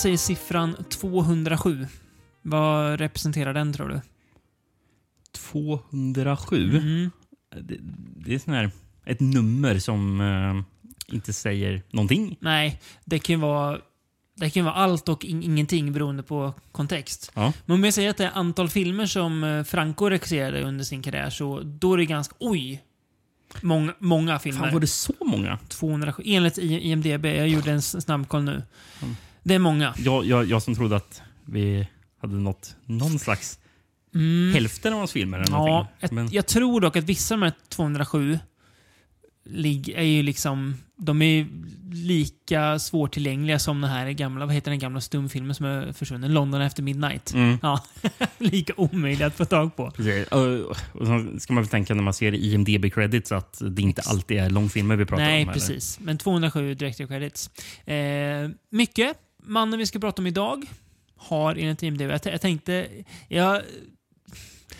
Jag säger siffran 207, vad representerar den tror du? 207. Mm. Det, det är sån här, ett nummer som eh, inte säger någonting. Nej, det kan ju vara, det kan vara allt och in, ingenting beroende på kontext. Ja. Men om jag säger att det är antal filmer som eh, Franco regisserade under sin karriär, så då är det ganska... Oj! Många, många filmer. Fan, var det så många? 207. Enligt IMDB. Jag gjorde en snabbkoll nu. Mm. Det är många. Jag, jag, jag som trodde att vi hade nått någon slags Mm. hälften av hans filmer. Eller Ja, jag, Men, jag tror dock att vissa av de här 207 lig, är ju liksom... De är lika svårtillgängliga som den här gamla, vad heter den gamla stumfilmen som är försvunnen? London efter midnight. mm, Ja, lika omöjlig att få tag på. precis. Och, så ska man väl tänka när man ser IMDB credits att det inte alltid är långfilmer vi pratar Nej, om. eller? precis. Men 207 director credits. Eh, mycket. Mannen vi ska prata om idag har enligt IMDb... Jag, jag tänkte... Jag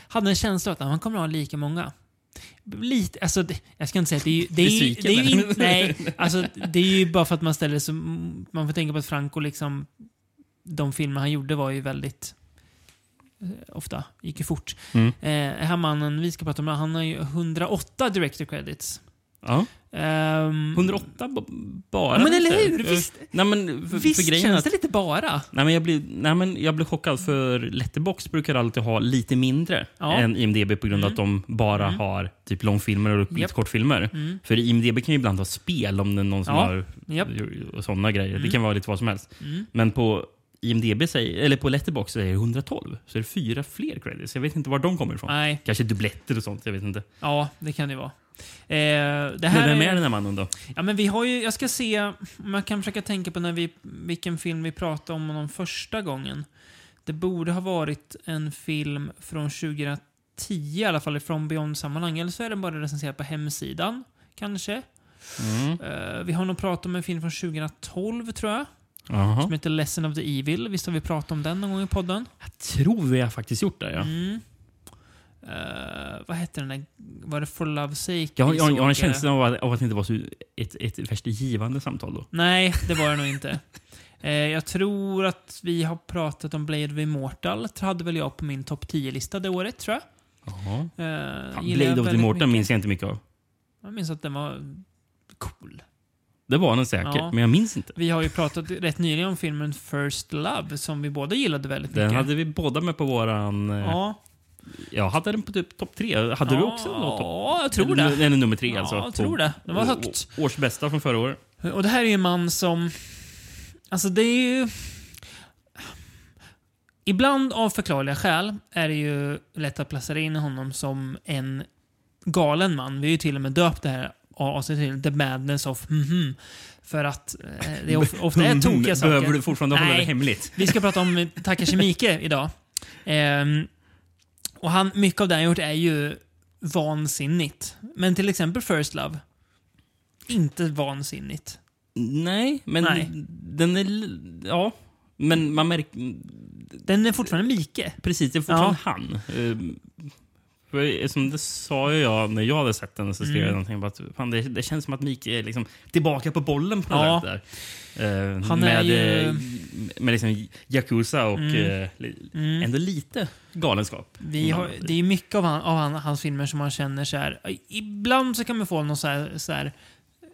hade en känsla att han kommer att ha lika många. Lite, alltså, det, jag ska inte säga att det är ju... Det är, ju- det är ju in, nej, alltså, det är ju bara för att man ställer sig... Man får tänka på att Franco liksom... De filmer han gjorde var ju väldigt... eh, Ofta gick ju fort. Mm. Eh, här mannen vi ska prata om, han har ju 108 director credits. Ja. Ehm, 108 b- bara. Ja, men eller hur? Eh, Visst, Nej, men för, visst för känns att, det lite bara? nej, men jag, blir, nej, men jag blir chockad för Letterbox brukar alltid ha lite mindre Ja. än IMDB på grund av Mm. att de bara Mm. har typ långfilmer och lite Japp. kortfilmer. Mm. För IMDB kan ju ibland ha spel om det är någon som Ja. har och sådana grejer. Mm. Det kan vara lite vad som helst. Mm. Men på IMDB säger, eller på Letterbox säger det 112. Så är det fyra fler credits. Jag vet inte var de kommer ifrån. Nej, Kanske dubbletter och sånt. Jag vet inte. ja, det kan det vara. Eh, det här Men vem är är, den här mannen då? ja, men vi har ju, jag ska se om jag kan försöka tänka på när vi, vilken film vi pratade om honom första gången. Det borde ha varit en film från 2010 i alla fall, från Beyond-sammanhang. Eller så är den bara recenserad på hemsidan, kanske. Mm. Eh, vi har nog pratat om en film från 2012, tror jag. Jaha. Som heter Lesson of the Evil. Visst har vi pratat om den någon gång i podden? Jag tror vi har faktiskt gjort det. Ja. Mm. Eh, vad hette den där? Var det For Love's Sake? Jag, jag, jag har en eh, känsla av att, av att det inte var så ett, ett värst givande samtal då. Nej, det var det nog inte. Eh, jag tror att vi har pratat om Blade of Immortal. Det hade väl jag på min topp 10-lista det året, tror jag. Jaha. Uh, Fan, Blade of the Immortal minns jag inte mycket av. Jag minns att den var cool. Det var den säkert, Ja. men jag minns inte. Vi har ju pratat rätt nyligen om filmen First Love, som vi båda gillade väldigt Den mycket. hade vi båda med på våran... eh, Ja, Jag hade den på typ topp tre. Hade du också något? Ja, jag tror det. eller nummer tre Ja, alltså. jag tror det. Den var högt. Års bästa från förra året. Och det här är ju en man som... Alltså det är ju... Ibland av förklarliga skäl är det ju lätt att placera in honom som en galen man. Vi har ju till och med döpt det här avsnittet till The Madness of mhm. För att eh, det är of, ofta är tokiga saker. Behöver du fortfarande hålla det hemligt? Vi ska prata om Takashi Miike idag. Ehm, och han, mycket av det han gjort är ju vansinnigt. Men till exempel First Love. Inte vansinnigt. Nej, men Nej. den är... Ja. Men man märker... Den är fortfarande Mike. Precis, det är fortfarande han. Som det sa ju jag när jag hade sett den, så skrev Mm. jag någonting att fan, det, det känns som att Mikael är liksom tillbaka på bollen på något Ja. sätt där. Ehm, Han med, ju- eh, med liksom Yakuza och Mm. eh, Mm. ändå lite galenskap. Vi har, det är mycket av, han, av han, hans filmer som man känner så här. Ibland så kan man få någon så här, så här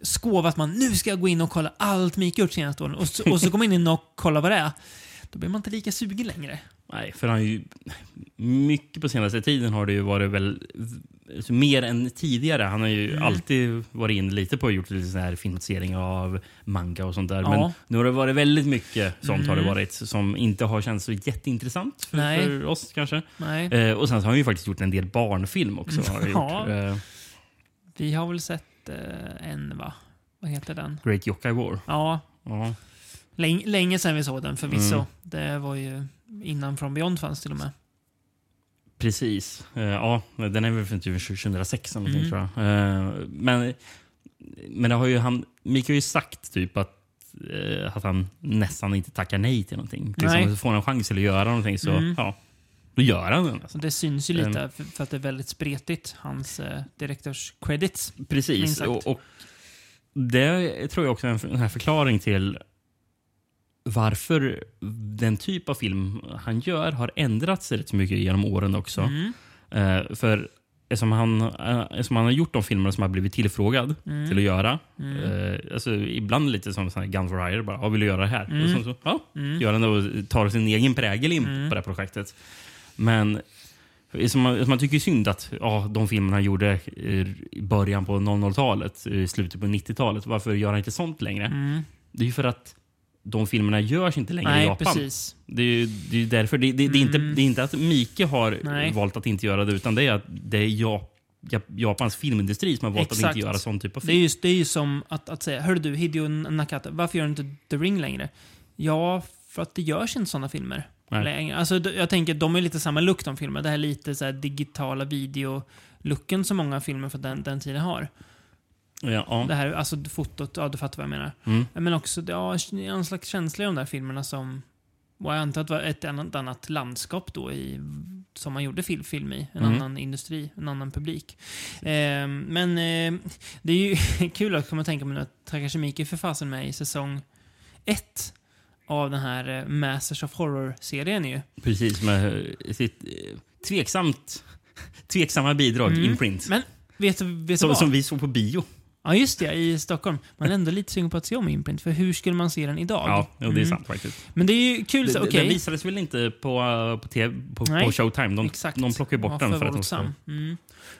skov att man nu ska jag gå in och kolla allt Mike gjort senaste åren. Och så, och så kommer man in och kollar vad det är. Då blir man inte lika sugen längre. Nej, för han har ju... Mycket på senaste tiden har det ju varit väl... alltså, Mer än tidigare. Han har ju Mm. alltid varit inne lite på och gjort lite sån här filmatisering av manga och sånt där. Ja. Men nu har det varit väldigt mycket sånt har det Mm. varit som inte har känts så jätteintressant för, för oss kanske. Nej. Eh, och sen har han ju faktiskt gjort en del barnfilm också. Har Ja. Eh, Vi har väl sett eh, en, va? Vad heter den? Great Yokai War. Ja, Ja. Länge, länge sedan vi såg den förvisso. Mm. Det var ju innan From Beyond fanns till och med. Precis. Eh, ja, den är väl från typ 2006 eller någonting, Mm. tror jag. Eh, men, men det har ju han, Mika har ju sagt typ att, eh, att han nästan inte tackar nej till någonting. Nej. Liksom, får han en chans till att göra någonting så Mm. ja, då gör han det. Så det syns ju lite Mm. för, att det är väldigt spretigt, hans eh, direktors credits. Minst Precis. Och, och det tror jag också är en, en här förklaring till varför den typ av film han gör har ändrats rätt mycket genom åren också. Mm. Eh, för eftersom han, eh, eftersom han har gjort de filmer som har blivit tillfrågad Mm. till att göra. Eh, alltså, ibland lite som sån här Gun for Hire. Bara, ja, vill du göra det här? Mm. Och så, så, ja, gör han det och tar sin egen prägel in Mm. på det här projektet. Men som man, man tycker synd att ja, de filmerna han gjorde eh, i början på 00-talet, i slutet på 90-talet, varför gör han inte sånt längre? Mm. Det är ju för att de filmerna görs inte längre i Nej, Japan. precis. Det är ju det är ju därför. Det, det, det, är inte, Mm. det är inte att Mike har Nej. valt att inte göra det, utan det är att det är ja, Ja- Japans filmindustri som har valt att Exakt. inte göra sån typ av Det är, film. just, det är ju som att, att säga, hörru du, Hideo Nakata, varför gör du inte The Ring längre? Ja, för att det görs inte sådana filmer Nej. längre. Alltså, jag tänker, de är lite samma look de filmer. Det här lite så här digitala video-looken som många filmer från den, den tiden har. Ja, ja. Det här, alltså fotot, ja du fattar vad jag menar. Mm. Men också, ja, en slags känsla i de där filmerna som... Och jag antar att det var ett annat, annat landskap då i, som man gjorde film, film i. En Mm. annan industri, en annan publik. Eh, men eh, det är ju kul att komma att tänka på att Takashi är för fasen med i säsong ett av den här eh, Masters of Horror-serien ju. Precis, med eh, sitt eh, tveksamt, tveksamma bidrag, Mm. Imprint. Men vet du, vad? som vi såg på bio. Ja, just det, i Stockholm. Man är ändå lite sugen på att se om Imprint, för hur skulle man se den idag? Ja, jo, det är Mm. sant faktiskt. Men det är ju kul, Det, så okej. Den visades väl inte på, uh, på, TV, på, Nej, på Showtime? De, Exakt. de plockade bort Var den för för att de ska... Mm.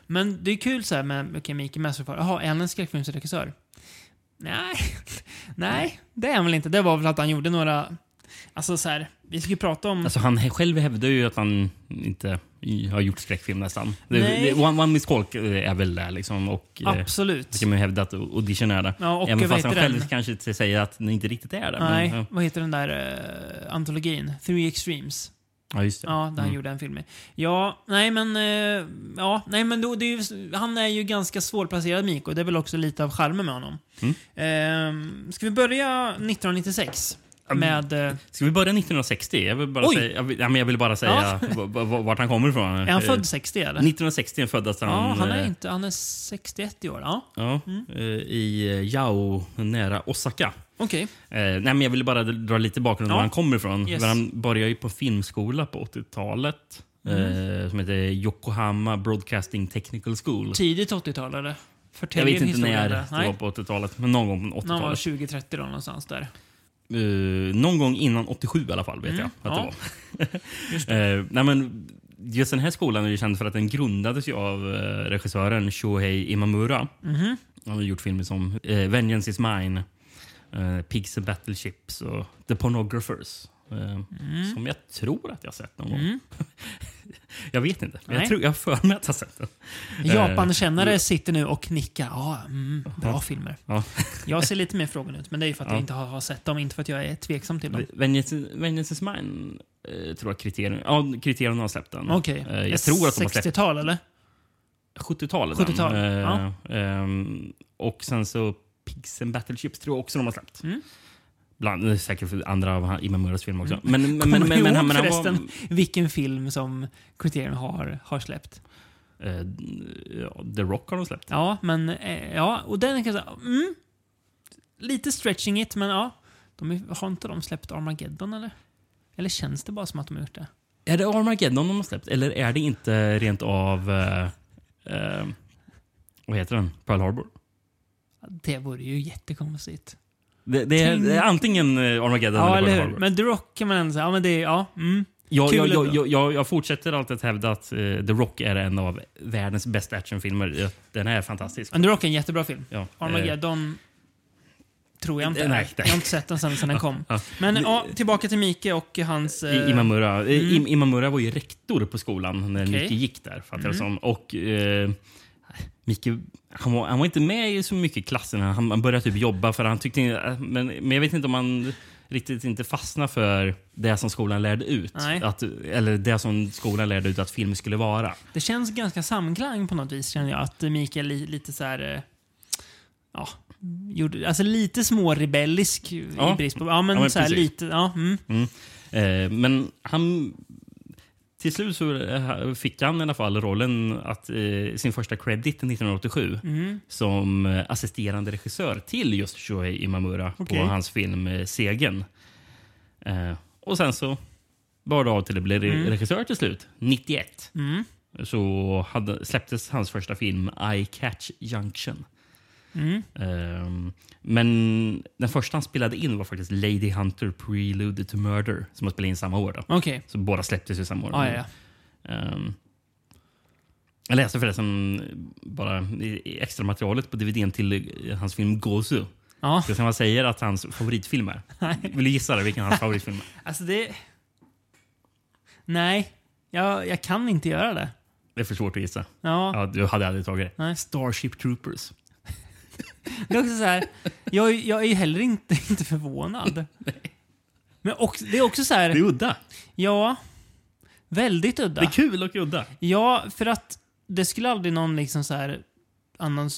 Men det är kul så här med okay, Mikael Masserfar. Jaha, är han en skräckfilmsregissör? Nej, nej, det är han väl inte. Det var väl att han gjorde några... Alltså så här, vi ska ju prata om... Alltså han själv hävdar ju att han inte har gjort skräckfilm nästan. Nej. one, one Miss Colk är väl där liksom. Och, eh, Absolut. det kan man ju hävda att Audition är det. Ja, och Även fast han själv den? kanske säger att den inte riktigt är det. Nej, Men, ja. vad heter den där uh, antologin? Three Extremes. ja, just det. Ja, där han Mm. gjorde en film med. Ja, nej men... eh, ja, nej men då, det är ju, han är ju ganska svårplacerad Miko. Det är väl också lite av charmen med honom. Mm. Eh, ska vi börja 1996? Med... eh, Ska vi börja 1960? Jag vill bara Oj! säga, jag vill, ja, men jag vill bara säga v- vart han kommer ifrån. är han Eh, född 60 eller? 1960 föddes han. Ja, han är eh, inte. Han är 61 i år. Ja, Ja, eh, I eh, Yao, nära Osaka. okej. Eh, nej, men jag vill bara dra lite bakgrund om Ja. var han kommer ifrån. Yes. Han började ju på filmskola på 80-talet. Mm. Eh, som heter Yokohama Broadcasting Technical School. Tidigt 80-tal eller? Jag vet inte när det var på 80-talet, men någon gång på När han var 80-talet. 20-30 då någonstans där. Eh, någon gång innan 87 i alla fall, vet Mm, jag. Att ja. det var. Eh, nej, men just den här skolan är ju känd för att den grundades av eh, regissören Shohei Imamura. Mhm. Han har gjort filmer som eh, Vengeance is mine, Pigs and Battleships och The Pornographers. Eh, Som jag tror att jag har sett någon gång. Mm. Jag vet inte. men Jag, tror, jag för mig att jag har sett den. Japankännare Eh, sitter nu och nickar. Ja, mm, bra Ja. filmer. Ja. Jag ser lite mer frågan ut, men det är ju för att Ja. jag inte har, sett dem, inte för att jag är tveksam till dem. Vengeance, is mine eh, tror jag kriterien, ja, kriterien har släppt den. Okej. Eh, jag tror att de har släppt 60-tal eller? 70-talet. 70-tal, Eh, ja. ehm, och sen så Pigs and Battleships tror jag också de har släppt. Mm. Bland, säkert för andra av Imamuras filmer också. Men, men, Kommer men, du men, men, ihåg men han var, vilken film som Criterion har, har släppt? ja, The Rock har de släppt. Ja, men eh, ja, och den kan jag säga, mm, lite stretching it, men ja. De är, har inte de släppt Armageddon eller? Eller känns det bara som att de har gjort det? Är det Armageddon de har släppt? Eller är det inte rent av... Eh, vad heter den? Pearl Harbor? Det vore ju jättekonstigt. Det, det, är, det är antingen eh, Armageddon Ja, eller eller hur? Men The Rock kan man ändå säga, ja men det är, ja, mm. Jag, jag, jag, jag, jag, fortsätter alltid att hävda att eh, The Rock är en av världens bästa actionfilmer. Ja, Den är fantastisk. Men The Rock är en jättebra film. Ja, eh, Armageddon tror jag inte. Nej, nej. Jag har inte sett den sen, den kom. Ja. Men ja, tillbaka till Mike och hans... Eh, Imamura. Eh, mm. Im- Imamura var ju rektor på skolan när Okej. Micke gick där. Fattar Mm. som. Och eh, Micke, han var, han var inte med i så mycket i klassen. Han, han började typ jobba för han tyckte men, men jag vet inte om han riktigt inte fastnade för det som skolan lärde ut. Nej. Att, eller det som skolan lärde ut att film skulle vara. Det känns ganska samklang på något vis känner jag. Att Mikael li, lite så här... eh, Ja, gjorde, alltså lite smårebellisk Ja. i brist på... Ja, men, Ja, men så här lite... Ja, mm. Eh, men han... Till slut så eh, fick han i alla fall rollen att eh, sin första credit 1987 Mm. som eh, assisterande regissör till just Shohei Imamura Okej. på hans film eh, Segen. Eh, och sen så bar det av till att bli Mm. regissör till slut. 91 Mm. så hade, släpptes hans första film I Catch Junction. Mm. Ehm, men den första han spelade in var faktiskt Lady Hunter Prelude to Murder som han spelade in samma år. Då. Okej. Så båda släpptes ju samma år. Ja, ja, ja. Ehm, jag läste förresten bara extra materialet på DVDn till eh, hans film Gozu. Ja. Ska säga vad han säger att hans favoritfilm är? Vill du gissa det, vilken hans favoritfilm är? Alltså det... Nej. Jag, jag kan inte göra det. Det är för svårt att gissa. Ja. Ja, du hade aldrig tagit det. Nej. Starship Troopers. Det är också så här, jag, jag är heller inte, inte förvånad. Men också, det är också så här, Det är udda. ja, väldigt udda. Det är kul och udda. Ja, för att det skulle aldrig någon liksom så här annan...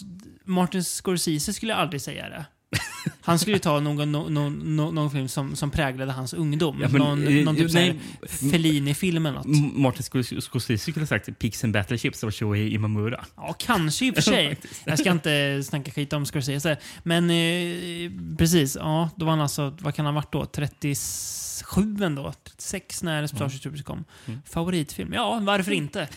Martin Scorsese skulle aldrig säga det. Han skulle ta någon, någon, någon, någon film som, som präglade hans ungdom. Ja, men, någon eh, någon typ nej, såhär Fellini-film eller något. Martin Scors- Scorsese skulle ha sagt Pigs and Battleships av Shohei Imamura. Ja, kanske i och för sig. Jag ska inte snacka skit om Scorsese. Men eh, precis, ja, då var han alltså, vad kan han ha varit då? 37 ändå? 36 när Starship Troopers kom. Mm. Favoritfilm? Ja, varför inte?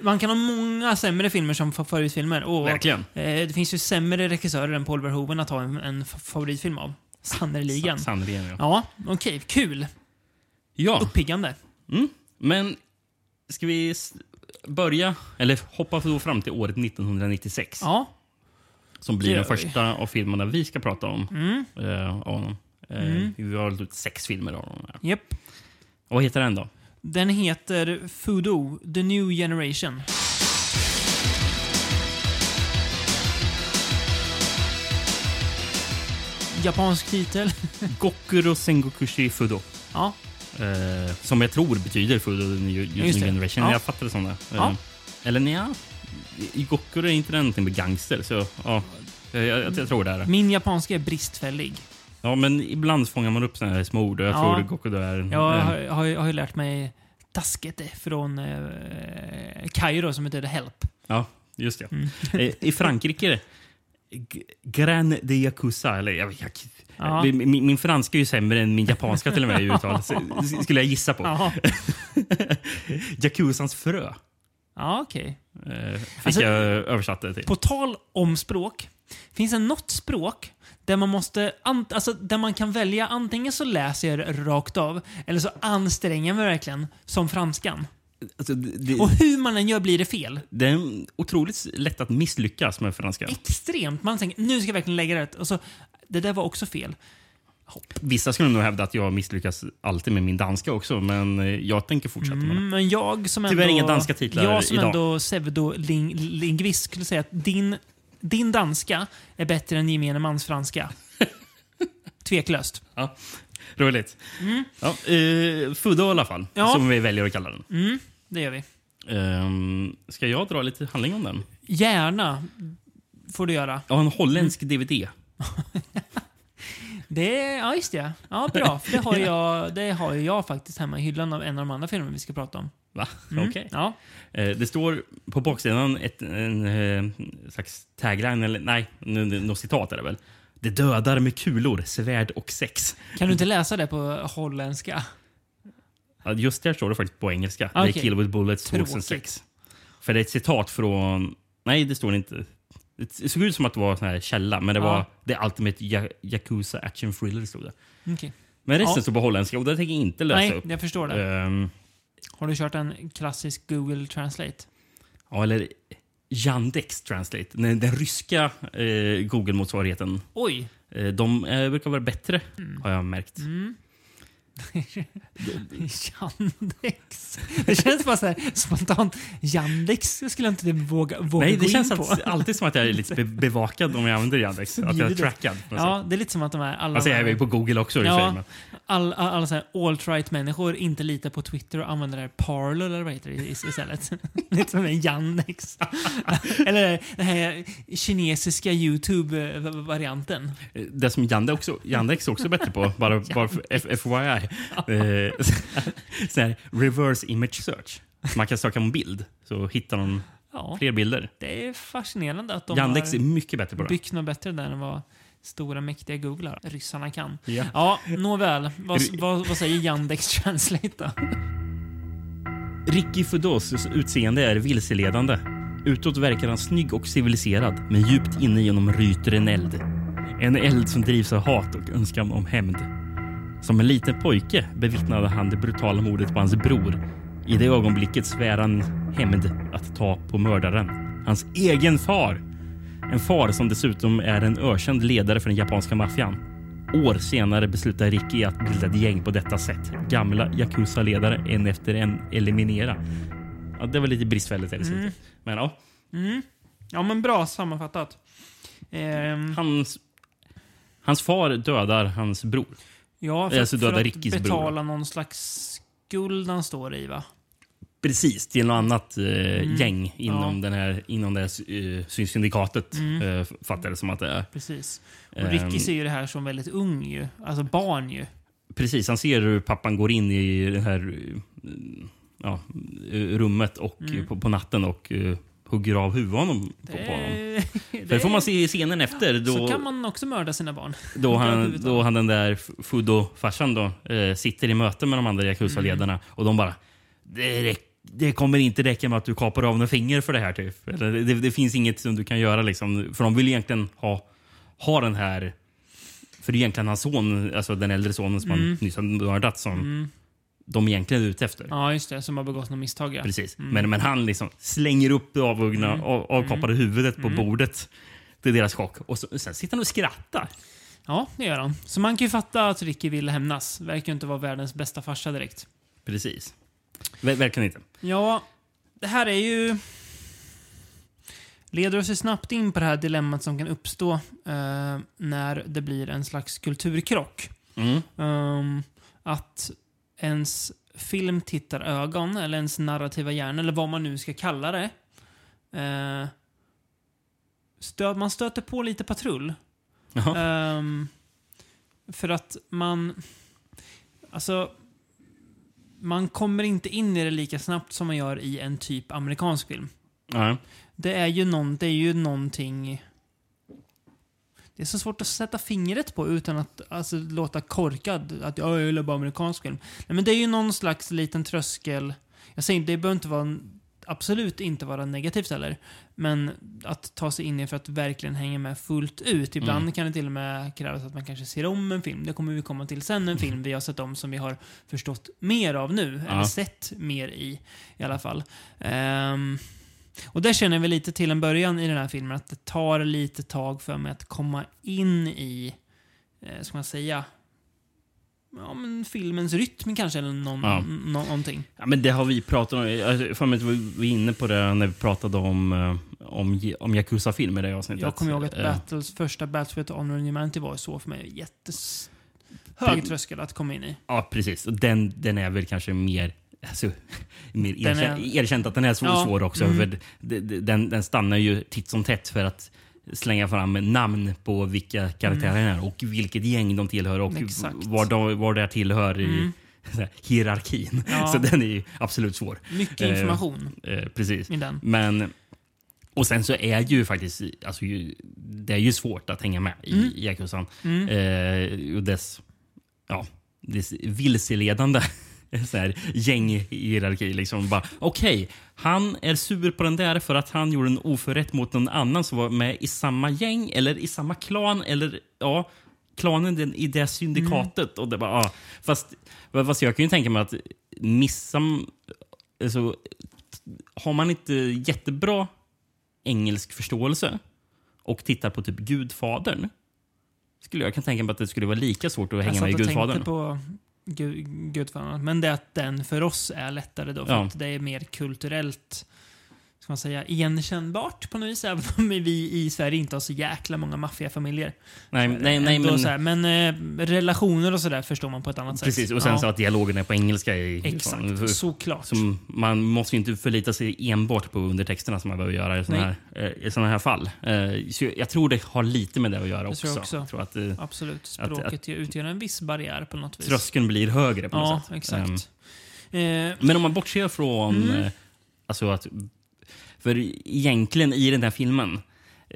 Man kan ha många sämre filmer som fa- favoritfilmer. Och, Verkligen. eh, det finns ju sämre regissörer än Paul Verhoeven att ha en, en fa- favoritfilm av. Sannerligen. Sa- Sannerligen, ja. Ja, okej. Kul. ja. Uppiggande. Mm. Men ska vi börja, eller hoppa då fram till året 1996? Ja. Som blir den första av filmerna vi ska prata om. Mm. eh, av honom. Eh, Mm. Vi har valt ut sex filmer av honom. Japp. Och vad heter den då? Den heter Fudo, The New Generation. Japansk titel. Gokuro Sengokushi Fudo. Ja. Eh, som jag tror betyder Fudo the New, new. Generation. Ja. Jag fattar det som det. Eh, Ja. Eller nja, i Gokuro är inte det någonting med gangster. Så ja, jag, jag, jag tror det är. Min japanska är bristfällig. Ja, men ibland fångar man upp såna här små ord och jag Ja. tror Gokuro är... Jag eh, har, har, ju- har ju lärt mig taskete från eh, Kairo som heter Help. Ja, just det. Mm. Eh, I Frankrike, Gran de Yakuza, eller jag, jag, Ja. min, min franska är ju sämre än min japanska till och med i uttal, skulle jag gissa på. Jaha. Yakuzans frö Ja, okej. eh, fick Alltså, jag översatt det till. På tal om språk. Finns det något språk där man måste alltså, där man kan välja antingen så läser jag det rakt av eller så anstränger jag mig verkligen som franskan. Alltså, det, Och hur man än gör blir det fel. det är otroligt lätt att misslyckas med franska. Extremt. Man tänker nu ska jag verkligen lägga rätt. Och så, det där var också fel. Vissa skulle nog hävda att jag misslyckas alltid med min danska också, men eh, jag tänker fortsätta med det. Mm, men jag som ändå... Tyvärr inga danska titlar Jag som idag. ändå pseudolingvist skulle säga att din, din danska är bättre än gemene mans franska. Tveklöst. Ja, roligt. Ja, eh, Fudo i alla fall, Mm. Ja. som vi väljer att kalla den. Mm, det gör vi. Ehm, ska jag dra lite handling om den? Gärna får du göra. Har en holländsk Mm. DVD. Det ja, just det. Ja, bra. För det har, jag, det har jag faktiskt hemma i hyllan av en av de andra filmerna vi ska prata om. Va? Mm. Okej. Ja. Eh, det står på baksidan ett, en eh, slags tagline, eller nej, något citat är det väl. Det dödar med kulor, svärd och sex. Kan du inte läsa det på holländska? Ja, just där står det faktiskt på engelska. Okej. They kill with bullets, tools and Tråkigt. sex. För det är ett citat från... Nej, det står inte. Det såg ut som att det var en sån här källa, men det Ja. var The Ultimate Ya- Yakuza Action Thriller. Stod det. Okej. Men resten Ja. står på holländska och det tänker jag inte läsa Nej, upp. jag förstår det. Ehm, Har du kört en klassisk Google Translate? ja, eller Yandex Translate. Den, den ryska eh, Google-motsvarigheten. Oj! Eh, de eh, brukar vara bättre, har jag märkt. Mm. Yandex. Det känns bara så här spontant. Yandex skulle jag inte våga, våga Nej, gå det in känns på. att, alltid som att jag är lite be bevakad om jag använder Yandex. Att jag är trackad. Ja, det är lite som att de här alla... Alltså jag är på Google också i Ja. sig, men- all, all, alla så här alt-right-människor inte litar på Twitter och använder det här Parler eller vad heter det is- istället. Lite som en Yandex. eller den här kinesiska YouTube-varianten. Det som Yandex också, Yandex också är bättre på, bara, bara för FYI. Eh, så här, reverse image search. Man kan söka en bild så hittar de Ja, fler bilder. det är fascinerande att de Yandex är har mycket bättre på det. byggt något bättre där än vad stora mäktiga googlar ryssarna kan. Ja. Ja, nåväl. Vad, vad, vad säger Yandex Translate då? Ricky Fudos utseende är vilseledande. Utåt verkar han snygg och civiliserad, men djupt inne genom ryter en eld. En eld som drivs av hat och önskan om hämnd. Som en liten pojke bevittnade han det brutala mordet på hans bror. I det ögonblicket svär han hämnd att ta på mördaren. Hans egen far! En far som dessutom är en ökänd ledare för den japanska maffian. År senare beslutar Ricky att bilda ett gäng på detta sätt. Gamla Yakuza-ledare en efter en eliminera. Ja, det var lite bristfälligt. Eller Mm. mm. Men ja, Mm. Ja, men bra sammanfattat. Ehm, hans, hans far dödar hans bror. Ja, för, alltså för att betala någon slags skuld han står i, va? Precis, till något annat eh, gäng inom, Mm. Ja. den här, inom det här sy- syndikatet. Mm. Eh, fattar det som att det är. Precis. Och Ehm. Ricky ser ju det här som väldigt ung ju. Alltså barn ju. Precis, han ser hur pappan går in i det här eh, ja, eh, rummet och, Mm. på, på natten och eh, hugger av huvudet honom, på, på honom. Det, För det får man se i scenen efter. Då, Så kan man också mörda sina barn. då, han, då han den där Fudo-farsan då, eh, sitter i möte med de andra Yakuza-ledarna Mm. och de bara det, räck- det kommer inte räcka med att du kapar av några finger för det här. Typ. Eller, det, det finns inget som du kan göra. Liksom. För de vill egentligen ha, ha den här... För det är egentligen hans son, alltså den äldre sonen som Mm. han nyss har mördat som de egentligen är ute efter. Ja, just det. Som har begått något misstag, ja. Precis. Men, men han liksom slänger upp det avhuggna, Mm. av, avkapade huvudet på bordet. Det är deras chock. Och så, sen sitter han och skrattar. Ja, det gör han. Så man kan ju fatta att Ricky vill hämnas. Verkar ju inte vara världens bästa farsa direkt. Precis. Ver, verkligen inte. Ja, det här är ju... Leder oss ju snabbt in på det här dilemmat som kan uppstå eh, när det blir en slags kulturkrock. Mm. Ehm, att ens filmtittarögon, eller ens narrativa hjärna, eller vad man nu ska kalla det. Eh, stö man stöter på lite patrull. Ehm, för att man... Alltså... Man kommer inte in i det lika snabbt som man gör i en typ amerikansk film. Ja. Det är ju, någon, det är ju någonting... Det är så svårt att sätta fingret på utan att alltså, låta korkad. Att "Ja, jag gillar bara amerikansk film. Nej, men det är ju någon slags liten tröskel. Jag säger inte, det behöver inte vara, absolut inte vara negativt heller. Men att ta sig in i för att verkligen hänga med fullt ut. Ibland Mm. kan det till och med krävas att man kanske ser om en film. Det kommer vi komma till sen. En film vi har sett om som vi har förstått mer av nu. Eller Ja. sett mer i, i alla fall. Ehm, och där känner vi lite till en början i den här filmen att det tar lite tag för mig att komma in i, eh, ska man säga, ja, men filmens rytm kanske, eller någon, Ja. nå- någonting. Ja, men det har vi pratat om. Jag får mig att vi var inne på det när vi pratade om, eh, om, om Yakuza-filmer i det avsnittet. Jag kommer ihåg att Eh, Battles, första Battlefield Honor and Humanity var så för mig. Jättes hög tröskel att komma in i. Ja, precis. Och den, den är väl kanske mer... Alltså, mer Den är- erkänt, erkänt att den är så Ja, svår också. mm. För den, den stannar ju titt som tätt för att slänga fram namn på vilka karaktärer är och vilket gäng de tillhör och Mm. Exakt. var, de, var det tillhör i Mm. så här, hierarkin. Ja. Så den är ju absolut svår. Mycket Eh, information Eh, precis. i den. Men... Och sen så är ju faktiskt... Alltså, ju, det är ju svårt att hänga med i Mm. Yakuzan. Mm. Eh, och dess, ja, dess vilseledande så här, gänghierarki. Liksom bara, Okej, han är sur på den där för att han gjorde en oförrätt mot någon annan som var med i samma gäng eller i samma klan. Eller ja, klanen den, i det syndikatet. Och det bara, ja. fast, fast jag kan ju tänka mig att missa... Alltså, har man inte jättebra engelsk förståelse och tittar på typ Gudfadern skulle jag kan tänka mig att det skulle vara lika svårt att hänga med i och Gudfadern. tänkte på Gud, Gudfadern. Men det är att den för oss är lättare då. För Ja. att det är mer kulturellt ska man säga, igenkännbart på något vis. Även om vi i Sverige inte har så jäkla många maffiafamiljer. Nej, nej, nej men så här, men eh, relationer och sådär förstår man på ett annat sätt. precis. Och sen Ja, så att dialogen är på engelska. I, Exakt, För- såklart. Som man måste ju inte förlita sig enbart på undertexterna som man behöver göra i sådana här, eh, i här fall. Eh, Så jag tror det har lite med det att göra också. jag också. Jag tror att eh, Absolut. Språket utgör en viss barriär på något vis. tröskeln blir högre på något Ja, sätt. exakt. Eh, Men om man bortser från... Mm. Alltså att, för egentligen i den här filmen,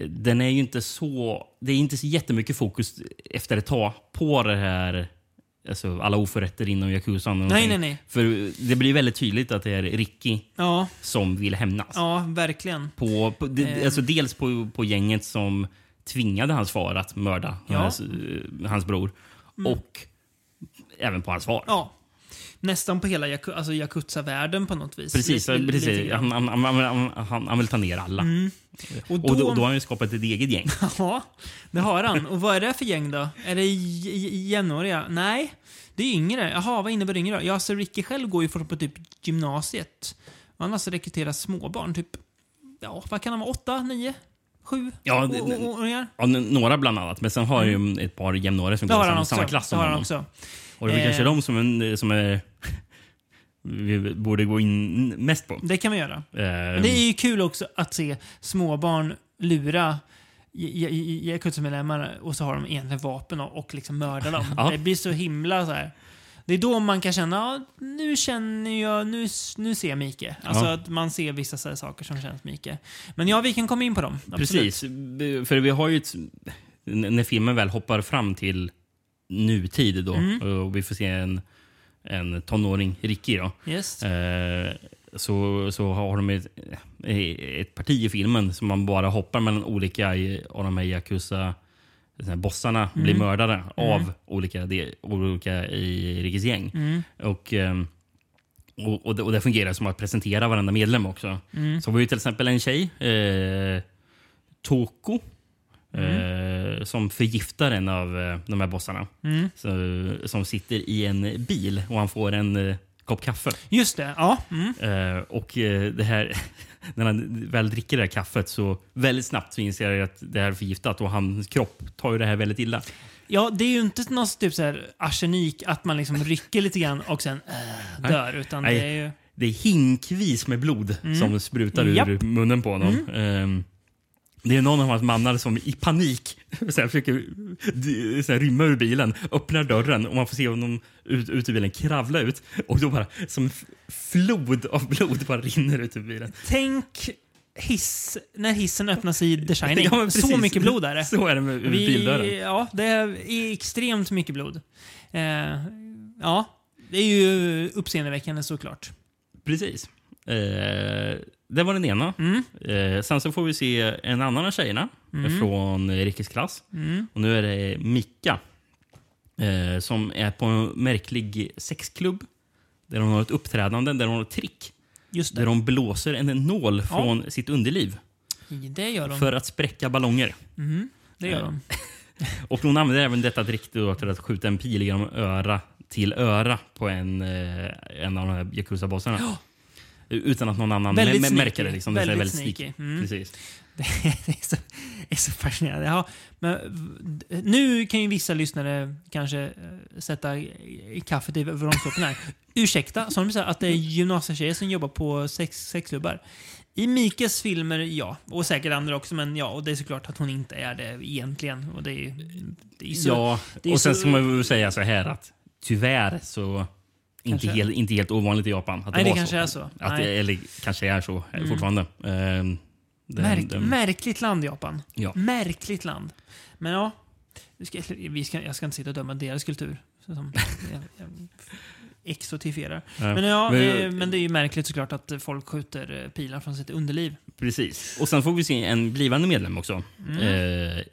den är ju inte så... Det är inte så jättemycket fokus efter ett tag på det här alltså alla oförrätter inom Yakuzan. och Nej, någonting. nej, nej. För det blir väldigt tydligt att det är Ricky Ja, som vill hämnas. ja verkligen. På, på, Eh. alltså dels på, på gänget som tvingade hans far att mörda Ja. Mm. hans, eh, hans bror. Och även på hans far. Ja. Nästan på hela Yaku- alltså Yakuza-världen på något vis. Precis, Lite- precis. Han, han, han, han, vill ta ner alla. Och Och då, då, då har han ju skapat ett eget gäng. Ja, det har han. Och vad är det för gäng då? Är det jämnåriga? Nej, det är yngre. Jaha, vad innebär yngre då? Ja, så Ricky själv går ju på typ gymnasiet. Och han alltså rekryterat småbarn, typ, ja, vad kan han vara? Åtta, nio, sju Ja? Ja, några bland annat. Men sen har han ju ett par jämnåriga som går i samma, klass som honom. också. Och det är väl Eh. kanske de som, är- som är, vi borde gå in mest på. Det kan vi göra. Eh, Men det är ju kul också att se småbarn lura Yakuza-medlemmar och så har de egentligen vapen och, och liksom mördar dem. Ja. Det blir så himla så här. Det är då man kan känna, ja, nu känner jag, nu, nu ser jag Mike. Alltså Ja. att man ser vissa så saker som känns Mike. Men ja, vi kan komma in på dem. Absolut. Precis. För vi har ju ett, när filmen väl hoppar fram till nutid då Mm. och vi får se en, en tonåring, Ricky då. Yes. Eh, så, så har de ett, ett parti i filmen som man bara hoppar mellan olika av de här Yakuza bossarna blir Mm. mördade av olika, de, olika gäng. Mm. Och, ehm, och, och, det, och det fungerar som att presentera varenda medlem också. Mm. Så har vi ju till exempel en tjej, eh, Toko, Mm. eh, som förgiftar en av eh, de här bossarna. Mm. Så, som sitter i en bil och han får en eh, kopp kaffe. Just det, ja. Mm. Eh, och det här, när han väl dricker det här kaffet så väldigt snabbt så inser jag att det här är förgiftat och hans kropp tar ju det här väldigt illa. Ja, det är ju inte något typ så här arsenik, att man liksom rycker lite grann och sen dör. Utan Nej. det är ju... Det är hinkvis med blod som sprutar ur Mm. Japp. Mm. munnen på honom. Det är någon av hans mannar som i panik så här, försöker så här, rymma ur bilen, öppnar dörren och man får se honom ut, ut ur bilen kravla ut och då bara som f- flod av blod bara rinner ut ur bilen. Tänk hiss, när hissen öppnas i The Shining. Ja, så mycket blod är det. Så är det med Vi, bildörren. ja, det är extremt mycket blod. Eh, ja, det är ju uppseendeväckande såklart. Precis. Eh, det var den ena. Mm. Eh, sen så får vi se en annan av tjejerna från Rickes klass. Mm. Och nu är det Mika eh, som är på en märklig sexklubb. Där hon har ett uppträdande, där hon har ett trick. Där hon blåser en nål från sitt underliv Det gör de. för att spräcka ballonger. Mm, det gör Eh, de. Och hon använder även detta trick då till att skjuta en pil genom öra till öra på en, eh, en av de här Yakuza-bossarna. Utan att någon annan Väldigt märker det. Liksom. Väldigt väldigt sneaky. Mm. Precis. Det är så, är så fascinerande. Ja, men nu kan ju vissa lyssnare kanske eh, sätta kaffet i vrångstrupen här. Ursäkta, sa de så här, att det är gymnasietjejer som jobbar på sex, sexklubbar? I Mikes filmer, ja. Och säkert andra också, men ja. Och det är såklart att hon inte är det egentligen. Och det är, det är så, ja, det är och sen så- ska man väl säga så här att tyvärr så inte helt, inte helt ovanligt i Japan. Att Nej, det var kanske så. är så. Att Nej. Mm. det, eller kanske är så eh, fortfarande. Ehm, den- Märk, den- Märkligt land, Japan. Ja. Märkligt land. Men ja, vi ska, vi ska, jag ska inte sitta och döma deras kultur. Som, jag, jag exotifierar. Ja. Men ja, Men- men det är ju märkligt såklart att folk skjuter eh, pilar från sitt underliv. Precis. Och sen får vi se en blivande medlem också. Mm. Eh,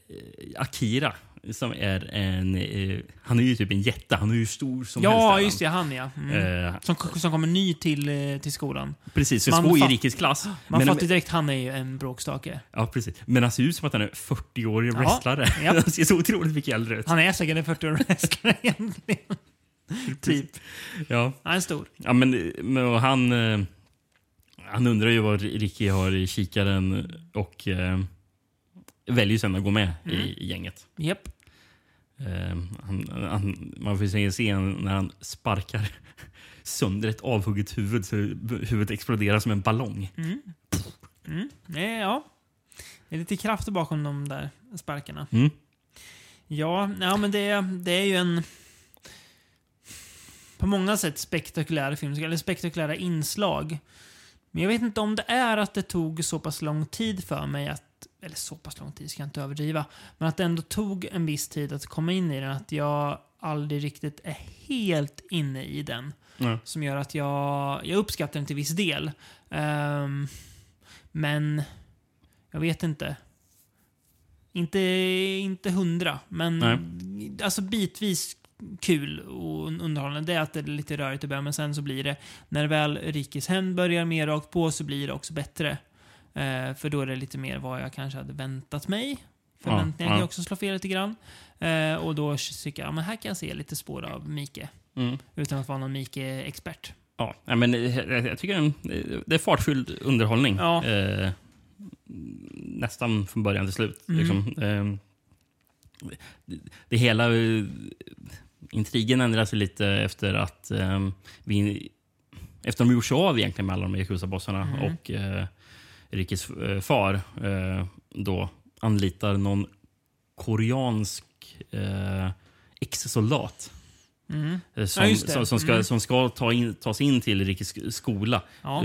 Akira. Som är en... Eh, han är ju typ en jätte. Han är ju stor som helst. Ja, just det. Han ja. Mm. Eh, Som, som kommer ny till, eh, till skolan. precis, Man två i fatt- rikets klass. Man men, fattar direkt han är ju en bråkstake. ja, precis. Men han ser ut som att han är 40-årig Ja, wrestlare. ja. Han ser så otroligt mycket äldre ut. Han är säkert en 40-årig wrestlare egentligen. typ. Ja. Han är stor. Ja, men, men och han, eh, han undrar ju vad Ricky har i kikaren och eh, väljer sen att gå med Mm. i, i gänget. Japp. Eh, han, han, man får se en scen när han sparkar sönder ett avhugget huvud så huvudet exploderar som en ballong. Mm. Nej, ja. Det är lite kraft bakom de där sparkarna. Mm. Ja, ja men det, det är ju en på många sätt spektakulär film, eller spektakulära inslag. Men jag vet inte om det är att det tog så pass lång tid för mig att eller så pass lång tid ska jag inte överdriva, men att det ändå tog en viss tid att komma in i den. Att jag aldrig riktigt är helt inne i den. Ja. Som gör att jag, jag uppskattar den till viss del. Ehm, men jag vet inte. Inte, inte hundra, men alltså bitvis kul och underhållande. Det är att det är lite rörigt i början, men sen så blir det, när väl Rikis hem börjar mer rakt på så blir det också bättre. Eh, för då är det lite mer vad jag kanske hade väntat mig. Förväntningarna Ja, kan ju också slå fel lite grann. Eh, och då tycker jag, ja, men här kan jag se lite spår av Mike. Mm. Utan att vara någon Mike-expert. Ja, men eh, jag, tycker den, det är fartfylld underhållning. Ja. Eh, nästan från början till slut. Mm. Liksom. Eh, det, det hela... eh, Intrigen ändras ju lite efter att eh, vi... Efter de gjort sig av egentligen med alla de Yakuza-bossarna Mm. och eh, Rikis eh, far eh, då anlitar någon koreansk eh, ex-soldat Mm. som, Ja, som, som ska, Mm. som ska ta, in, ta sig in till Rikis skola. Ja.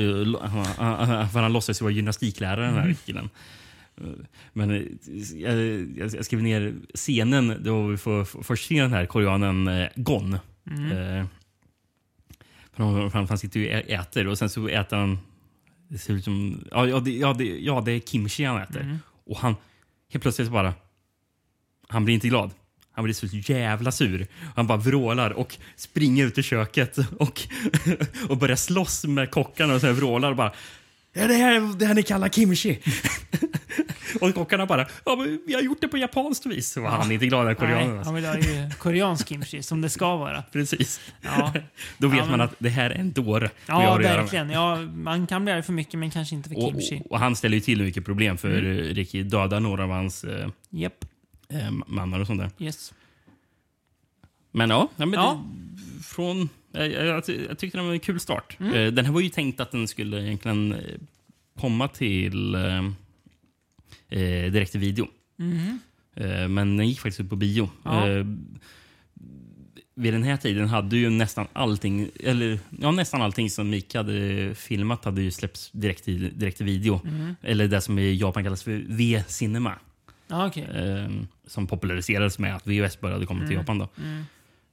För han låtsas ju vara gymnastiklärare, den här Mm. killen. Men jag, jag, skrev ner scenen då vi får först se den här koreanen Gon. Mm. Eh, han, han, sitter ju och äter och sen så äter han... Det ser ut som... Ja, ja, det, ja, det, ja, det är kimchi han äter. Mm. Och han helt plötsligt bara... Han blir inte glad. Han blir så jävla sur. Han bara vrålar och springer ut i köket och, och börjar slåss med kockarna och så här vrålar och bara är det här det här ni kallar kimchi? och kockarna bara ja, men vi har gjort det på japanskt vis. Var han inte glad, den koreanen. Alltså. han vill ha ju koreansk kimchi, som det ska vara. Precis. Ja, Då vet Ja, men- man att det här är en dåre ja verkligen. Ja, man kan bli arg för mycket, men kanske inte för Och, kimchi. och, och han ställer ju till mycket problem för mm. Ricky dödar några av hans eh, Japp, eh, mannar och sånt där. yes. Men ja, ja, men Ja. Det, från, jag, jag, jag ty- jag tyckte det var en kul start. Mm. Eh, den här var ju tänkt att den skulle egentligen eh, komma till eh, direkt till video. Mhm. Eh, men den gick faktiskt ut på bio. Ja. Eh, vid den här tiden hade ju nästan allting, eller ja, nästan allting som Mika hade filmat hade ju släppts direkt till, direkt till video. Mhm. Eller det som i Japan kallas för V-cinema. Ja, okej. Eh, som populariserades med att VHS började komma till Mm. Japan. Då. Mm.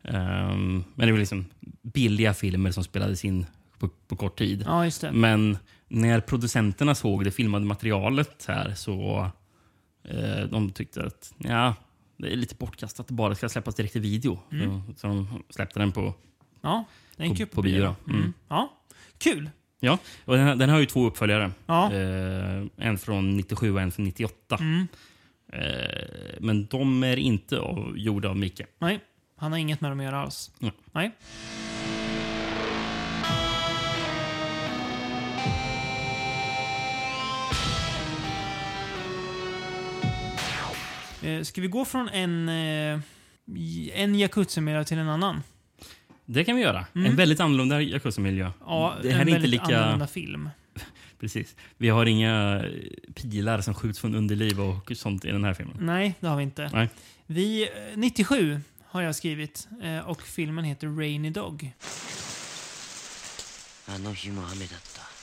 Ehm, men det var liksom billiga filmer som spelades in på, på kort tid. Ja. Men när producenterna såg det filmade materialet här så eh, de tyckte att ja, det är lite bortkastat att det bara ska släppas direkt i video. Mm. Så, så de släppte den på... Ja, den På- upp på bio. Mm. Mm. Ja, kul. Ja, och den, den har ju två uppföljare. Ja. Eh, en från 97 och en från 98. Mm. Eh, men de är inte av, gjorda av Mika. Nej, han har inget med dem att göra alls. Nej. Nej. Eh, Ska vi gå från en, eh, en Yakuza-miljö till en annan? Det kan vi göra. Mm. En väldigt annorlunda Yakuza-miljö. Ja, det här en är inte väldigt lika... annorlunda film. Precis. Vi har inga eh, pilar som skjuts från underliv och sånt i den här filmen. Nej, det har vi inte. Nej. Vi, eh, 97 har jag skrivit eh, och filmen heter Rainy Dog. あの日の雨だった。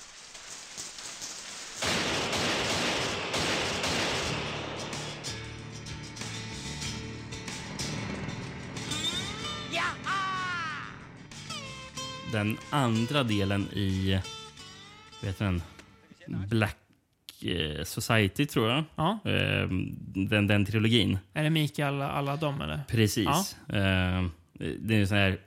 Den andra delen i vet den, Black eh, Society, tror jag. Ja, Eh, Den, den trilogin. är det Mikael alla dem eller? Precis. Ja. Eh, Det är en sån här...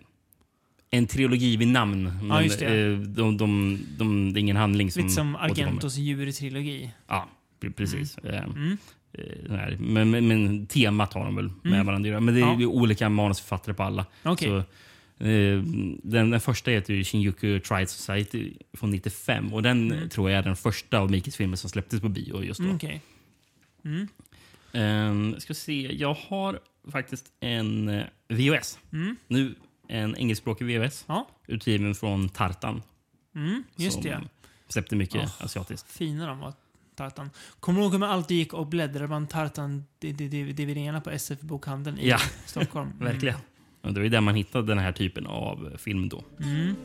En trilogi vid namn. Men Ja, just det. eh, De, de, de, det är ingen handling som Lite som. Argentos djurtrilogi. Ja, pre- precis. Eh, Mm. eh, sån här. Men, men, men temat har de väl med Mm. varandra. Men det är Ja. olika manusförfattare på alla. Okej. Så, eh, den, den första heter ju Shinjuku Triad Society från 95. Och den Mm. tror jag är den första av Mikis filmer som släpptes på bio just då. Mm, Okej. Mm. Eh, ska se, jag har faktiskt en eh, VHS. Mm. Nu en engelskspråkig VHS. Ja. Utgiven från Tartan. Mm, just det. Släppte mycket Oh. asiatiskt. Fina de var, Tartan. Kommer du ihåg hur man alltid gick och bläddrade bland Tartan-DVD-erna på SF-bokhandeln i Ja. Stockholm? Mm. Verkligen. Och det var där man hittade den här typen av film då. Mm.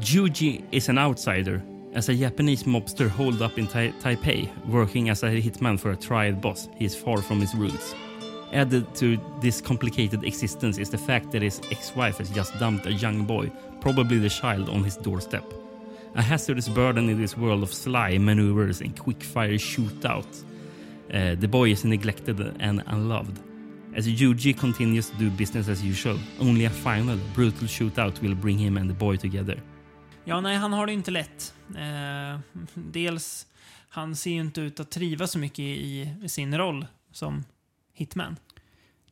Yuji is an outsider As a Japanese mobster holed up in tai Taipei, working as a hitman for a triad boss, he is far from his roots. Added to this complicated existence is the fact that his ex-wife has just dumped a young boy, probably the child, on his doorstep. A hazardous burden in this world of sly maneuvers and quick-fire shootout. Uh, the boy is neglected and unloved. As Yuji continues to do business as usual, only a final, brutal shootout will bring him and the boy together. Ja, nej, han har det inte lätt. Eh, dels, han ser ju inte ut att trivas så mycket i, i sin roll som hitman.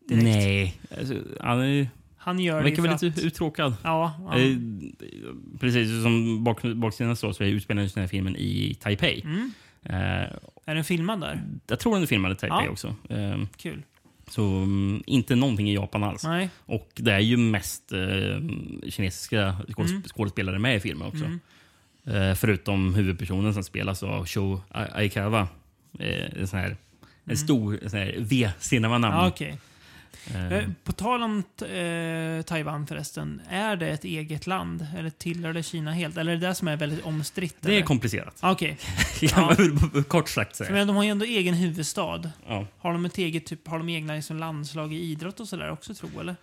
Direkt. Nej, alltså, han är, Han gör han verkar ju väl att... lite uttråkad. Ja, ja. Eh, precis som bak, baksidan står så utspelar den här filmen i Taipei. Mm. Eh, Är den filmad där? jag tror den är filmad i Taipei Ja. också. Eh, Kul. Så mm, inte någonting i Japan alls. Nej. Och det är ju mest eh, kinesiska skådesp- Mm. skådespelare med i filmen också. Mm. Eh, förutom huvudpersonen som spelas av Sho Ai- Aikawa. Eh, en sån här, en stor sån här V-cinemanamn. Ja, okej. Eh, Eh, På tal om eh, Taiwan förresten. Är det ett eget land? Eller tillhör det Kina helt? Eller är det det som är väldigt omstritt? det är eller? komplicerat. Ah, Okej. Kan man kort sagt säga. Men de har ju ändå egen huvudstad. Ja. Har de ett eget, typ, har de egna liksom, landslag i idrott och sådär också tro eller?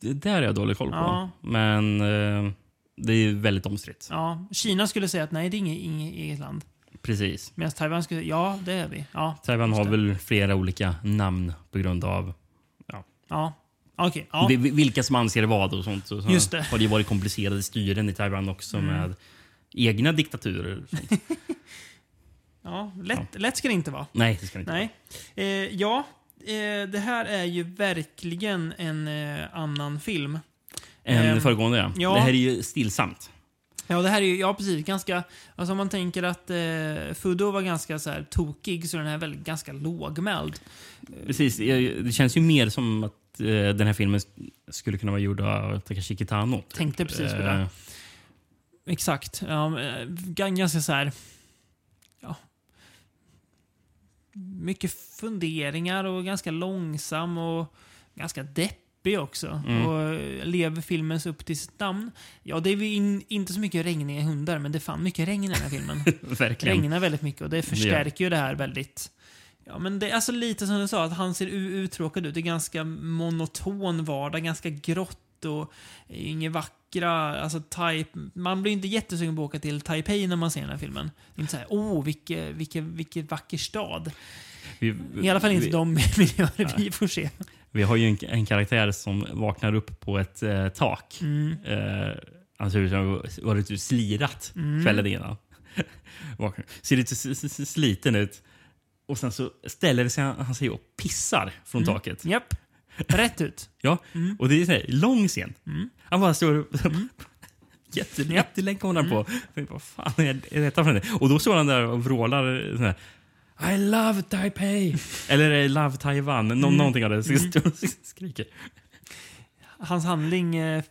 Det där har jag dålig koll på. Ja. Men eh, det är ju väldigt omstritt. Ja. Kina skulle säga att nej, det är inget, inget eget land. Precis. Medan Taiwan skulle säga ja, det är vi. Ja, Taiwan har väl flera olika namn på grund av Ja. Okej. ja. vi- vi- vilka som anser vad och sånt. Så, så Just det. har det varit komplicerade styren i Taiwan också Mm. med egna diktaturer. och sånt. ja. Lätt, lätt ska det inte vara. Nej, det ska det inte Nej. Eh, ja, eh, det här är ju verkligen en eh, annan film. än Ehm, föregående. Ja. ja. Det här är ju stillsamt. Ja, det här är ju, ja precis, ganska, alltså om man tänker att eh, Fudo var ganska så här tokig så är den här väl ganska lågmäld. Precis, det känns ju mer som att den här filmen skulle kunna vara gjord av Takashi Kitano. typ. Tänkte precis på det. Eh, Exakt. Ja, eh, gan- ganska så här, ja. Mycket funderingar och ganska långsam och ganska deppig också. Mm. Och eh, lever filmens upp till sitt namn. Ja, det är ju in, inte så mycket regniga hundar, men det är fan mycket regn i den här filmen. verkligen. regnar väldigt mycket och det förstärker ju det här väldigt. Ja, men det är alltså lite som du sa, att han ser uttråkad ut. Det är ganska monoton vardag, ganska grått och inget vackra. Alltså, type, man blir inte jättesugen på att åka till Taipei när man ser den här filmen. Det är inte såhär, åh, vilken vilke, vilke vacker stad. Vi, I alla fall inte vi, de miljöer vi får se. vi har ju en, en karaktär som vaknar upp på ett eh, tak. Mm. Eh, han ser ut som att ha varit slirat Mm. kvällen innan. Ser lite sliten ut. Och sen så ställer sig han, han sig och pissar från Mm. taket. Japp. Rätt ut. Ja, Mm. och det är så här, lång scen. Mm. Han bara står jätte, Japp. jättelänge håller han på. Tänkte, Vad fan är detta för något? Och då står han där och vrålar så här, I love Taipei! Eller love Taiwan. Nå Mm. Någonting av det. Så och skriker. Hans handling eh,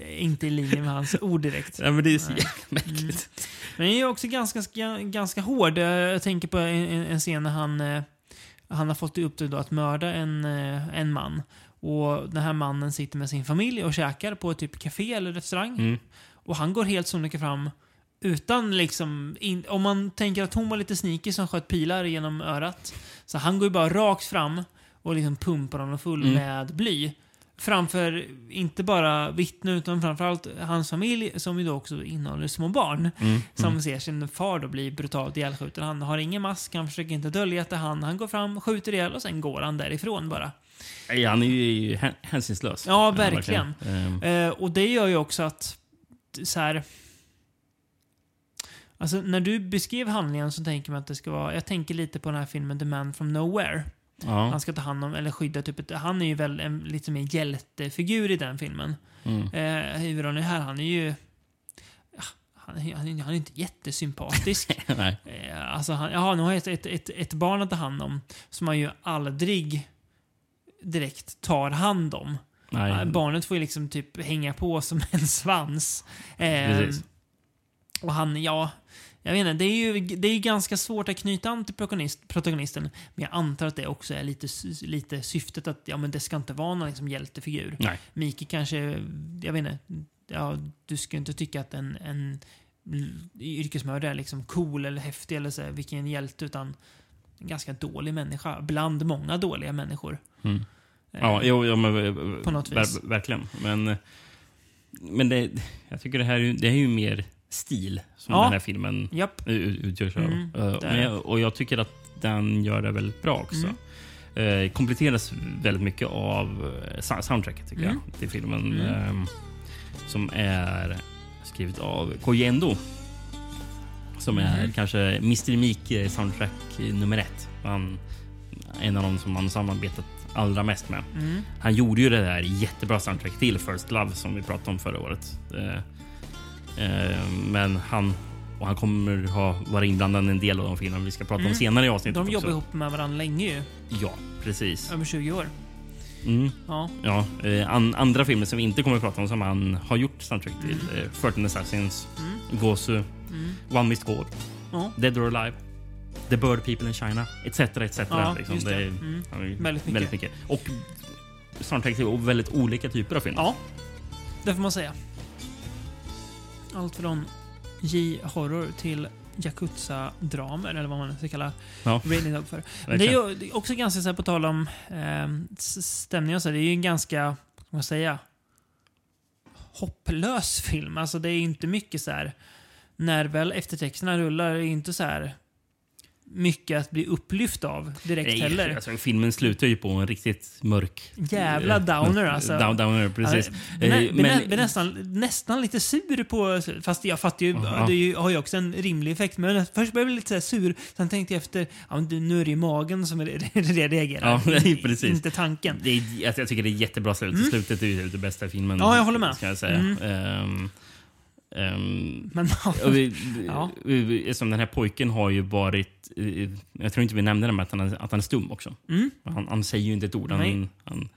är inte i linje med hans ord direkt. Ja, men det är så jävla märkligt. Men den är också ganska, ganska hård. Jag tänker på en, en en scen när han, eh, han har fått i uppdrag att mörda en, eh, en man. Och den här mannen sitter med sin familj och käkar på ett typ café eller restaurang. Mm. Och han går helt sonika fram utan liksom... In, om man tänker att hon var lite sneaky som sköt pilar genom örat. Så han går ju bara rakt fram och liksom pumpar honom full Mm. med bly. Framför inte bara vittnen utan framförallt hans familj som ju då också innehåller små barn. Mm. Som Mm. ser sin far då bli brutalt ihjälskjuten. Han har ingen mask, han försöker inte dölja att det är han. Han går fram, skjuter ihjäl och sen går han därifrån bara. Nej, Han är ju hä- hänsynslös. Ja, verkligen. Eh, och det gör ju också att så här. Alltså när du beskrev handlingen så tänker man att det ska vara, jag tänker lite på den här filmen The Man from Nowhere. Ja. Han ska ta hand om, eller skydda typ ett, han är ju väl en lite mer hjältefigur i den filmen. Mm. Eh, huvudrollen här, han är ju, han, är- han, han är inte jättesympatisk. Nej. Eh, Alltså han, jaha, nu har jag ett, ett, ett, ett barn att ta hand om som man ju aldrig direkt tar hand om. Nej. Eh, Barnet får ju liksom typ hänga på som en svans. Eh, och han, ja, jag vet inte, det är ju det är ganska svårt att knyta an till protagonist, protagonisten. Men jag antar att det också är lite, lite syftet att ja, men det ska inte vara någon liksom hjältefigur. Nej. Miki kanske, jag vet inte, ja, du ska inte tycka att en, en yrkesmördare är liksom cool eller häftig eller så här, vilken hjälte, utan en ganska dålig människa. Bland många dåliga människor. Mm. Eh, Ja, jo, ja men, eh, På något ver, vis. Verkligen. Men, men det, jag tycker det här är, det är ju mer stil som Ja. den här filmen Japp. utgörs av. Mm, Eh, men jag, och jag tycker att den gör det väldigt bra också. Mm. Eh, kompletteras väldigt mycket av eh, sou- soundtracket tycker Mm. jag, till filmen. Ehm, som är skrivet av Koji Endo. Som är Mm. kanske Mr. Meek eh, soundtrack nummer ett. Han, en av de som man samarbetat allra mest med. Mm. Han gjorde ju det där jättebra soundtrack till First Love som vi pratade om förra året. Eh, eh, men han och han kommer ha varit inblandad i en del av de filmerna vi ska prata om Mm. senare i avsnittet. De jobbar också. ihop med varandra länge ju. Ja, precis. Över 20 år. Mm, Ja. ja, eh, an, andra filmer som vi inte kommer att prata om som han har gjort soundtrack till. Mm. Eh, 13 Assassins, Mm. Gosu, Mm. One Missed Call, Ja. Dead or Alive, The Bird People in China, etc. etc. Ja, liksom. det. Mm. ju Väldigt mycket. väldigt mycket. Och soundtrack till väldigt olika typer av filmer. Ja, det får man säga. Allt från J-horror till Yakuza-dramer, eller vad man ska kalla Ja. Rating Dog för. Men det är ju är också ganska, så här, på tal om eh, s- stämning och så, det är ju en ganska, vad ska man säga, hopplös film. Alltså det är inte mycket så här, när väl eftertexterna rullar, är det inte så här mycket att bli upplyft av direkt Nej, heller. Alltså, filmen slutar ju på en riktigt mörk... Jävla eh, downer alltså. Down, downer, precis. Ja, men, Eh, men, men- nästan, nästan lite sur på... Fast jag fattar ju, Ja. det ju- har ju också en rimlig effekt. Men först blev jag lite så sur, sen tänkte jag efter, ja, nu är det ju magen som re- re- reagerar. Ja, precis. Inte tanken. Det är, jag, jag tycker det är jättebra slut. Mm. Slutet är ju det bästa i filmen. Ja, jag håller med. Ska jag säga. Mm. Ehm, ehm, Men och vi, Ja. vi, som den här pojken har ju varit... Jag tror inte vi nämnde det, men att han, är- att han är stum också. mm, Han, han säger ju inte ett ord. Han, han,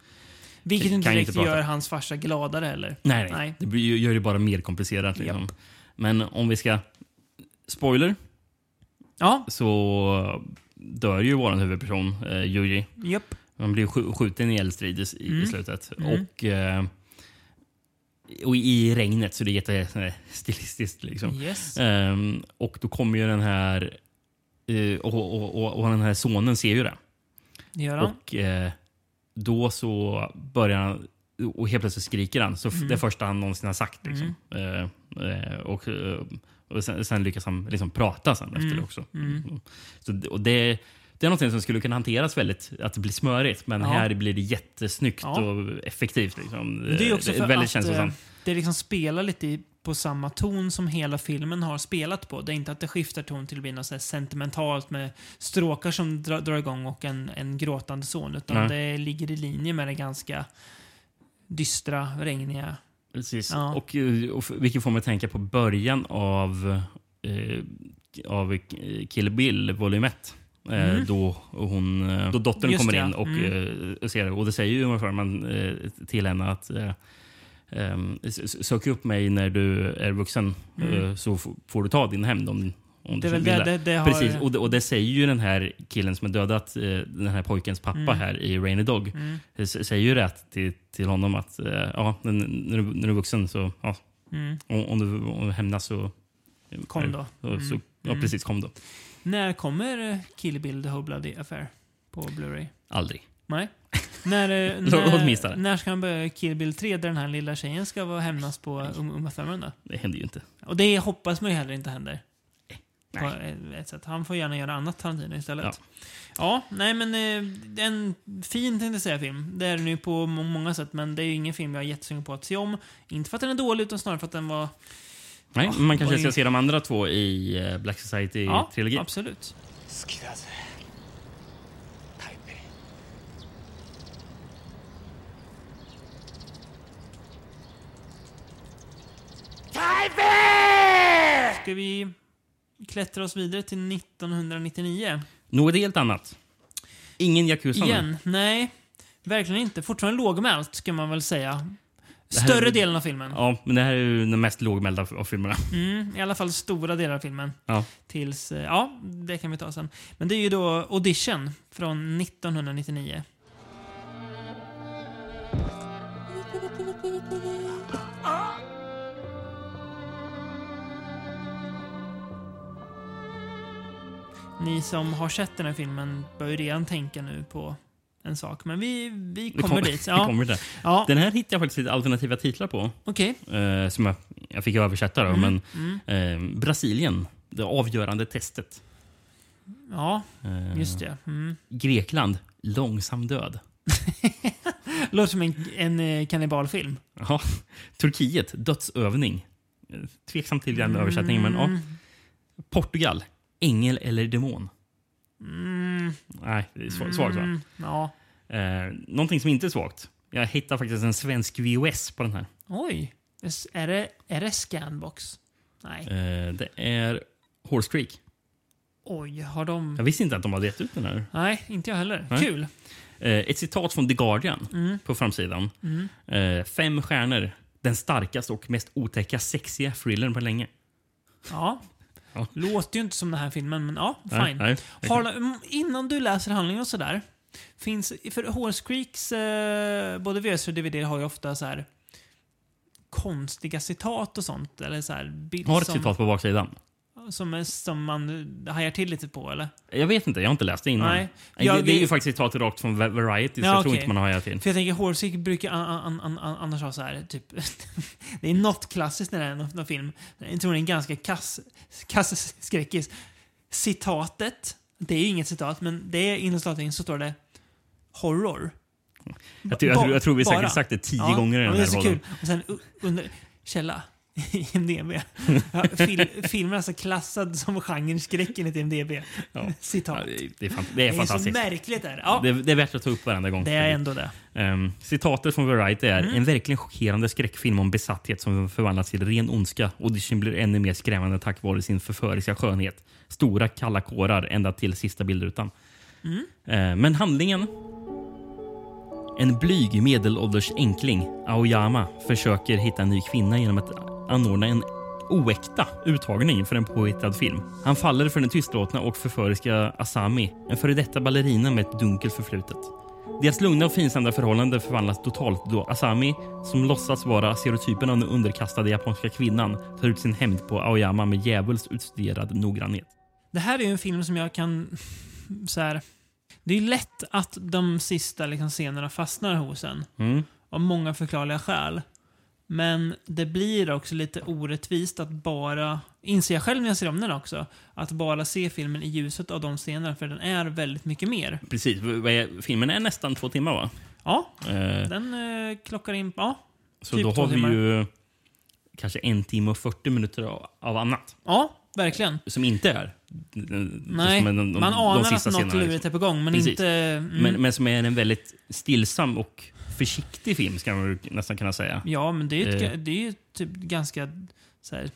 vilket Kan inte direkt inte gör hans farsa gladare heller. nej, nej, Nej. Det gör det bara mer komplicerat. Liksom. Men om vi ska... Spoiler. Ja, Så dör ju vår huvudperson, eh, Yuji. japp. Han blir skj- skjuten i eldstrid i, i Mm. slutet. Mm. Och, eh, och i regnet, så det är jättestilistiskt. Liksom. Yes. Ehm, och då kommer ju den här... eh, och, och, och, och den här sonen ser ju det. Gör han. Och eh, då så börjar han... Och helt plötsligt skriker han. Så Mm. Det första han någonsin har sagt. Liksom. Eh, eh, och eh, och sen, sen lyckas han liksom prata sen efter Mm. det också. Mm. Så, och det, det är något som skulle kunna hanteras väldigt, att det blir smörigt. Men Ja. här blir det jättesnyggt Ja. och effektivt. Liksom. Det är också Det för väldigt att känslosamt. eh, det liksom spelar lite på samma ton som hela filmen har spelat på. Det är inte att det skiftar ton till att bli något så sentimentalt med stråkar som dra, drar igång och en, en gråtande son. Utan Nej. det ligger i linje med det ganska dystra, regniga. Precis. Ja. Och, eh, och, vilket får mig att tänka på början av, eh, av Kill Bill volym 1. Eh, Mm. då, hon, eh, då dottern Just kommer det, in och Mm. eh, ser det. Och det säger ju man, till henne att eh, ehm, sök upp mig när du är vuxen Mm. så får du ta din hämnd om, om du vill det, det. det, har... Precis, och det, och det säger ju den här killen som har dödat den här pojkens pappa Mm. här i Rainy Dog. Mm, säger ju rätt till, till honom att ja, när, du, när du är vuxen så ja, mm. om, om du om du hämnas så... Kom då. Så, Mm. så, ja, precis. Kom då. När kommer eh, Kill Bill The Whole Bloody Affair på Blu-ray? Aldrig. Nej. när, eh, när, när ska han börja Kill Bill 3 där den här lilla tjejen ska vara hämnas på um, Uma Thurman då? Det händer ju inte. Och det hoppas man ju heller inte händer. På Nej. ett sätt. Han får gärna göra annat Tarantino istället. Ja. Ja, nej men eh, en fin tänkte jag säga film. Det är den ju på må- många sätt, men det är ju ingen film jag är jättesugen på att se om. Inte för att den är dålig, utan snarare för att den var... Nej, oh, man kanske ska se de andra två i eh, Black Society-trilogin. Ja, absolut. Ska vi klättra oss vidare till 1999? Något helt annat. Ingen Yakuza Igen? Nu. Nej, verkligen inte. Fortfarande lågmält, ska man väl säga. Större är, delen av filmen. Ja, men det här är ju den mest lågmälda av filmerna. Mm, I alla fall stora delar av filmen. Ja. Tills, eh, ja, det kan vi ta sen. Men det är ju då Audition från 1999. Ni som har sett den här filmen bör ju redan tänka nu på en sak. Men vi, vi kommer dit. Ja, kommer det. ja Den här hittade jag faktiskt lite alternativa titlar på. okej. Eh, som jag, jag fick översätta. Då, Mm, Men, eh, Brasilien, det avgörande testet. Ja, Eh, just det. Mm. Grekland, långsam död. Låter som en, en eh, kannibalfilm. Ja. Turkiet, dödsövning. Eh, Tveksam till den översättningen, men ja. Mm. Portugal, ängel eller demon. Mm. Nej, det är svag- svagt va? Mm. Ja. Eh, någonting som inte är svagt. Jag hittade faktiskt en svensk VOS på den här. Oj. Är det, är det Scanbox? Nej. Eh, det är Horse Creek. Oj, har de... Jag visste inte att de hade gett ut den här. Nej, inte jag heller. Nej. Kul. Eh, ett citat från The Guardian Mm. på framsidan. Mm. Eh, fem stjärnor. Den starkaste och mest otäcka sexiga thrillern på länge. Ja. Ja. Låter ju inte som den här filmen, men ja, Nej, fine. nej. Har, mm, innan du läser handlingen och sådär. Finns, för Horse Creeks, eh, både VS och DVD har ju ofta så här konstiga citat och sånt. Eller så här, bild Har ett som, citat på baksidan. Som, som man hajar till lite på, eller? Jag vet inte, jag har inte läst det innan. Nej. Jag- det, det är ju faktiskt citat rakt från Va- Variety, så Ja, jag tror okej. inte man har hajat till. För jag tänker, Creek brukar an, an, an, an, annars ha så här, typ... det är något klassiskt när det är någon, någon film. Jag tror det är en ganska kass, kass skräckis. Citatet, det är ju inget citat, men det är inom statningen så står det horror. Jag, tror- jag, tror- jag tror vi Bara. säkert sagt det tio Ja, gånger i den här podden. Och sen under källa. IMDB. Ja, fil, filmen är alltså klassad som genren skräck enligt IMDB. Ja. Citat. Ja, det, det är, fan, det det är är så märkligt där. Ja, Det, det är värt att ta upp varenda gång. det är ändå det. Ehm, citatet från Variety är Mm. en verkligen chockerande skräckfilm om besatthet som förvandlas till ren ondska. Audition blir ännu mer skrämmande tack vare sin förföriska skönhet. Stora kalla kårar ända till sista bildrutan. Mm. Ehm, men handlingen? En blyg medelålders enkling, Aoyama, försöker hitta en ny kvinna genom att anordna en oäkta uttagning för en påhittad film. Han faller för den tystlåtna och förföriska Asami, en före detta ballerina med ett dunkelt förflutet. Deras lugna och finstämda förhållande förvandlas totalt då Asami, som låtsas vara stereotypen av den underkastade japanska kvinnan, tar ut sin hämnd på Aoyama med djävulskt utstuderad noggrannhet. Det här är ju en film som jag kan... Så här, det är lätt att de sista liksom, scenerna fastnar hos en. Mm. Av många förklarliga skäl. Men det blir också lite orättvist att bara, inser jag själv när jag ser om den också, att bara se filmen i ljuset av de scenerna, för den är väldigt mycket mer. Precis. Filmen är nästan två timmar, va? Ja, Eh, den eh, klockar in, ja. så typ då har vi timmar. ju kanske en timme och 40 minuter av, av annat. Ja, verkligen. Som inte är... Nej, de, de, man anar de att något liksom. lurigt är på gång, men Precis. inte... Mm, men, men som är en väldigt stillsam och försiktig film, ska man nästan kunna säga. Ja, men det är ju, ett, Eh. det är typ ganska så här,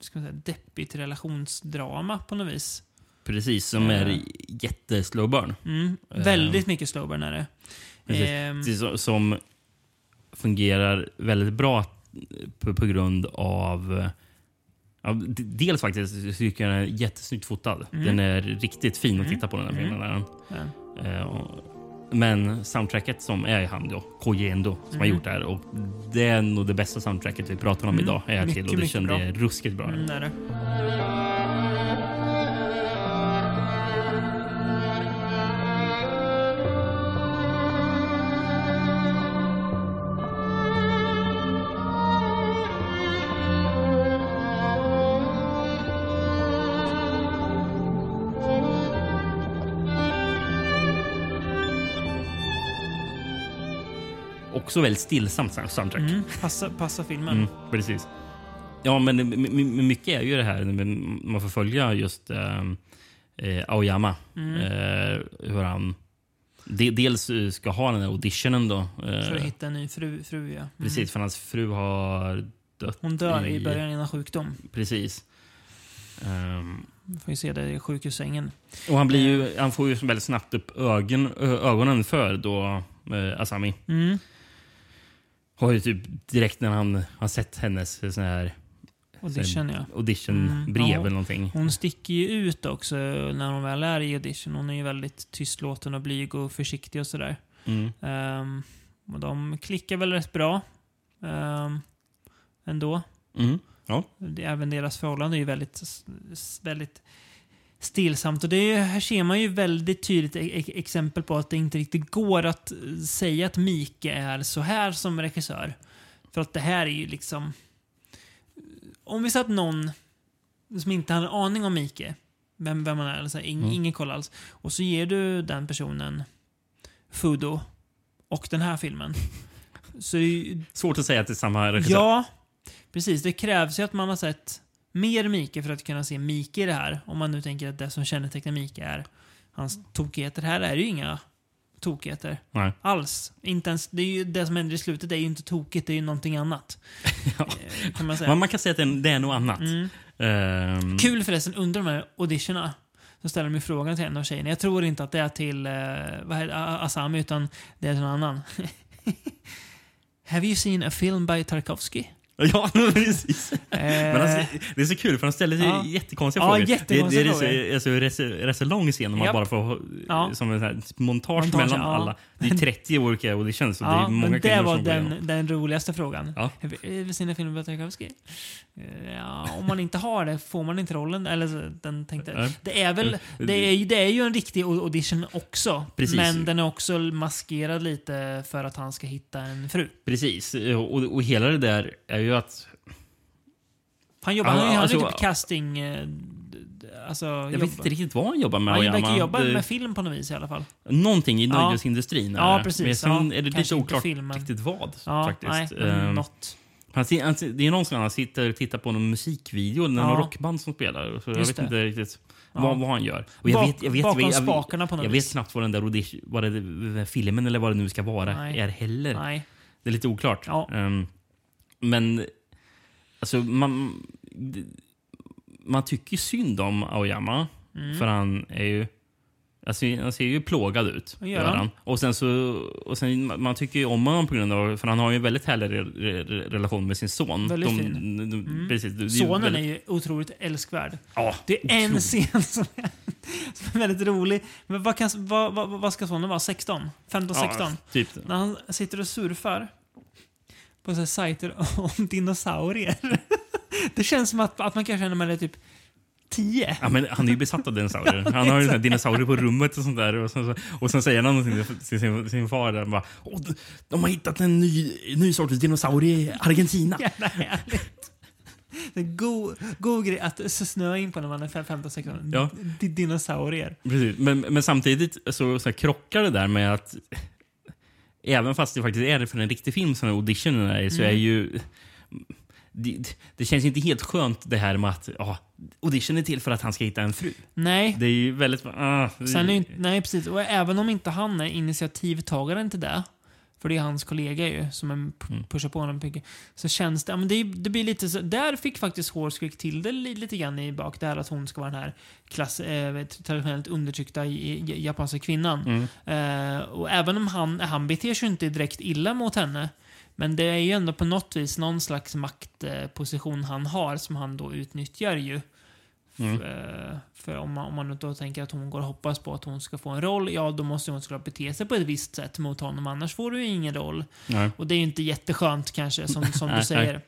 ska man säga, deppigt relationsdrama på något vis. Precis, som Eh. är jätteslow burn. Mm, Eh. väldigt mycket slowburn är det. Precis. Precis, som- fungerar väldigt bra på, på grund av... eh, Ja, dels faktiskt tycker jag den är jättesnyggt fotad. Mm. Den är riktigt fin att Mm. titta på den här Mm. filmen. ja. Eh, och- Men soundtracket som är han då, Koji Endo, som har Mm. gjort det här. Och det är nog det bästa soundtracket vi pratar om Mm. idag. Är Mycket, till bra. Det är ruskigt bra. Mm, Också väldigt stillsamt soundtrack. Mm, passa, passa filmen. Mm, precis. Ja, men mycket är ju det här man får följa just eh, eh, Aoyama. Mm. Eh, hur han de, dels eh, ska ha den här auditionen då. Eh, För att hitta en ny fru, fru ja. Mm. Precis, för hans fru har dött. Hon dör i i- början innan sjukdom. Precis. Vi får ju se det i sjukhussängen. och han, blir ju, han får ju väldigt snabbt upp ögon, ögonen för då eh, Asami. Mm. Har ju typ direkt när han har sett hennes sån här Audition ja. auditionbrev Mm, ja. eller någonting. Hon sticker ju ut också när hon väl är i audition. Hon är ju väldigt tystlåten och blyg och försiktig och sådär. Mm. Ehm, och de klickar väl rätt bra. Um, ändå. Mm. Det, även deras förhållande är ju väldigt, väldigt stillsamt. Och det är, här ser man ju väldigt tydligt e- e- exempel på att det inte riktigt går att eh, säga att Mike är så här som regissör. För att det här är ju liksom... Om vi satt någon som inte har en aning om Mike, vem, vem man är, alltså, ing, Mm. ingen koll alls. Och så ger du den personen Fudo och den här filmen. Så är ju- Svårt att säga att det är samma regissör. Ja, precis. Det krävs ju att man har sett mer Mike för att kunna se Mike i det här. Om man nu tänker att det som kännetecknar Mike är hans tokigheter. Här är det ju inga tokigheter Nej. alls. Inte ens, det, är ju, det som händer i slutet är ju inte tokigt, det är ju någonting annat. Ja. Eh, Kan man säga. Man kan säga att det är, det är något annat. Mm. Ehm, Kul förresten, under de här auditionerna så ställer de frågan till en av tjejerna. Jag tror inte att det är till eh, vad heter, A- Asami, utan det är till någon annan. Have you seen a film by Tarkovsky? Ja, precis. Men Eh, alltså, det är så kul för han ställer sig Ja. jättekonstiga Ja, frågor. jättekonstiga det, det, frågor. är så, alltså, rätt, rätt så lång scen om man bara får Ja. som en montage, Montage, mellan ja. alla. Det är 30 olika och det ja, är många det var som den, den roligaste frågan. Ja. Have you ever seen a film by Tarkovsky? Eh, Ja, om man inte har det får man inte rollen. Eller den tänkte, det är väl, det är, ju- det är ju en riktig audition också. Precis. Men den är också maskerad lite för att han ska hitta en fru. Precis. Och, och hela det där är ju att... Han jobbar, han, han alltså- är typ casting... eh, Alltså, Jag jobbar. vet inte riktigt vad han jobbar med. Han verkar jobba med film på något vis i alla fall. Någonting i nöjesindustrin. Ja, precis. Men sen Ja, är det lite oklart riktigt vad. Ja, faktiskt. nej, Ehm, något. han, han, det är någon som han sitter och tittar på någon musikvideo, när Ja. någon rockband som spelar. Så jag Just vet det. inte riktigt Ja. vad, vad han gör. Och jag Bak- vet, jag vet, bakom jag, jag, spakarna på något jag vis. vet knappt vad den där audition, vad det, filmen eller vad det nu ska vara Nej. är heller. Nej. Det är lite oklart. Ja. Ehm, men alltså man, man tycker synd om Aoyama. Mm. För han är ju... Alltså, han ser ju plågad ut. Gör han? Och sen så... Och sen, man tycker ju om honom på grund av... För han har ju en väldigt härlig re, re, relation med sin son. Väldigt De- fin. de- Mm. Precis, det Sonen väldigt- är ju otroligt älskvärd. Ja, Det är en otroligt. scen som är, som är väldigt rolig. Men vad, kan, vad, vad, vad ska sonen vara? 16? 15, 16? Ja, typ. När han sitter och surfar på så här sajter om dinosaurier. Det känns som att, att man kanske när man är typ 10. Ja, men han är ju besatt av dinosaurier. Han har ju dinosaurier på rummet och sånt där. Och sen, och sen säger han någonting till sin, sin far. Där, bara, Åh, de, har hittat en ny, ny sorts dinosaurie i Argentina. Jävla härligt. Det är god, god grej att snöa in på när man är 15, 16. Ja. Dinosaurier. Precis. Men, men samtidigt så, så krockar det där med att även fast det faktiskt är för en riktig film som auditionen är så är Mm. ju det, det känns inte helt skönt det här med att ja, audition är till för att han ska hitta en fru. Nej, Det är ju väldigt... Ah, Sen är nej, precis. Och även om inte han är initiativtagaren till det, för det är hans kollega ju som Mm. pushar på honom mycket, så känns det, ja, men det, det blir lite så, där fick faktiskt Horskrick till det li- lite grann i bak, det här att hon ska vara den här klass, eh, traditionellt undertryckta japanska kvinnan. Mm. Eh, och även om han, han beter sig inte direkt illa mot henne, men det är ju ändå på något vis någon slags maktposition han har som han då utnyttjar ju. Mm. För, för om man, om man då tänker att hon går och hoppas på att hon ska få en roll, ja då måste hon såklart bete sig på ett visst sätt mot honom, annars får du ju ingen roll. Nej. Och det är ju inte jätteskönt kanske, som, som Nej, du säger.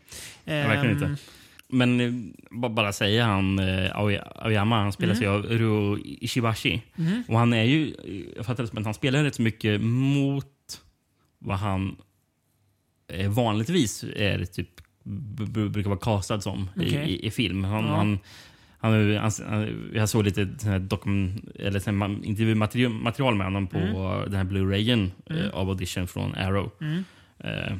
Nej, verkligen Ehm, inte. Men eh, ba- bara säga han, eh, Aoy- Aoyama, han spelas ju av Ruo Ishibashi. mhm. Och han är ju, jag fattar det som att han spelar rätt så mycket mot vad han eh, vanligtvis är typ brukar vara castad som i, Okej. i, i film. Han, Ja. han, han, han, han, jag såg lite dokum, eller intervjumaterial material med honom på den här Blu-rayen Mm. eh, av audition från Arrow. Mm. Eh,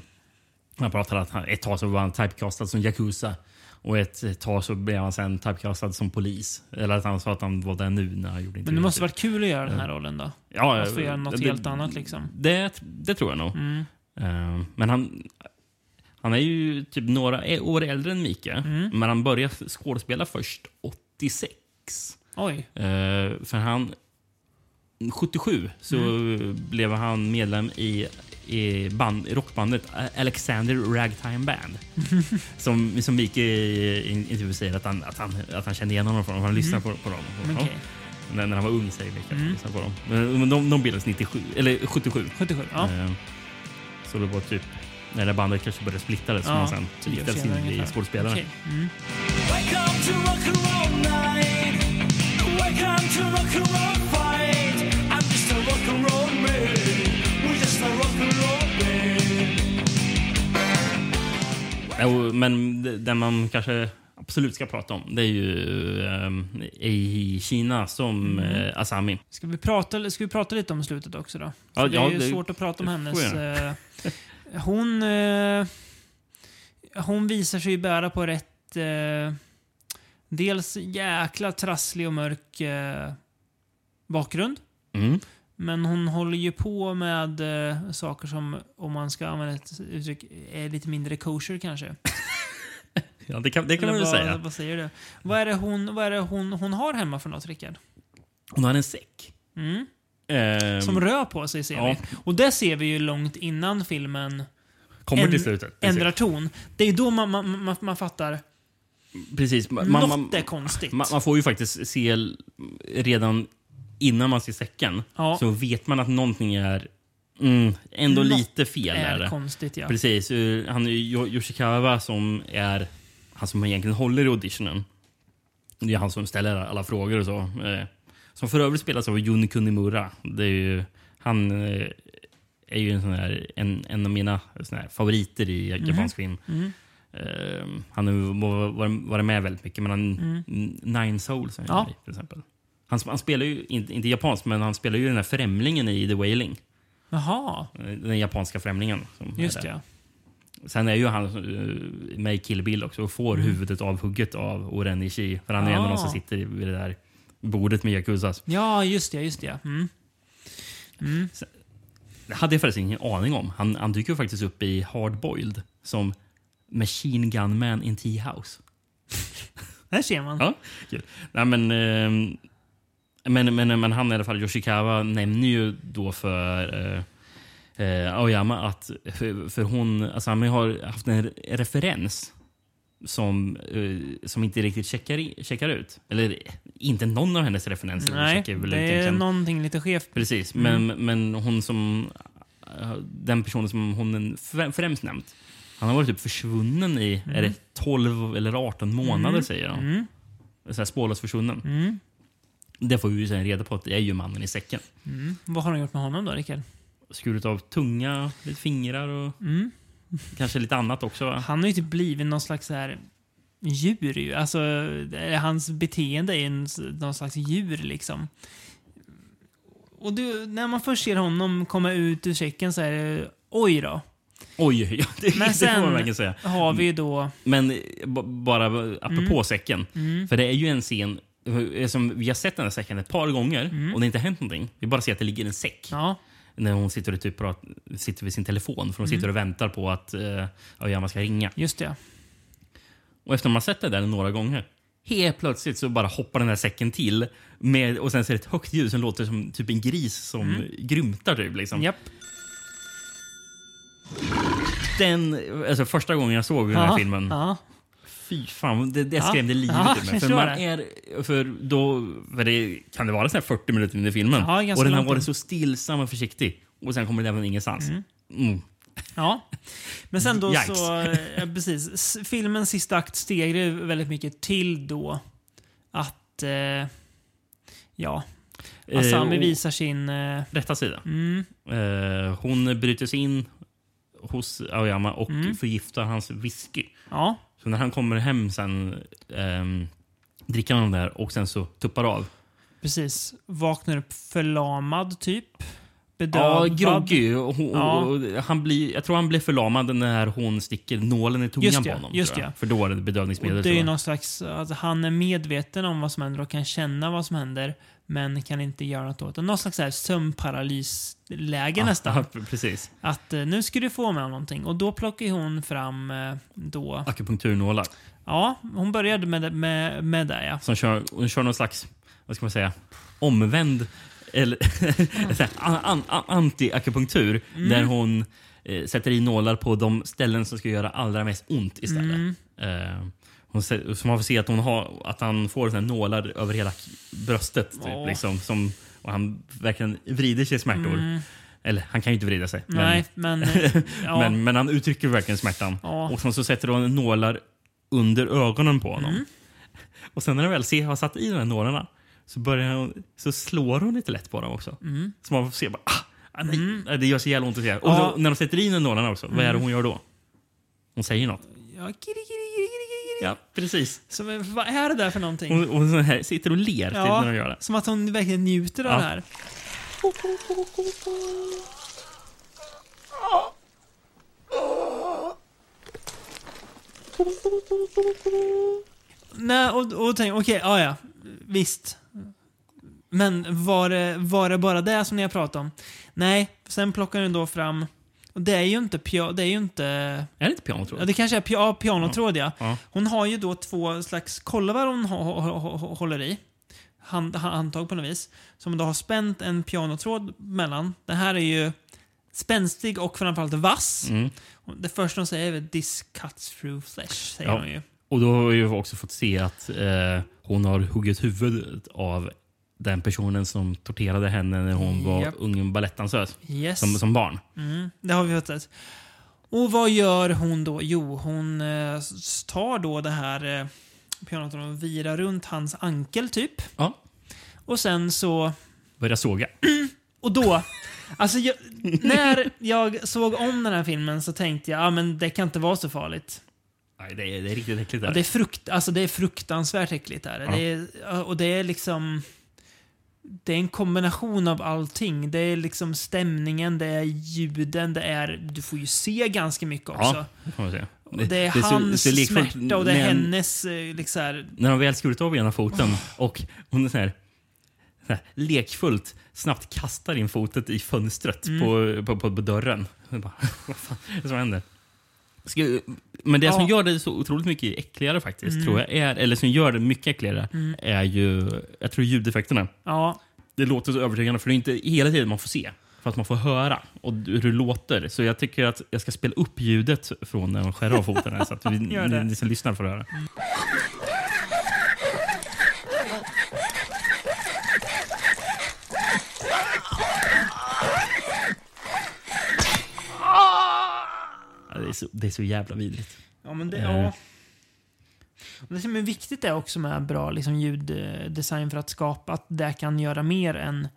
han pratade att han, ett tag så var han typecastad som Yakuza. Och ett tag så blev han sen typecastad som polis. Eller att han sa att han var där nu när han gjorde Men det måste varit kul att göra den här rollen då. Ja, Fast få göra något det- helt annat liksom. Det, det tror jag nog. Mm. Eh, men han, han är ju typ några år äldre än Mike. Mm. Men han började skådespela först 86. Oj. Eh, för han... 77 så Mm. blev han medlem i, i, band, rockbandet Alexander Ragtime Band. som, som Mike i säger att han, att, han, att han kände igen honom från. Han lyssnade på, på dem. Ja. Okej. När, när han var ung säger Mike. Mm. på dem. Men, men de, de bildades 97, eller 77. 77. Ja. Eh, Så det var typ där bandet kanske började splittras som Ja, han sen år riktades in i ungefär. skådespelare. Okej. Mm. Men det- den man kanske absolut ska prata om, det är ju um, i Kina som eh, Asami. Ska vi, prata, ska vi prata lite om slutet också då? Ja, det ja, är ju det- svårt att prata om hennes... hon, eh, hon visar sig bära på rätt... Eh, dels jäkla trasslig och mörk eh, bakgrund. Mm. Men hon håller ju på med eh, saker som, om man ska använda ett uttryck, är lite mindre kosher kanske. Ja, det kan, det kan man väl vad, säga. Vad säger du? Vad är det hon, vad är hon, hon har hemma för något, Rickard? Hon har en säck. Mm. Ehm, Som rör på sig ser ja. vi. Och det ser vi ju långt innan filmen kommer till slutet. Precis. ändrar ton. Det är då man, man, man, man fattar Precis. Man, något man, är konstigt. man, man får ju faktiskt se redan innan man ser säcken. Ja. Så vet man att någonting är mm, ändå Något lite fel. Är är det. konstigt ja. Precis. eh, Han är Yoshikawa som är han som egentligen håller i auditionen. Det är han som ställer alla frågor och så. Som för övrigt spelas av Jun Kunimura. Det är ju, han eh, är ju en, sån här, en, en av mina här favoriter i japansk film. Mm. Eh, han har varit, med väldigt mycket, men han, Mm. Nine Souls Ja. i, till exempel. Han, han spelar ju, inte, inte japanskt, men han spelar ju den här främlingen i The Wailing. Jaha, Eh, Den japanska främlingen. Just det. ja. Sen är ju han eh, med i Kill Bill också och får huvudet avhugget av Oren Ishii. För han är en av de som Ah. sitter vid det där bordet med Yakuzas. Ja, just det. Just det. Mm. Mm. Det hade jag förresten ingen aning om. Han, han dyker ju faktiskt upp i Hard Boiled som Machine Gun Man in Tea House. Där ser man. Ja, kul. Nej, men, ehm, men, men, men han i alla fall, Yoshikawa, nämner ju då för eh, eh, Aoyama att för, för hon, Asami har haft en referens som, eh, som inte riktigt checkar, i, checkar ut. Eller inte någon av hennes referenser Nej, det ut är egentligen. någonting lite skevt. Precis, Mm. men, men hon som... eh, Den personen som hon fr- främst nämnt. Han har varit typ försvunnen i är det 12 eller 18 månader, Mm. säger han. Mm. Så här spårlöst försvunnen. Mm. Det får vi ju sen reda på att det är ju mannen i säcken. Mm. Vad har de gjort med honom då, Rickard? Skurit av tunga, lite fingrar och Mm. Kanske lite annat också. Va? Han har ju typ blivit någon slags så här djur ju. Alltså, det- hans beteende är en, någon slags djur liksom. Och du, när man först ser honom komma ut ur säcken så är det oj då. Oj, ja, det, Men det får man sen- verkligen säga. Har vi då... Men eh, bara apropå säcken. Mm. För det är ju en scen eh, som vi har sett den här säcken ett par gånger Mm. och det har inte hänt någonting. Vi bara ser att det ligger en säck. Ja, när hon sitter, och typ prat, sitter vid sin telefon. För hon Mm. sitter och väntar på att uh, Aoyama ska ringa. just det. Och efter man har sett det där några gånger, helt plötsligt så bara hoppar den där säcken till. Med, och sen ser det ett högt ljud som låter som typ en gris som grymtar. Typ, liksom. Japp. Den, alltså första gången jag såg den här Ja, filmen, Ja. Fy fan, det, det skrämde livet Ja, ur mig. För, man är, för då, för det kan det vara så här 40 minuter in i filmen. Ja, och den har varit så stillsam och försiktig. Och sen kommer det även ingenstans. Mm. Ja. Men sen då Yikes. så, eh, precis. Filmens sista akt stegrar ju väldigt mycket till då att, eh, ja, Asami Eh, visar sin... Eh, Rätta sida. mm, Eh, hon bryter sig in hos Aoyama och Mm. förgiftar hans whisky. ja, så när han kommer hem sen um, dricker han den där och sen så tuppar av. precis. Vaknar upp förlamad typ. Ja, Bedövad. groggy. Ja. han blir, jag tror han blir förlamad när hon sticker nålen i tungan det, på honom. just det. För då är det bedövningsmedel. Och det är någon slags, alltså, han är medveten om vad som händer och kan känna vad som händer. Men kan inte göra något åt det. Någon slags sömnparalysläge nästan. Ja, precis. Att eh, nu ska du få med om någonting. Och då plockar hon fram eh, då... Akupunkturnålar. Ja, hon började med, med, med det ja. Som kör, hon kör någon slags, vad ska man säga, omvänd eller an, an, an, anti-akupunktur. Mm. Där hon eh, sätter i nålar på de ställen som ska göra allra mest ont istället. Mm. Eh, hon, så man får se att, hon har, att han får såna nålar över hela bröstet. Typ, Åh. liksom, som, och han verkligen vrider sig i smärtor. Mm. Eller han kan ju inte vrida sig. Nej, men... eh, ja. Men, men han uttrycker verkligen smärtan. Ja. Och sen så sätter hon nålar under ögonen på honom. Mm. Och sen när han väl ser, har satt i de här nålarna så, börjar hon, så slår hon lite lätt på dem också. Så man får se bara, ah, ah, nej, det gör så jävla ont att se. Och Ja. då, när de sätter in nålarna också, vad är det hon gör då? Hon säger något. Ja, kiri, kiri, kiri, kiri. Ja, precis. Så, men vad är det där för någonting? Hon, hon så här, sitter och ler till när de gör det. som att hon verkligen njuter av Ja. det här. Nej, och, och tänk, okej, ja ja, visst. Men var det, var det bara det som ni har pratat om? Nej, sen plockar den då fram, och det är ju inte pia, det är ju inte Är det inte piano tror Ja, det kanske är pia pianotråd, ja. Ja. Hon har ju då två slags kolvar hon hå- hå- hå- hå- håller i. Hand, ha- handtag på något vis. Som då har spänt en pianotråd mellan. Den här är ju spänstig och framförallt vass. Mm. Det första hon säger är “This cuts through flesh”, säger Ja. hon ju. Och då har vi också fått se att eh, hon har huggit huvudet av den personen som torterade henne när hon var ung balettdansös. Yes. Som, som barn. Mm, det har vi sett. Och vad gör hon då? Jo, hon eh, tar då det här eh, pianotråden och virar runt hans ankel, typ. Ja. Och sen så Börjar såga. Och då, alltså jag, när jag såg om den här filmen så tänkte jag, ja men det kan inte vara så farligt. Nej, det är, det är riktigt äckligt. Ja, Där. det, är frukt, alltså det är fruktansvärt äckligt. Där. Ja. Det är, och det är liksom... Det är en kombination av allting. Det är liksom stämningen, det är ljuden, det är... Du får ju se ganska mycket också. Ja, det får man säga. Och det är så- hans så lekfullt smärta och det är hennes... eh, Liksom, här- När de väl skurit av ena foten och hon är så här, så här lekfullt snabbt kastar in fotet i fönstret Mm. på, på, på, på dörren. Bara, vad fan är det som händer? Men det Ja. Mm. som gör det så otroligt mycket äckligare faktiskt, tror jag, är, eller som gör det mycket äckligare, är ju, jag tror ljudeffekterna. ja, Det låter så övertygande för det är inte hela tiden man får se. För att man får höra och hur det låter. Så jag tycker att jag ska spela upp ljudet från när de skär av foten. här, så att vi, ni, ni som lyssnar får höra. Ja, Det är, så, det är så jävla vidrigt. ja, men det... Eh. Ja. Det som är viktigt är också med bra liksom, ljuddesign för att skapa att det kan göra mer än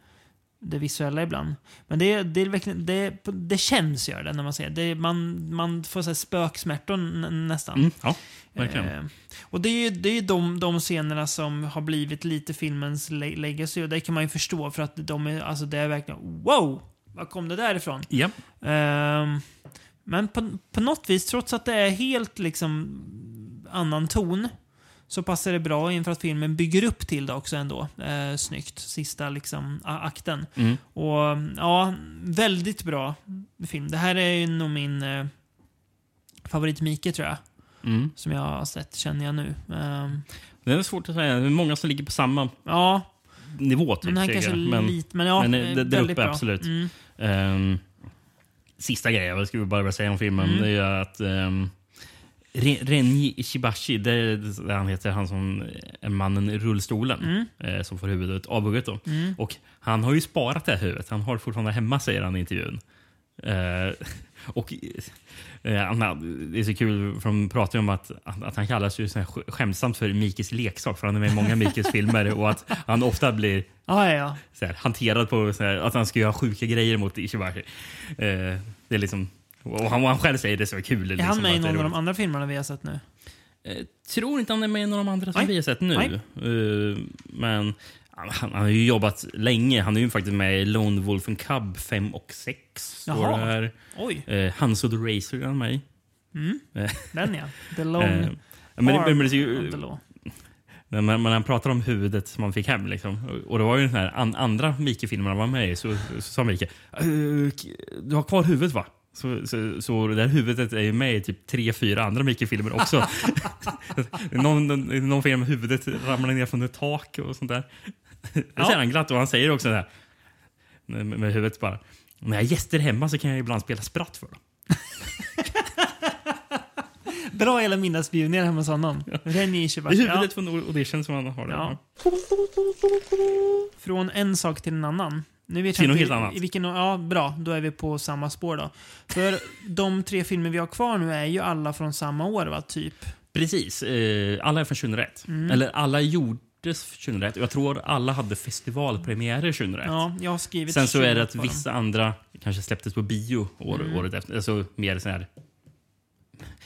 det visuella ibland. Men det, det, är verkligen, det, det känns gör det när man ser det. Man, man får så här spöksmärtor nästan. Mm, ja, verkligen. Eh, och det är ju det är ju de, de scenerna som har blivit lite filmens le- legacy och det kan man ju förstå för att de är, alltså det är verkligen wow! Var kom det där ifrån? Ja. Ehm, men på, på något vis, trots att det är helt liksom annan ton, så passar det bra in för att filmen bygger upp till det också ändå. Eh, snyggt. Sista liksom akten. Mm. Och ja, väldigt bra film. Det här är ju nog min eh, favorit Mike tror jag. Mm. Som jag har sett, känner jag nu. Ehm, Det är svårt att säga. Det är många som ligger på samma ja, nivå. Typ, den här kanske men, lite, men ja, men, eh, eh, det- det är väldigt uppe, bra. absolut. Mm. Ehm, sista grejen jag skulle bara säga om filmen Mm. det är att um, Renji Ishibashi, det är han heter, han som är mannen i rullstolen Mm. eh, som får huvudet avhugget. Då. Mm. Och han har ju sparat det här huvudet. Han har det fortfarande hemma, säger han i intervjun. Eh, och Det är så kul, för de pratar ju om att, att, han kallas ju skämtsamt för Mikes leksak, för han är med i många Mikes filmer och att han ofta blir Ja, ja, så här, hanterad på så här, att han ska göra sjuka grejer mot Ishibashi. Eh, det är liksom, och han, och han själv säger det så är kul. Är liksom, han med i någon av de andra filmerna vi har sett nu? Eh, tror inte han är med i någon av de andra som Nej. vi har sett nu. Eh, men han, han har ju jobbat länge. Han är ju faktiskt med i Lone Wolf and Cub 5 och 6. Står Jaha. Oj, Eh, Hanso the Racer är han med i. Eh, den ja. The Lone eh, men, men, men, ju- när man, när han pratar om huvudet som man fick hem. Liksom. Och, och det var ju den här an, andra Mike-filmen han var med i. Så, så sa Mike, "Eh, du har kvar huvudet va? Så, så, så det där huvudet är ju med i typ tre, fyra andra Mike-filmer också. någon, någon, någon film med huvudet ramlar ner från ett tak och sånt där. Det Ja. säger han glatt och han säger också det här med, med huvudet bara. När jag har gäster hemma så kan jag ibland spela spratt för dem. Bra hela middagsbjudningar hemma hos honom. Renji Det Ishibashi. är Ja. huvudet från audition som han har. där. Ja. Från en sak till en annan. Nu vet Till jag inte helt annat. i vilken, ja, bra, då är vi på samma spår då. För de tre filmer vi har kvar nu är ju alla från samma år, va? Typ. Precis. Eh, alla är från 2001. Mm. Eller alla är gjorda släpptes 2001 och jag tror alla hade festivalpremiärer 2001. Ja, jag har skrivit Sen så är det 20 att vissa andra kanske släpptes på bio år, Mm. året efter. Alltså mer sån här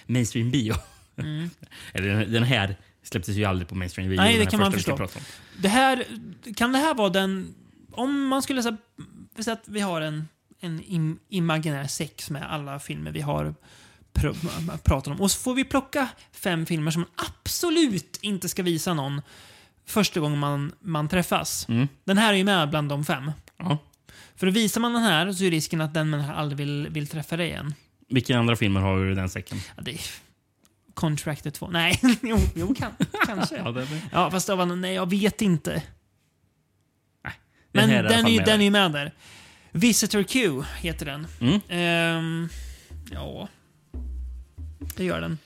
mainstream bio. Mm. Eller den, här släpptes ju aldrig på mainstream bio. Nej, det kan man förstå. Det här, kan det här vara den... Om man skulle säga säger att vi har en, en im, imaginär sex med alla filmer vi har pr pratat om. Och så får vi plocka fem filmer som man absolut inte ska visa någon första gången man, man träffas. Mm. Den här är ju med bland de fem. Ja. För visar man den här så är risken att den människan aldrig vill, vill träffa dig igen. Vilka andra filmer har du i den säcken? Ja, det är Contracted 2. Nej, jo, jo kan, kanske. Ja, det, Ja, fast av annan- nej, jag vet inte. den Men är den är, fall ju, med den är ju med där. Visitor Q heter den. Mm. Ehm, ja, det gör den.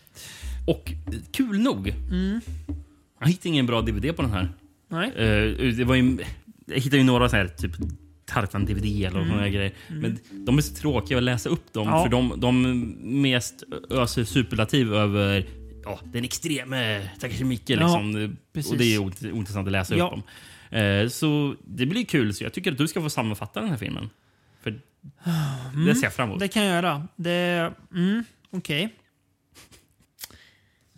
Och kul nog, Mm. Jag hittade ingen bra DVD på den här. Nej. Eh, det var ju, jag hittade ju några så här, typ Tartan-DVD eller mm. såna grejer. Men de är så tråkiga att läsa upp dem. Ja. För de, de mest öser superlativ över ja, den extreme Takashi Miike. Ja, Liksom. precis. och det är ointressant att läsa Ja. upp dem. Eh, så det blir kul. Så jag tycker att du ska få sammanfatta den här filmen. För det ser jag fram emot. Mm. Det kan jag göra. Det... Mm, okej. Jag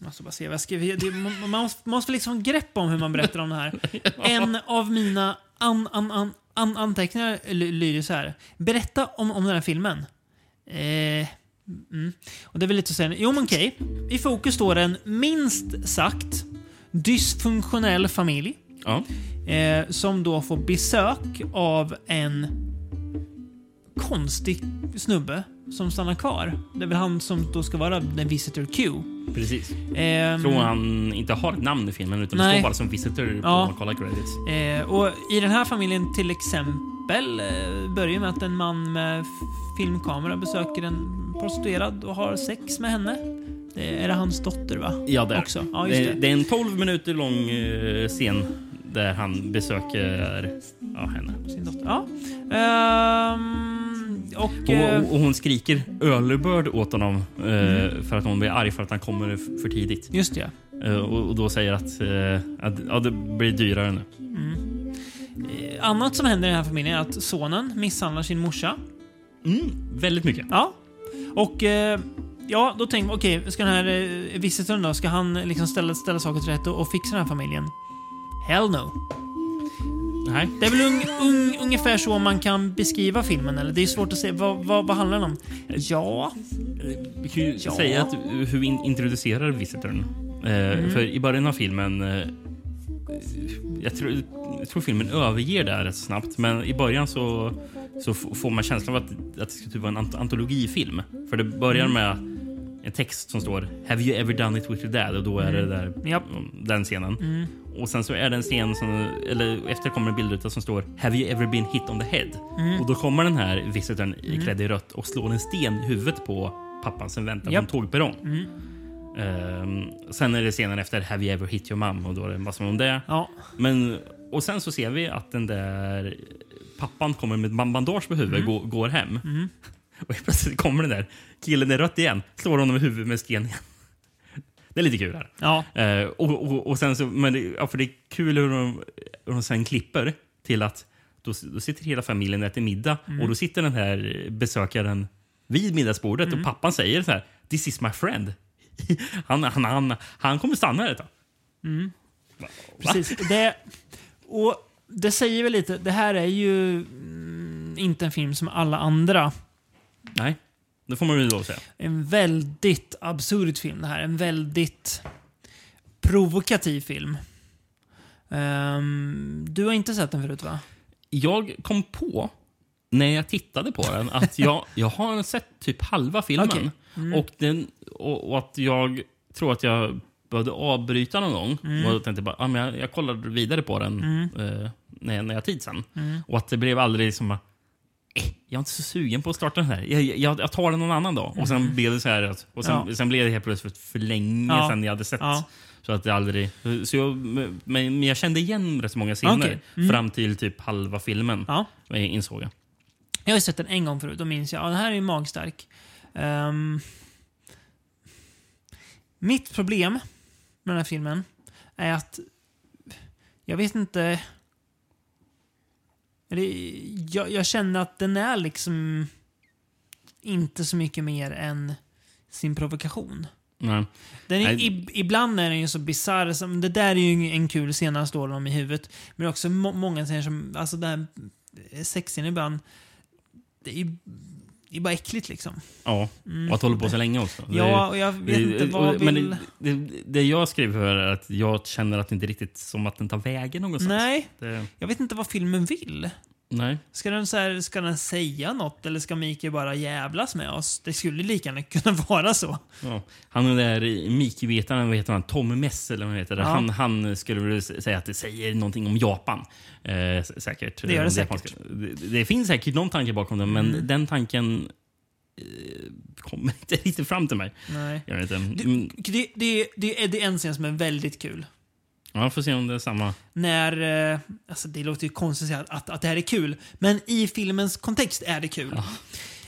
måste bara se vad jag skriver. Det, man, måste, liksom greppa om hur man berättar om det här. En av mina an, an, an, an, anteckningar ly- lyder så här. Berätta om, om den här filmen. Eh, mm. Och det är väl lite säga. Jo men okej. I fokus står en minst sagt dysfunktionell familj. Ja. Eh, som då får besök av en konstig snubbe som stannar kvar. Det är väl han som då ska vara den Visitor Q. Precis. Ehm, tror han inte har ett namn i filmen utan det Nej. står bara som visitor på Ja. Kolla Credits. eh, och I den här familjen till exempel eh, börjar med att en man med filmkamera besöker en prostituerad och har sex med henne. Det är det hans dotter va? Ja, där. Också. Ja, det, det. det är en 12 minuter lång eh, scen där han besöker ja, henne. Sin dotter. Ja. Ehm, och... eh, Och, och hon skriker ölbörd åt honom eh, Mm. för att hon blir arg för att han kommer för tidigt. just det. Eh, och, och då säger att, eh, att ja, det blir dyrare nu. Eh, Annat som händer i den här familjen är att sonen misshandlar sin morsa. Mm, väldigt mycket. Ja. Och eh, ja, då tänker man, okej, ska den här eh, visitorn då, ska han liksom ställa, ställa saker till rätt och, och fixa den här familjen? Hell no. Nej. Det är väl un, un, ungefär så man kan beskriva filmen, eller? Det är svårt att se. Vad, vad, vad handlar den om? Ja. Vi kan ju Ja. säga att hur vi in- introducerar visitorn. Eh, Mm. För i början av filmen... Eh, jag, tror, jag tror filmen överger det här rätt snabbt, men i början så, så får man känslan av att, att det ska typ vara en ant- antologifilm. För det börjar Mm. med en text som står “Have you ever done it with your dad?” och då är det där, Mm. Japp. den scenen. Mm. Och sen så är det en scen som, eller efter kommer en bildruta som står “Have you ever been hit on the head?” Mm. Och då kommer den här visitorn i klädd i rött och slår en sten i huvudet på pappan som väntar Japp. på en tågperrong. Mm. Ehm, sen är det scenen efter “Have you ever hit your mom?” och då är det massor om det. Ja. Men, och sen så ser vi att den där pappan kommer med bandage på huvudet och går, går hem. Mm. Och plötsligt kommer den där killen i rött igen, slår honom i huvudet med sten igen. Det är lite kul här. Ja. Eh, och, och, och sen så, men det, ja, för det är kul hur de, hur de sen klipper till att då, då sitter hela familjen och äter middag Mm. och då sitter den här besökaren vid middagsbordet Mm. och pappan säger så här “This is my friend”. Han, han, han, han kommer stanna här ett tag. Va? Precis. Det, och det säger väl lite, det här är ju mm, inte en film som alla andra. Nej, det får man väl då säga. En väldigt absurd film det här. En väldigt provokativ film. Ehm, du har inte sett den förut va? Jag kom på när jag tittade på den att jag, jag har sett typ halva filmen. Okej. Mm. Och, den, och, och att jag tror att jag behövde avbryta någon gång. Mm. Och jag tänkte bara, ah, men jag, jag kollar vidare på den eh, när, när jag har tid sen. Mm. Och att det blev aldrig som eh, jag är inte så sugen på att starta den här. Jag, jag, jag tar den någon annan dag. Och sen blev det så här att, och sen, Mm. Ja. sen blev det helt plötsligt för länge Ja. sedan jag hade sett. Ja. Så att det aldrig... Så jag, men, jag kände igen rätt många scener Okej. Mm. fram till typ halva filmen. Ja. eh, Insåg jag. Jag har sett den en gång förut, då minns jag. Ja, den här är ju magstark. Ehm, mitt problem med den här filmen är att Jag vet inte... Jag, jag känner att den är liksom inte så mycket mer än sin provokation. Nej. Den är, ib, ibland är den ju så bisarr. Det där är ju en kul scen när han slår honom i huvudet. Men också må, många scener som... Alltså det här sexen ibland. Det är det är bara äckligt liksom. Ja, och att hålla på så länge också. Det- Ja, och jag vet det- inte vad Men vill... det, det, det jag skriver för är att jag känner att det inte riktigt som att den tar vägen någonstans. Nej, Det, jag vet inte vad filmen vill. Nej. Ska den, så här, ska den säga något eller ska Mikael bara jävlas med oss? Det skulle lika gärna kunna vara så. Ja. Han den där Miki-vetaren, vad heter han? Tom Mess eller vad heter det? Ja. Han, han skulle väl säga att det säger någonting om Japan. Eh, säkert. Det gör det Om säkert. Det, det finns säkert någon tanke bakom det, men Mm. den tanken eh, kommer inte riktigt fram till mig. Nej. Gör det, inte. Det, det, det, är- det är en scen som är väldigt kul. Ja, får se om det är samma. När, eh, alltså det låter ju konstigt att säga att, att det här är kul, men i filmens kontext är det kul.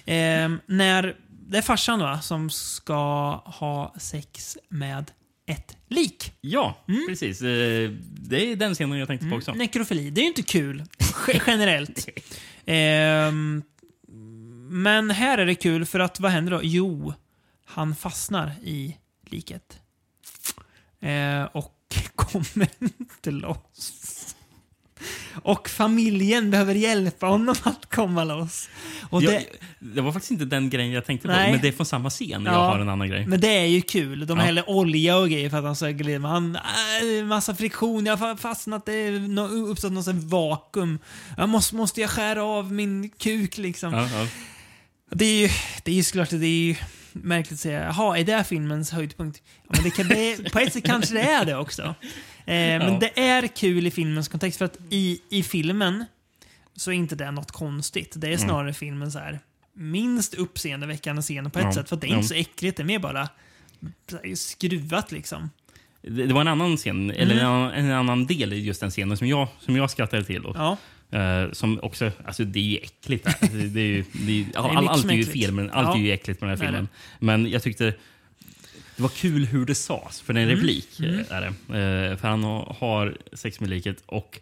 Eh, när det är farsan va, som ska ha sex med ett lik. Ja, precis. Eh, det är den scenen jag tänkte på också. Nekrofili, det är ju inte kul ge- generellt. Ehm, men här är det kul för att vad händer då? Jo, han fastnar i liket. Eh, och kommer inte loss. Och familjen behöver hjälpa honom att komma loss. Och Jag, det, det var faktiskt inte den grejen jag tänkte Nej. på, men det är från samma scen. Jag Ja. har en annan grej. men det är ju kul. De Ja. häller olja och grejer för att han ska glida. Han, äh, massa friktion, jag har fastnat, det är nå- uppstått något vakuum. Jag måste, måste jag skära av min kuk liksom? Ja. Det är ju, det är ju såklart, det är ju märkligt att säga, jaha, är det filmens höjdpunkt? Ja, men det kan, det, på ett sätt kanske det är det också. Eh, men Ja. det är kul i filmens kontext, för att i, i filmen så är inte det något konstigt. Det är snarare filmen så här minst uppseendeväckande scen på ett Ja. sätt, för att det är inte så äckligt, det är mer bara skruvat liksom. Det, det var en annan scen, eller en, annan, en annan del i just den scenen som jag, som jag skrattade till. Åt. Ja, Eh, som också, alltså det är ju äckligt. Där. Det, det är ju, det är, ju- all, mycket allt är ju fel, men allt Ja. är ju äckligt med den här filmen. Men jag tyckte det var kul hur det sades, för det är en Mm. replik. eh, Är det. Eh, för han har- sex med liket och,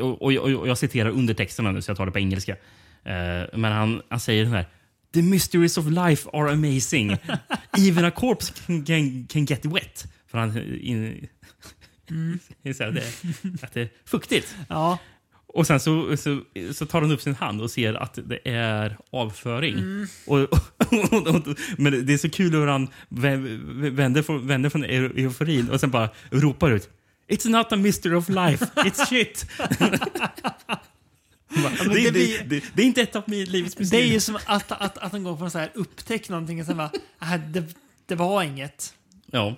och, och, och jag citerar undertexterna nu så jag tar det på engelska. Eh, men han, han säger den här The mysteries of life are amazing. Even a corpse can, can, can get wet. För han in, Mm. det, att det är fuktigt. ja. Och sen så, så, så tar hon upp sin hand och ser att det är avföring. Mm. Och, och, och, men det är så kul hur han vä- vänder från, vänder från eu- euforin och sen bara ropar ut It's not a mystery of life, it's shit. Bara, det, det det, det, det är inte ett av min livs Det är mysterier. ju som att, att, att han går från så här upptäck någonting och sen bara, äh, det, det var inget. Ja.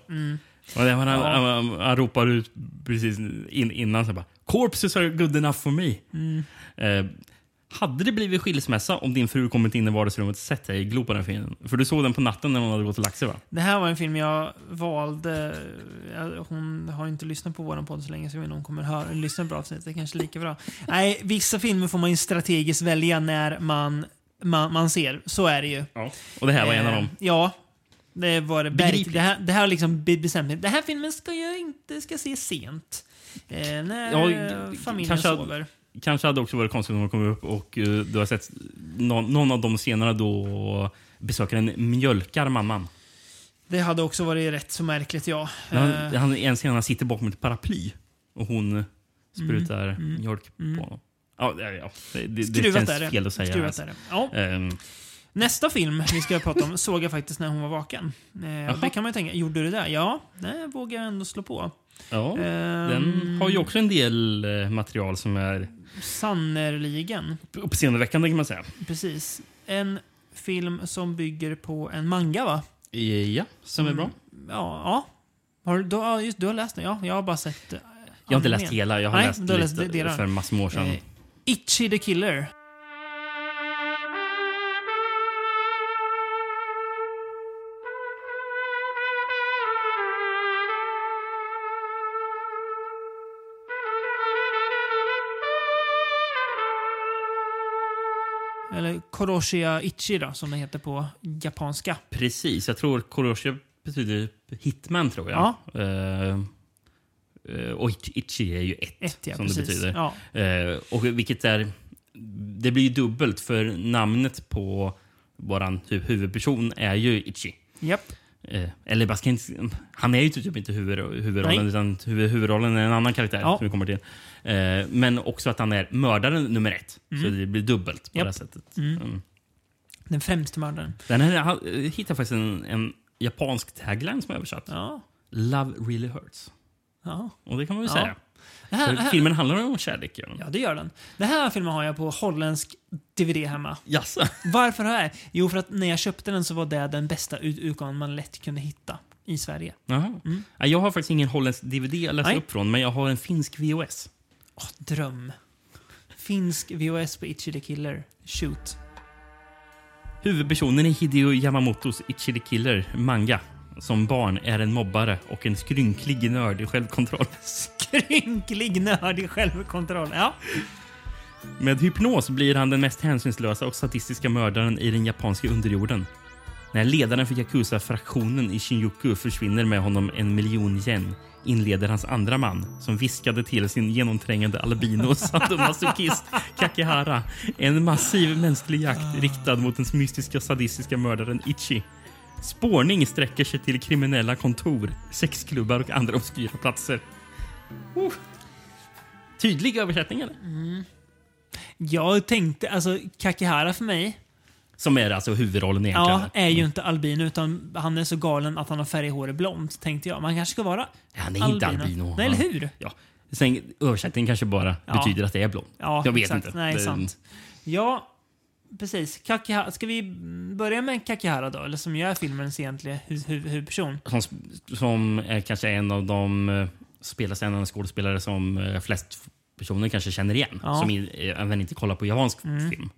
Och det, han, Ja. han, han, han ropar ut precis in, innan så bara Corpses are good enough for me. Eh, hade det blivit skilsmässa om din fru kommit in i vardagsrummet och sett dig glo på den filmen? För du såg den på natten när hon hade gått och lagt sig va? Det här var en film jag valde. Hon har inte lyssnat på våran podd så länge så jag vet inte om hon kommer höra, lyssna på avsnittet. Det är kanske lika bra. Nej, vissa filmer får man ju strategiskt välja när man, man, man ser. Så är det ju. Ja. Och det här var en av Eh, dem. Ja. Det var det. Det här, det här liksom be- bestämt. Den här filmen ska jag inte ska se sent. Eh, när Ja, familjen kanske sover. Kanske hade också varit konstigt om hon kom upp och eh, du har sett någon, någon av de scenerna då besökaren mjölkar mamman. Det hade också varit rätt så märkligt, ja. Han, Eh, han, en scen han sitter bakom ett paraply och hon sprutar mjölk på honom. Ja, ja. Det, det, det känns är det. fel att säga. Alltså. Ja. Ehm, Nästa film vi ska prata om såg jag faktiskt när hon var vaken. Eh, det kan man ju tänka, gjorde du det? Ja, det vågar jag ändå slå på. Ja, Ehm, den har ju också en del eh, material som är Sannerligen. uppseendeväckande kan man säga. Precis. En film som bygger på en manga, va? Ja, som är bra. Ja. ja. Har du, ja, just, du har läst den? Ja, jag har bara sett... Jag har inte läst hela, jag har Nej, läst läst lite delar. för massor med år sedan. Eh, Itchy the Killer. Eller Koroshia Ichi då, som det heter på japanska. Precis, jag tror Koroshi betyder hitman tror jag. Ja. Eh, och Itchy är ju ett, Ett, ja, som precis. det betyder. Ja. Eh, och vilket är... Det blir ju dubbelt för namnet på våran typ, huvudperson är ju Itchy. Japp. Eh, eller ska inte, han är ju typ inte huvud, huvudrollen, Nej. utan huvud, huvudrollen är en annan karaktär Ja. som vi kommer till. Eh, men också att han är mördaren nummer ett. Så det blir dubbelt på Japp. det sättet. Mm. Mm. Den främste mördaren. Den här, jag hittade faktiskt en, en japansk tagline som är översatt. Ja. Love really hurts. Ja. Och det kan man väl Ja. säga. Här, här, filmen handlar om kärlek. Gör den. ja, det gör den. Den här filmen har jag på holländsk DVD hemma. Jaså? Varför har jag? Jo, för att när jag köpte den så var det den bästa ut- utgåvan man lätt kunde hitta i Sverige. Mm. Ja, Jag har faktiskt ingen holländsk DVD att läsa Nej. upp från, men jag har en finsk VHS. Åh, dröm. Finsk VHS på Itchy the Killer. Shoot. Huvudpersonen i Hideo Yamamotos Ichi the Killer manga som barn är en mobbare och en skrynklig nörd i självkontroll. Skrynklig nördig självkontroll. Ja. Med hypnos blir han den mest hänsynslösa och sadistiska mördaren i den japanska underjorden. När ledaren för Yakuza-fraktionen i Shinjuku försvinner med honom en miljon yen inleder hans andra man, som viskade till sin genomträngande albino sadomasochist Kakehara, en massiv mänsklig jakt riktad mot den mystiska sadistiska mördaren Ichi. Spårning sträcker sig till kriminella kontor, sexklubbar och andra obskyra platser. Oh. Tydlig översättning, eller? Mm. Jag tänkte, alltså Kakihara för mig, som är alltså huvudrollen egentligen. ja, är ju inte albino utan han är så galen att han har färg i håret blont, tänkte jag. Man kanske ska vara Han är inte albino. Nej, eller hur? Ja. Sen, översättningen kanske bara Ja. betyder att det är blond. Ja, jag vet exakt. inte. Nej, Det- sant. Ja, precis. Kakihara. Ska vi börja med Kakihara då? Eller som är filmens egentliga hu- hu- huvudperson. Som, som är kanske en av de eh, spelas en av de skådespelare som eh, flest personer kanske känner igen. Ja. Som även inte kollar på japansk film.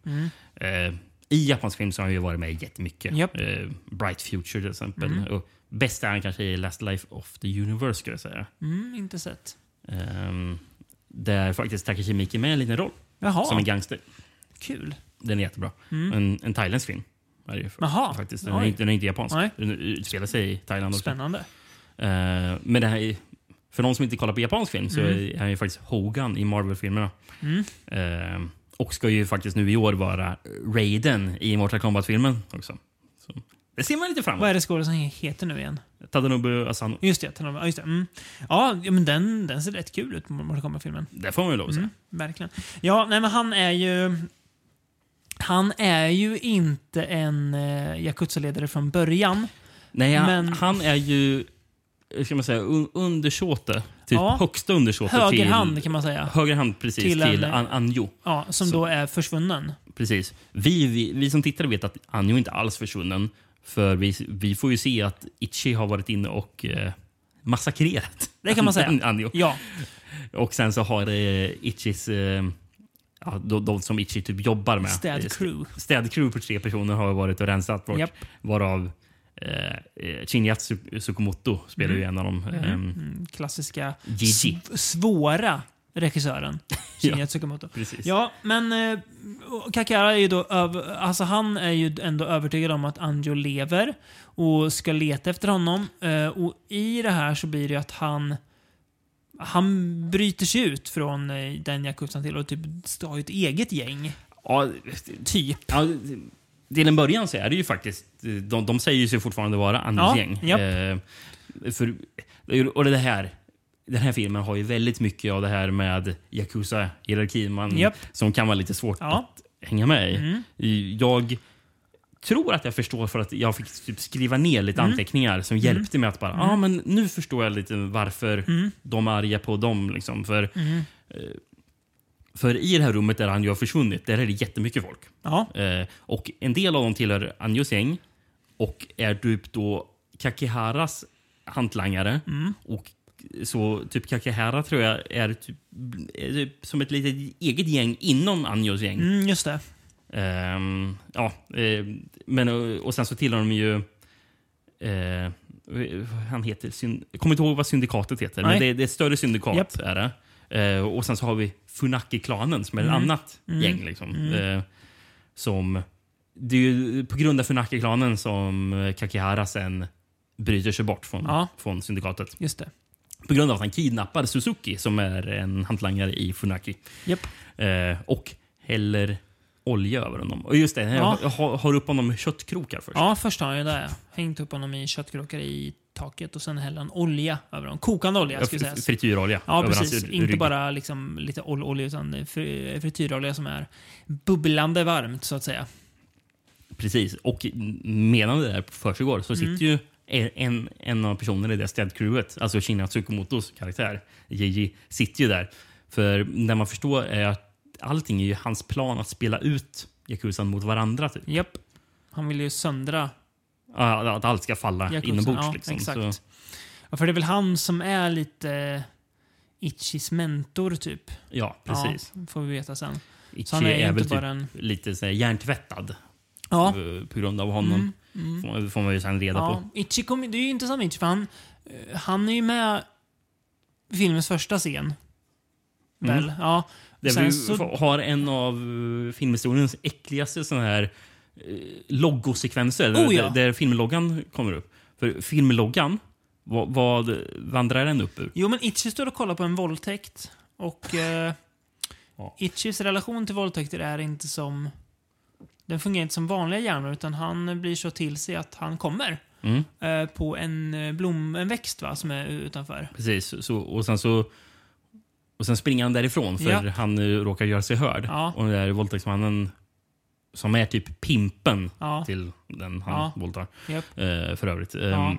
Eh, I japansk film så har han ju varit med jättemycket. Japp. Eh, Bright Future till exempel. Och bäst är han kanske i Last Life of the Universe skulle jag säga. Mm, inte sett. Eh, där faktiskt Takashi Miike är med en liten roll. Jaha, Som en gangster. kul. Den är jättebra. En, en thailändsk film. Är det Jaha, faktiskt. Den är, inte, den är inte japansk. Nej. Den utspelar sig i Thailand också. Spännande. Eh, men det här är, för de som inte kollar på japansk film så är han ju faktiskt Hogan i Marvel-filmerna. Mm. Eh, och ska ju faktiskt nu i år vara Raiden i Mortal Kombat-filmen också. Så, det ser man lite fram Vad emot. är det skådespelaren heter nu igen? Tadanobu Asano. Just det, ja, just det. Mm. Ja, men den, den ser rätt kul ut, Mortal Kombat-filmen. Det får man ju lov att säga. Mm, verkligen. Ja, nej men han är ju... Han är ju inte en eh, Yakuza-ledare från början. Nej, han, Men- han är ju hur ska man säga, un, undersåte. Typ Ja. högsta undersåte Höger hand kan man säga. Höger hand precis Till till, en- An, Anjo. Ja, som Så. då är försvunnen. Precis. Vi, vi, vi som tittare vet att Anjo inte alls försvunnen. För vi, vi får ju se att Ichi har varit inne och eh, massakrerat Det kan man säga. Anjo. Ja, Och sen så har eh, Ichis... Eh, ja, de, de som Ichi typ jobbar med. städcrew. Städcrew på tre personer har varit och rensat bort. Japp. Varav eh, eh, Shinyatsu Tsukamoto spelar ju en av dem. ehm, Mm, klassiska Gigi. sv- svåra regissören. Shinya Tsukamoto. Precis. Ja, men eh, Kakara är ju då över, alltså han är ju ändå övertygad om att Anjo lever och ska leta efter honom. Eh, och i det här så blir det ju att han han bryter sig ut från eh, den Yakuzan till och typ har ett eget gäng. Ja, Typ. Ja, till en början så är det ju faktiskt... De, de säger ju sig fortfarande vara Anders Ja. Eh, för, och det här, den här filmen har ju väldigt mycket av det här med Yakuza-hierarkin som kan vara lite svårt Ja. att hänga med i. Mm. Jag tror att jag förstår för att jag fick typ skriva ner lite Mm. anteckningar som hjälpte mig att bara, ja ah, men nu förstår jag lite varför Mm. de är arga på dem. Liksom. För, Mm. För i det här rummet där han ju har försvunnit, där är det jättemycket folk. Ja. Eh, och en del av dem tillhör Anjos gäng och är typ då Kakiharas hantlangare. Mm. Och så typ Kakihara tror jag är typ, är typ som ett litet eget gäng inom Anjos gäng. Mm, just det. Ehm, ja, eh, men och, och sen så tillhör de ju eh, han heter, syn- jag kommer inte ihåg vad syndikatet heter, Nej. men det, det är ett större syndikat. Japp. Är det. Eh, och sen så har vi Funaki-klanen som är ett Mm. annat Mm. gäng. Liksom, eh, som, det är ju på grund av Funaki-klanen som Kakihara sen bryter sig bort från, Ja. från syndikatet. Just det. På grund av att han kidnappar Suzuki som är en hantlangare i Funaki. Japp. Eh, och häller olja över honom. Och just det, Ja. jag har, har upp honom med köttkrokar först. Ja, först har han ju det. Hängt upp honom i köttkrokar i taket och sen häller han olja över honom. Kokande olja, ska F- sägas. Frityrolja Ja, precis. Inte rygg. bara liksom lite ol- olja, utan fri- frityrolja som är bubblande varmt, så att säga. Precis. Och medan det där försiggår så Mm. sitter ju en, en av personerna i det städcrewet, alltså Shina Tsukamotos karaktär, Gigi, sitter ju där. För när man förstår är att allting är ju hans plan att spela ut Yakuzan mot varandra. Typ. Japp. Han vill ju söndra Ja, Att allt ska falla Yakuzan. inombords. Ja, liksom. exakt. Ja, för det är väl han som är lite Ichis mentor, typ. ja, precis. Ja, får vi veta sen. Så han är, är, väl typ en... lite så här, hjärntvättad Ja. eh, på grund av honom. Mm, mm. Får, man ju sen reda Ja, på. Ichi kom, det är ju intressant med Ichi, för han, eh, han är ju med i filmens första scen. Väl? Mm. Ja. Det så- har en av eh, filmhistoriens äckligaste såna här logosekvenser Oh, ja. där, där filmloggan kommer upp. För filmloggan, vad, vad vandrar den upp ur? Jo, men Ichi står och kollar på en våldtäkt. Och eh, Ja. Ichis relation till våldtäkter är inte som... Den fungerar inte som vanliga hjärnor, utan han blir så till sig att han kommer Mm, eh, på en eh, blom, en växt va, som är utanför. precis. Så, och sen så och sen springer han därifrån för Ja. han eh, råkar göra sig hörd. Ja. Och den där våldtäktsmannen som är typ pimpen Ja, till den han Ja. våldtar. japp. Eh, för övrigt. Eh, Ja.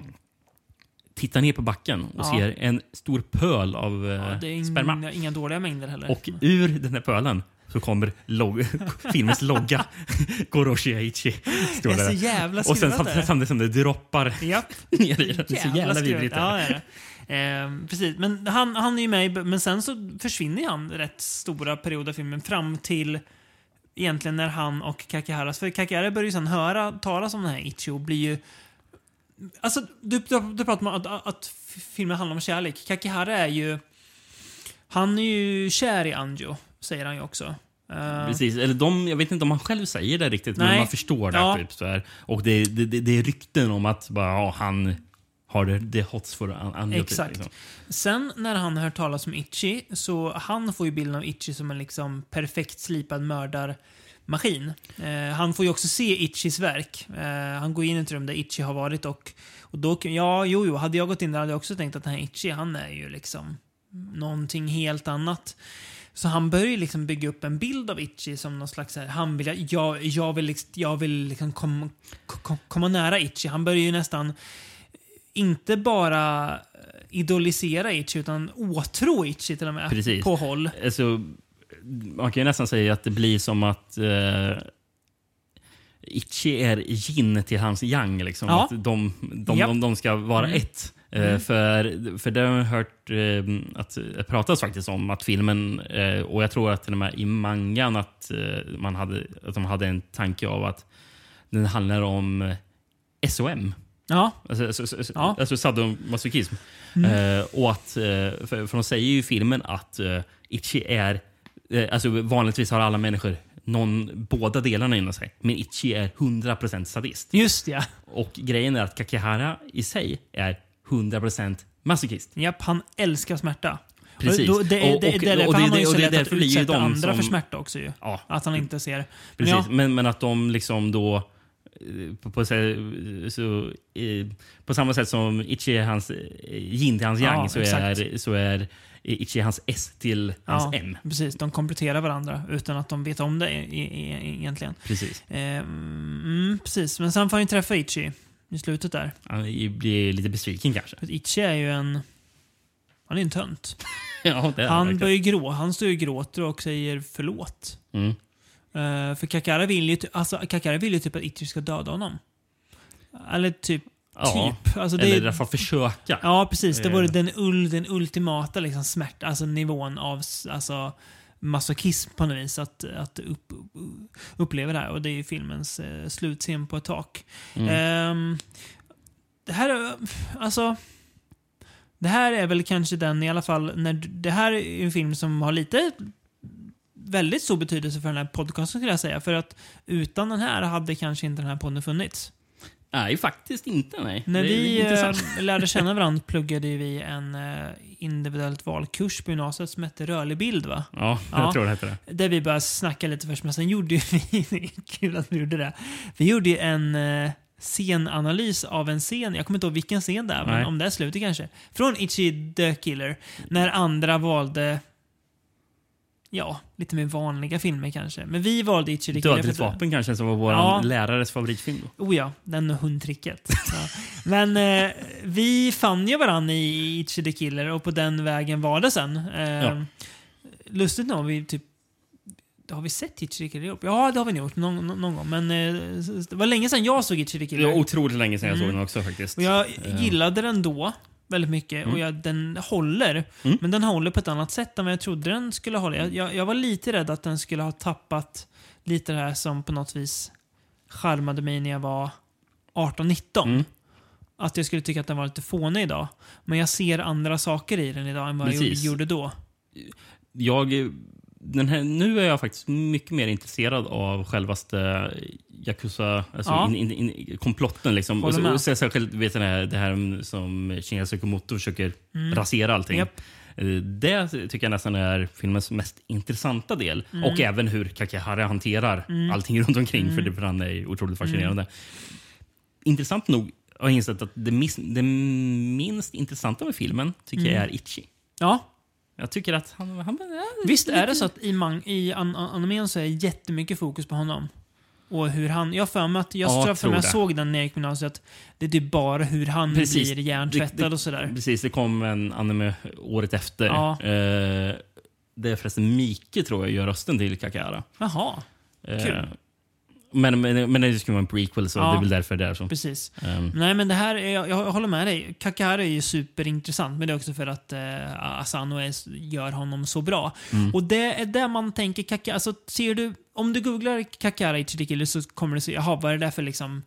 Tittar ner på backen och ser en stor pöl av eh, är sperma. inga, inga dåliga mängder heller. Och ur den här pölen så kommer log filmens logga. Goroshi Aichi. det är så jävla Och sen samtidigt, som det droppar Japp. ner i den. Det är så jävla vidrigt. Ja, det. Ehm, precis. Men han, han är ju med i, men sen så försvinner han rätt stora perioder av filmen fram till egentligen när han och Kakiharas, för Kakihara börjar ju sen höra talas om den här Ichi och blir ju Alltså, du, du, du pratar om att, att filmen handlar om kärlek. Kakihara är ju... Han är ju kär i Anjo, säger han ju också. Ehm, Precis. Eller de, jag vet inte om han själv säger det riktigt, men Nej. man förstår det. Ja. Typ, så här. Och det, det, det, det är rykten om att bara, ja, han har det, det hots för an, an, Exakt. Liksom. Sen när han hör talas om Itchy, så han får ju bilden av Itchy som en liksom perfekt slipad mördarmaskin. Eh, han får ju också se Itchys verk. Eh, han går in i ett rum där Itchy har varit och, och då, ja, jo, jo, hade jag gått in där hade jag också tänkt att den här Itchy, han är ju liksom någonting helt annat. Så han börjar ju liksom bygga upp en bild av Itchy som någon slags så här, han vill, jag, jag vill, liksom- jag vill liksom komma, kom, komma nära Itchy. Han börjar ju nästan inte bara eh, idolisera Itchy utan åtrå Itchy till och med. Precis. På håll. Alltså, man kan ju nästan säga att det blir som att eh, Ichi är yin till hans yang. Liksom. Ja. Att de, de, Japp. de, de ska vara Mm. ett. Eh, För, för det har jag hört eh, att pratas faktiskt om att filmen, eh, och jag tror att till och med i mangan att, eh, man hade, att de hade en tanke av att den handlar om eh, SOM. Ja, Alltså, alltså, alltså, Ja. Mm. alltså sadomasochism. Eh, och att, eh, för, för de säger ju i filmen att uh, Ichi är... eh, alltså vanligtvis har alla människor någon, båda delarna inom sig. Men Ichi är 100% sadist. just ja. Och grejen är att Kakihara i sig är 100% masochist. Japp, han älskar smärta. Precis. Och det, är- därför blir ju de andra för som- smärta också ju. Ja, Att han inte ser. Men precis. ja, Men, men att de liksom då... eh, På, på, så, så, eh, på samma sätt som Ichi är hans eh, yin till hans Ja, yang så, exakt. är, så är Ichi hans S till hans ja, M. precis. De kompletterar varandra utan att de vet om det e- e- e- egentligen. Precis. Mm, precis, men sen får han ju träffa Itchy i slutet där. Han blir lite besviken kanske. För Itchy är ju en... Han är en tönt. Ja, Han börjar grå, han står och gråter och säger förlåt. Mm. Eh, för Kakara vill ju, alltså, Kakara vill ju typ att Itchy ska döda honom. Eller typ, Ja, typ. Alltså, det, eller i alla fall försöka. Ja, precis. Det var Eh. den, ul, den ultimata liksom, smärta, alltså nivån av alltså, masochism på något vis. Att, att upp, uppleva det här. Och det är ju filmens eh, slutscen på ett tak. Mm. Ehm, det här är, alltså... Det här är väl kanske den i alla fall, när det här är en film som har lite väldigt stor betydelse för den här podcasten skulle jag säga. För att utan den här hade kanske inte den här podden funnits. Nej, faktiskt inte. Nej. När vi eh, lärde känna varandra pluggade vi en eh, individuellt valkurs på gymnasiet som hette rörlig bild. Va? Ja, Ja. jag tror det heter det. Där vi började snacka lite först, men sen gjorde vi, kul att vi gjorde det. Vi gjorde en eh, scenanalys av en scen, jag kommer inte ihåg vilken scen det är, men om det är slutet kanske. Från Itchy the Killer. När andra valde, ja, lite mer vanliga filmer kanske. Men vi valde Killer. Dödligt vapen kanske, som var vår Ja. lärares favoritfilm. Då. Oh ja, den och hundtricket. Men eh, vi fann ju varandra i Itchy the Killer och på den vägen var det sen. Eh, Ja. Lustigt nog, vi typ har vi sett Itchy the Killer ihop? Ja, det har vi nog gjort någon, någon gång. Men eh, det var länge sedan jag såg Itchy the Det Killer. var otroligt länge sedan jag såg Mm. den också faktiskt. Och jag Eh. gillade den då väldigt mycket och jag, den håller. Mm. Men den håller på ett annat sätt än vad jag trodde den skulle hålla. Jag, jag, jag var lite rädd att den skulle ha tappat lite det här som på något vis charmade mig när jag var 18-19. Mm. Att jag skulle tycka att den var lite fånig idag. Men jag ser andra saker i den idag än vad jag Precis. gjorde, gjorde då. jag, den här, nu är jag faktiskt mycket mer intresserad av självaste Yakuza, alltså Ja. in, in, in, komplotten. Liksom. Och, så, och så, särskilt vet du, det, här, det här som Shinya Tsukamoto försöker rasera allting. Mm. Japp. Eh, Det tycker jag nästan är filmens mest intressanta del. Mm. Och även hur Kakihara hanterar allting runt omkring. För, det, för han är otroligt fascinerande. Mm. Intressant nog har jag insett att det, mis, det minst intressanta med filmen tycker Mm. jag är Ichi. Ja, Jag tycker att han... han visst är det så att i, man, i an, an, animen så är jättemycket fokus på honom. Och hur han... Jag för mig att jag, Ja, tror för mig jag såg den när jag gick gymnasiet. att Det är typ bara hur han Precis. blir hjärntvättad Det- det- och sådär. Precis, det kom en anime året efter. Ja. Eh, det är förresten Mike, tror jag, gör rösten till Kakihara. Jaha, Eh, Kul. Men, men, men det skulle vara en prequel, så Ja. det är väl därför det är så. precis. Ehm, Nej, men det här, är, jag, jag håller med dig. Kakara är ju superintressant, men det är också för att eh, Asano är, gör honom så bra. Mm. Och det är där man tänker Kakara, alltså ser du, om du googlar Kakara Ichirikili så kommer du se, jaha, vad är det där för liksom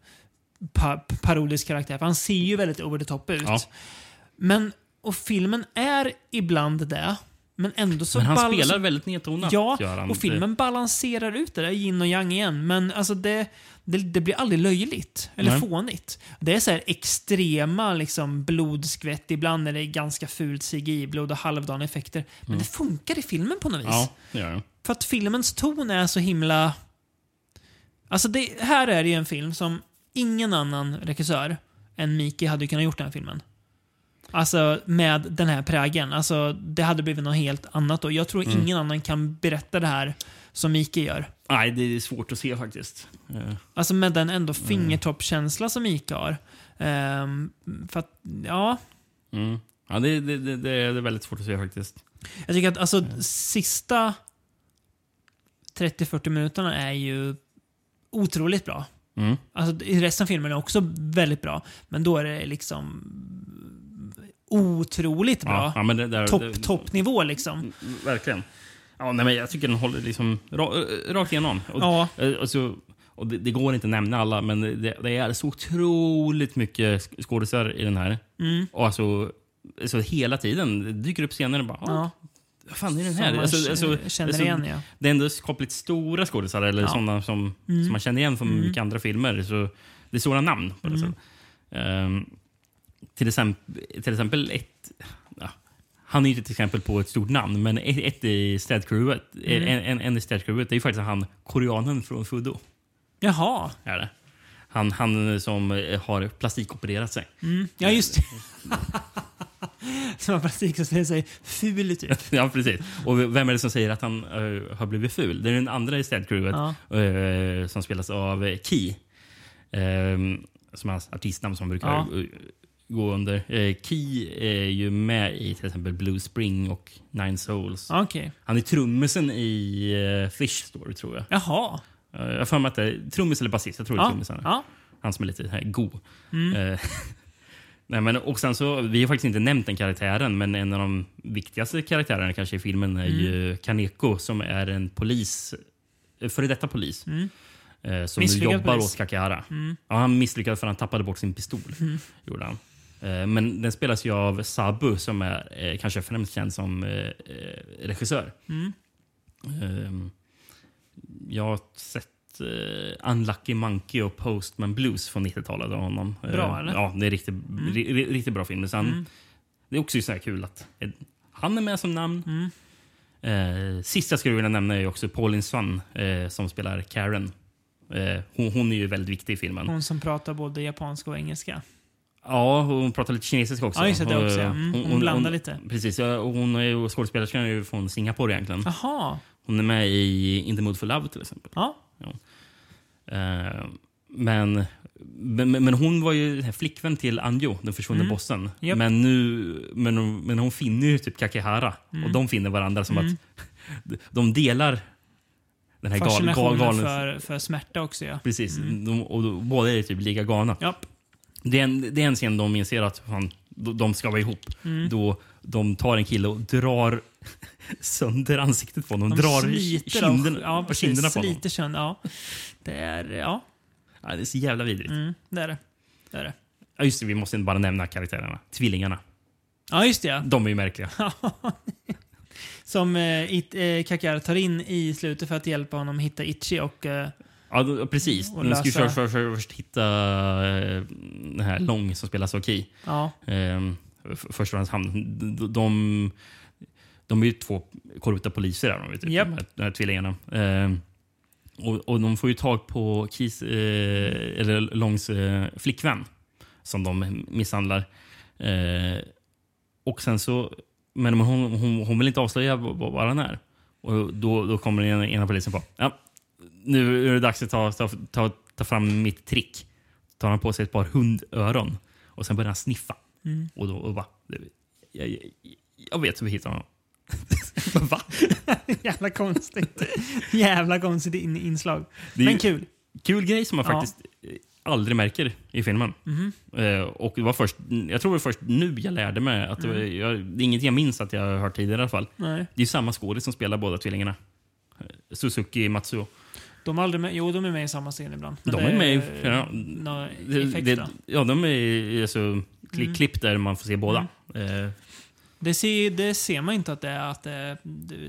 pa, parodisk karaktär? För han ser ju väldigt over the top ut. Ja. Men, och filmen är ibland det, men ändå så men han ball- spelar väldigt nedtonat. Ja, gör han. och filmen balanserar ut det där, yin och yang igen. Men alltså det, det, det blir aldrig löjligt eller Nej. fånigt. Det är så här extrema liksom, blodskvätt, ibland är det ganska fult CGI-blod och halvdana effekter. Men det funkar i filmen på något vis. Mm. Ja, det gör han. För att filmens ton är så himla... Alltså det, här är det ju en film som ingen annan regissör än Miki hade kunnat gjort den här filmen. Alltså med den här prägeln. Alltså det hade blivit något helt annat då. Jag tror Mm. ingen annan kan berätta det här som Miki gör. Nej, det är svårt att se faktiskt. Eh, Alltså med den ändå Mm. fingertoppskänsla som Mika har. Ehm, för att, ja. Mm. Ja, det, det, det, det är väldigt svårt att se faktiskt. Jag tycker att alltså Mm. sista 30-40 minuterna är ju otroligt bra. Mm. Alltså, i resten av filmen är också väldigt bra. Men då är det liksom otroligt bra. Ja, det, där, Topp, det, toppnivå liksom. Mm, Verkligen. Ja, nej, men jag tycker den håller liksom ra, rakt igenom. Och, Ja. eh, och så, och det, det går inte att nämna alla, men det, det är så otroligt mycket sk- skådisar i den här. Mm. Och alltså, så hela tiden det dyker upp scener och bara Ja. ja. vad fan är den här? Alltså, alltså, känner alltså, igen ja. Det är ändå skapligt stora skådisar, eller Ja. sådana som, Mm. som man känner igen från mycket andra filmer. Så det är stora namn. På det Mm. sättet. Ehm, till, exempel, till exempel ett... Ja, han är ju inte ett exempel på ett stort namn, men ett, ett i städcrewet, Mm. en, en, en i städcrewet, det är ju faktiskt han koreanen från Fudo. Jaha. Är det. Han, han som eh, har plastikopererat sig. Mm. Ja, just det. Som har plastik som säger sig ful typ. ja, precis. Och vem är det som säger att han eh, har blivit ful? Det är den andra i städcrewet Ja. eh, som spelas av Key. Um, som är hans artistnamn som brukar Ja. Eh, gå under. Eh, Key är ju med i till exempel Blue Spring och Nine Souls. Okej. Han är trummisen i eh, Fish Story, tror jag. Jaha. Eh, jag har för mig att det är trummis eller basist. Jag tror det är Ja. trummisen. ja. Han som är lite här, go. Mm. Eh, Nej, men, och sen så, vi har faktiskt inte nämnt den karaktären, men en av de viktigaste karaktärerna kanske i filmen är Mm. ju Kaneko som är en polis, eh, före detta polis. Mm. Eh, som Misslyckad jobbar polis. åt Kakihara. Mm. Ja, han misslyckades för att han tappade bort sin pistol. Gjorde han. Eh, men den spelas ju av Sabu som är eh, kanske främst känd som eh, regissör. Mm. Ehm, jag har sett Unlucky Monkey och Postman Blues från 90-talet av honom. Bra, eller? Ja, det är riktigt, ri, ri, riktigt bra film. Sen, Det är också så här kul att han är med som namn. Eh, sist jag skulle vilja nämna är också Pauline eh, som spelar Karen. Hon, hon är ju väldigt viktig i filmen. Hon som pratar både japanska och engelska. Ja, hon pratar lite kinesiska också. Ja, just det, också, ja. Mm, hon blandar lite. Precis, ja, och hon är ju skådespelerskan är ju från Singapore egentligen. Jaha. Hon är med i In the Mood for Love till exempel. Ja. Eh, men, men, men hon var ju flickvän till Anjo, den försvunne Mm. bossen. Japp. Men, nu, men, hon- men hon finner ju typ Kakehara Mm. och de finner varandra som att de delar den här gal, gal, galen... för, för smärta också, ja. Precis, de, och då, båda är typ lika galna. Japp. Det är, en, det är en scen de inser att fan, de, de ska vara ihop. Mm. Då de tar en kille och drar sönder ansiktet på honom. De drar sliter av- kinden, ja, på kinderna på honom. Sönder, ja. Det är, ja. Ja, det är så jävla vidrigt. Mm, det är det. Det är det. Ja, just det, vi måste bara nämna karaktärerna. Tvillingarna. Ja, just det. Ja. De är ju märkliga. Som eh, it, eh, Kakar tar in i slutet för att hjälpa honom hitta Ichi och... Eh, Ja, då- precis. De ska först, först, först hitta eh, den här Long som spelar Soki. ja. Eh, f- först och främst han. De, de, de är ju två korrupta poliser, där, de vet, Japp. de, här, tvillingarna. Eh, och, och de får ju tag på Kis, eh, eller Longs eh, flickvän som de misshandlar. Eh, och sen så... Men hon, hon, hon vill inte avslöja vad han är. Och då, då kommer den ena polisen på. Ja, nu är det dags att ta, ta, ta, ta fram mitt trick. Tar han på sig ett par hundöron och sen börjar han sniffa. Mm. Och då och bara... Jag, jag, jag vet hur vi hittar honom. Va? Jävla konstigt. Jävla konstigt in, inslag. Men kul. Kul grej som man Ja. faktiskt eh, aldrig märker i filmen. Mhm. Eh, och det var först, jag tror det var först nu jag lärde mig. Att det, var, Mm. jag, det är inget jag minns att jag har hört tidigare i alla fall. Nej. Det är samma skådis som spelar båda tvillingarna. Eh, Suzuki Matsuo. De är aldrig med, jo, de är med i samma scen ibland. Men De det är med i eh, flera- nå- Det, effekt det, då. ja, de är i- alltså, kli, Mm. klipp där man får se båda. Eh, Det ser, det ser man inte att det är att det är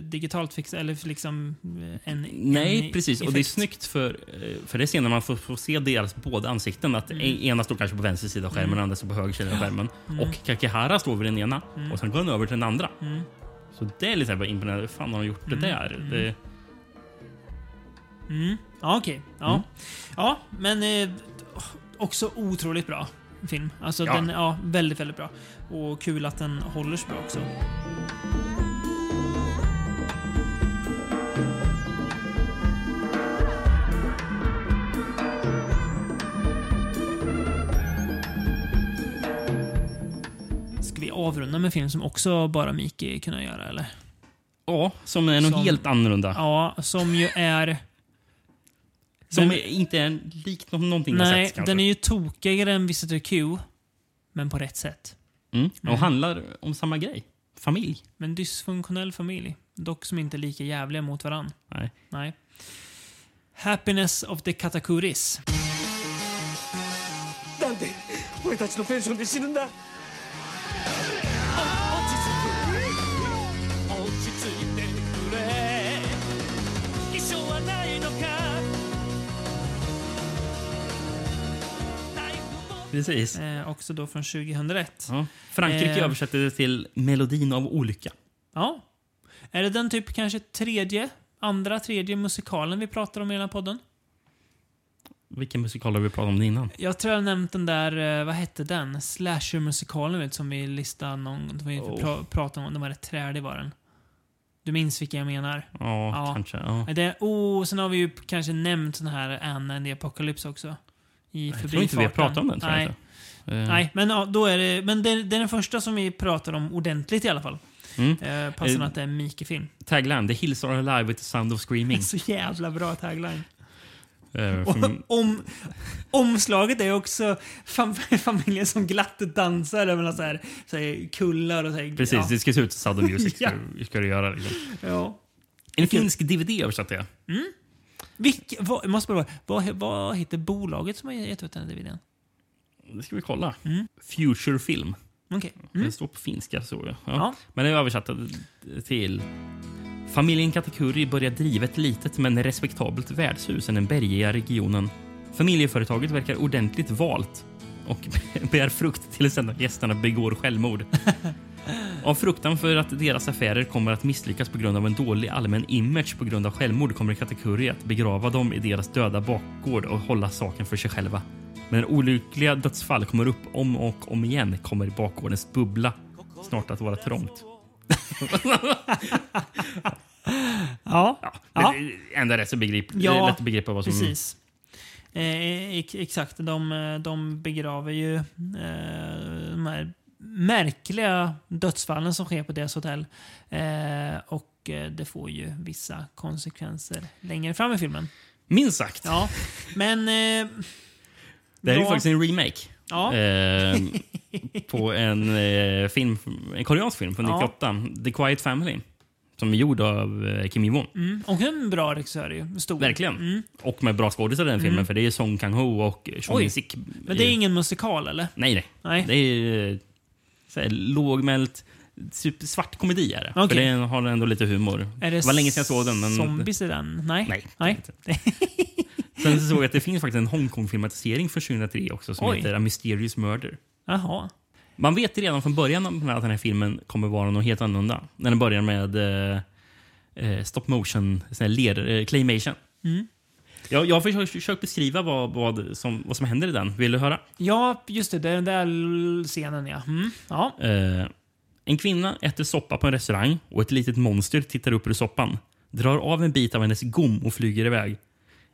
digitalt fixat, eller liksom eh, en Nej, en precis. Och det är effekt. snyggt för, eh, för det är när man får, får se deras båda ansikten. Att Mm. en- ena står kanske på vänster sida av skärmen och andra står på höger sida av skärmen. Och Kakehara står vid den ena och sen går han över till den andra. Mm. Så det är lite så här bara imponerande. Hur fan har de gjort det där? Det, Mm. Ja, okej. Ja. Mm. ja, men eh, också otroligt bra film. Alltså, Ja. Den, ja, väldigt, väldigt bra. Och kul att den håller så bra också. Ska vi avrunda med film som också bara Miki kunde göra, eller? ja, som är något Som- helt annorlunda. Ja, som ju är... Som den- är, inte är likt nå- någonting jag Nej, sett kanske. den är ju tokigare än Visitor Q. Men på rätt sätt. mm. Och Mm. handlar om samma grej. Familj. Men dysfunktionell familj. Dock som inte är lika jävliga mot varann. Nej. Nej. Happiness of the Katakuris. Precis. Eh, också då från 2001. Ja. Frankrike Eh. översätter det till Melodin av olycka. Ja. Är det den typ kanske tredje, andra, tredje musikalen vi pratar om i den här podden? Vilken musikal har vi pratat om innan? Jag tror jag har nämnt den där, eh, vad hette den? Slasher-musikalen som vi listade någon, som vi Oh. pra, pratade om. Den var rätt trälig var den. Du minns vilken jag menar? Ja, Ja. kanske. Ja. Det, oh, sen har vi ju kanske nämnt den här Anna and the Apocalypse också. I Jag tror inte vi har pratat om den. Nej. Eh, Nej, men ja, då är det... Men det, det är den första som vi pratar om ordentligt i alla fall. Mm. Eh, passande Eh, att det är en Mike-film. Tagline, The hills are alive with the sound of screaming. Så jävla bra tagline. Eh, Och från- om, omslaget är också fam familjen som glatt dansar över så här, så här kullar och så här, Precis, ja. det ska se ut som Sound of Music. Ja. ska, ska det göra. Liksom. ja. En finsk DVD översatte jag. Vilk, vad, jag måste bara, vad, vad heter bolaget som har gett ut den här videon? Det ska vi kolla. Mm. Future Film. Det Mm. står på finska. Så, ja. Ja. Men det är översatt till Familjen Katakuri börjar driva ett litet men respektabelt värdshus i den bergiga regionen. Familjeföretaget verkar ordentligt valt och bär frukt tills en av gästerna begår självmord. Av fruktan för att deras affärer kommer att misslyckas på grund av en dålig allmän image på grund av självmord kommer Katakuri att begrava dem i deras döda bakgård och hålla saken för sig själva. Men olyckliga dödsfall kommer upp om och om igen kommer bakgårdens bubbla snart att vara trångt. Ja, Ja, Ja. ändå rätt så begrip, Ja, lätt att begripa vad som... precis. Eh, ex- exakt, de, de begraver ju eh, de här märkliga dödsfallen som sker på deras hotell. Eh, och eh, det får ju vissa konsekvenser längre fram i filmen. Minst sagt. Ja, men... Eh, Det här är ju faktiskt en remake. Ja, Eh, på en eh, film, en koreansk film från Ja. 98. The Quiet Family. Som är gjord av eh, Kim Ji-won. mm, och en bra regissör ju. Stor. Verkligen. Mm. Och med bra skådisar i den filmen. För det är Song Kang-ho och Chong. Min-sik. Men det är ingen musikal, eller? Nej, nej. Nej. Det är så här, lågmält super svart komedi. Är det. Okej. För den har ändå lite humor. Är det var länge sedan jag såg den. Men zombies i den? Nej. Nej. Nej. Sen så såg jag att det finns faktiskt en Hongkong-filmatisering från 2003 också som Oj. heter A Mysterious Murder. Jaha. Man vet redan från början att den här filmen kommer vara något helt annorlunda. När den börjar med eh, eh, stop motion, sån här ler, eh, claymation. Mm. Jag, jag har försökt, beskriva vad, vad, som, vad som händer i den. Vill du höra? Ja, just det. Den där scenen, ja. Mm. Ja. Eh, en kvinna äter soppa på en restaurang och ett litet monster tittar upp ur soppan. Drar av en bit av hennes gom och flyger iväg.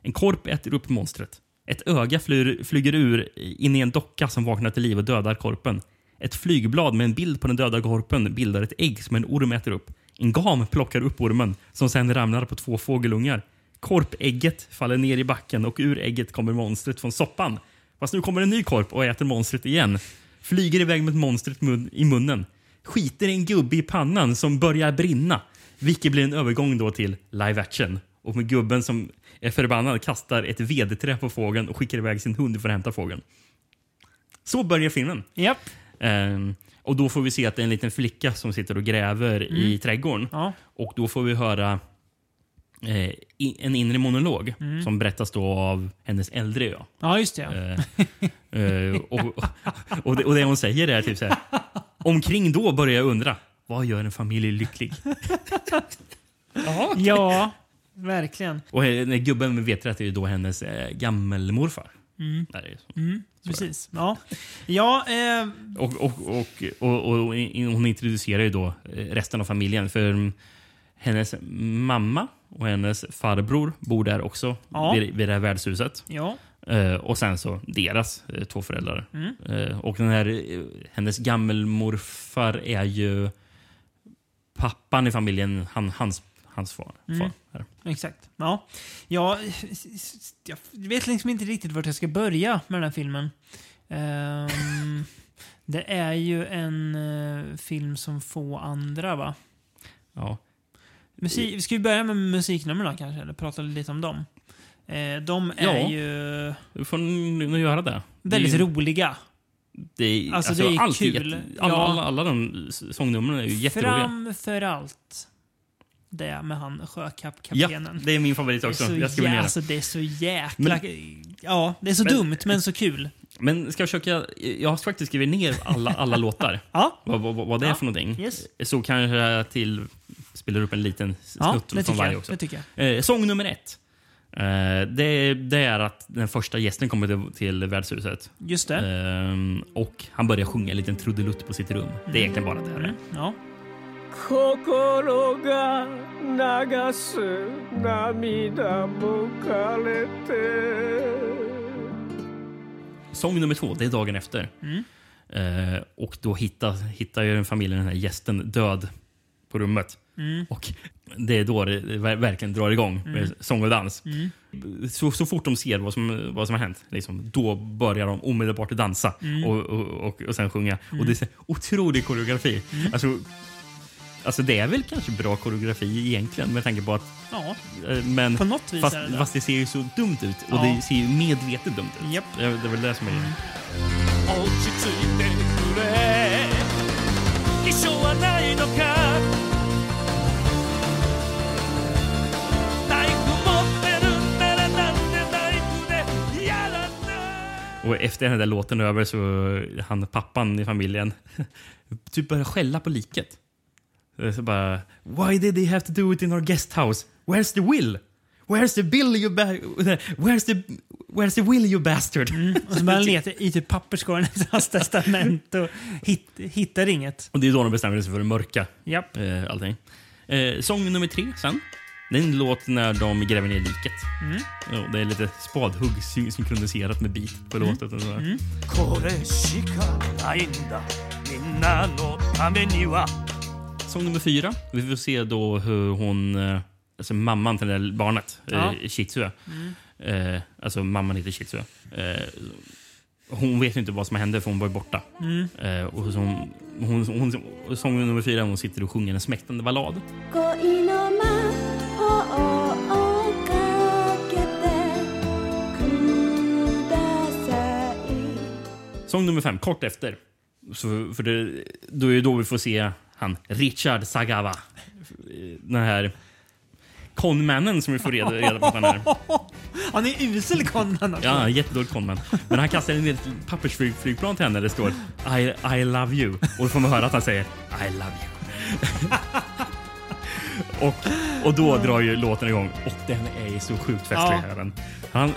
En korp äter upp monstret. Ett öga flyr, flyger ur in i en docka som vaknar till liv och dödar korpen. Ett flygblad med en bild på den döda korpen bildar ett ägg som en orm äter upp. En gam plockar upp ormen som sen ramlar på två fågelungar. Korpägget faller ner i backen och ur ägget kommer monstret från soppan. Fast nu kommer en ny korp och äter monstret igen. Flyger iväg med monstret mun i munnen. Skiter en gubbe i pannan som börjar brinna. Vilket blir en övergång då till live action. Och med gubben som är förbannad kastar ett vedträ på fågeln och skickar iväg sin hund för att hämta fågeln. Så börjar filmen. Japp. Ehm, och då får vi se att det är en liten flicka som sitter och gräver i trädgården. Ja. Och då får vi höra eh, i, en inre monolog som berättas då av hennes äldre jag. Ja, just det. Ja. Eh, eh, och, och, det, och det hon säger är typ så här. Omkring då börjar jag undra. Vad gör en familj lycklig? ja, verkligen. Och eh, när gubben med veträtt är ju då hennes eh, gammelmorfar. Där är det så. Precis. Ja, ja eh, Och, och, och, och, hon introducerar ju då eh, resten av familjen. För mm, hennes mamma och hennes farbror bor där också. Ja. Vid, vid det här värdshuset. ja. Eh, och sen så deras eh, två föräldrar. Mm. Eh, och den här, eh, hennes gammelmorfar är ju pappan i familjen, han, hans, hans far. Mm. far. Exakt. Ja. ja, jag vet liksom inte riktigt vart jag ska börja med den här filmen. Ehm, det är ju en eh, film som få andra, va? Ja. Musik, ska vi börja med musiknumren kanske? Eller prata lite om dem? Eh, de är Ja. ju Du får nog göra det. väldigt det, är- roliga. det är, Alltså, det är allt kul. Jätte, alla, Ja. alla, alla de sångnumren är ju jätteroliga. Framför allt det med han Ja, sjökaptenen. det är min favorit Det är också. så Jag skriver ner det. alltså, det är så jäkla... ja, det är så Men- dumt men så kul. Men ska jag försöka... Jag har faktiskt skrivit ner alla, alla låtar. Ja, Vad, vad, vad det är Ja, för någonting. yes. Så kanske till spelar upp en liten ja snutt det, från tycker varje jag, också. det tycker jag. Eh, sång nummer ett. Eh, det, det är att den första gästen kommer till, till värdshuset. Just det. Ehm, och han börjar sjunga en liten trudelutt på sitt rum. Det är egentligen bara det. Mm, ja. 心が流す涙も枯れて Sång nummer två, det är dagen efter. Mm. Eh, och då hittar, hittar ju familjen den här gästen död på rummet. Mm. Och det är då det ver- verkligen drar igång med sång och dans. Mm. Så, så fort de ser vad som, vad som har hänt, liksom, då börjar de omedelbart dansa Mm. och, och, och, och sen sjunga. Och det är otrolig koreografi. Mm. Alltså, alltså det är väl kanske bra koreografi egentligen med tanke på att... ja, eh, Men på något vis fast, är det det. fast det ser ju så dumt ut och Ja. det ser ju medvetet dumt ut. Japp. Det, är- det är väl det som är grejen. 落 Och efter den där låten över så han pappan i familjen typ börjar skälla på liket. Så bara, Why did they have to do it in our guest house? Where's the will? Where's the bill you Where's the, where's the will you bastard? Och så börjar han leta i typ papperskorgen efter hans testament och hit, hittar inget. Och det är då de bestämmer sig för att mörka Japp. eh, allting. Eh, sång nummer tre sen. Det är en låt när de gräver ner liket. Mm. Jo, det är lite spadhugg synkroniserat med beat på mm. låten. Och. Mm. Sång nummer fyra. Vi får se då hur hon, eh, alltså mamman till det där barnet, eh, ja. Shitsue. Mm. Eh, alltså mamman heter Shitsue. Eh, hon vet inte vad som hände för hon var borta. Mm. Eh, och så hon, hon, hon, sång nummer fyra, hon sitter och sjunger en smäktande ballad. Gå in och. Sång nummer fem, kort efter. Så, för det, då är det då vi får se han Richard Sagawa. Den här conmannen som vi får reda, reda på att han är. Han är usel Conman också. Ja, jättedålig conman. Men han kastar ner ett pappersflygplan till henne där det står I, I love you. Och då får man höra att han säger I love you. och, och då drar ju låten igång. Och den är ju så sjukt festlig. Ja. här. Han,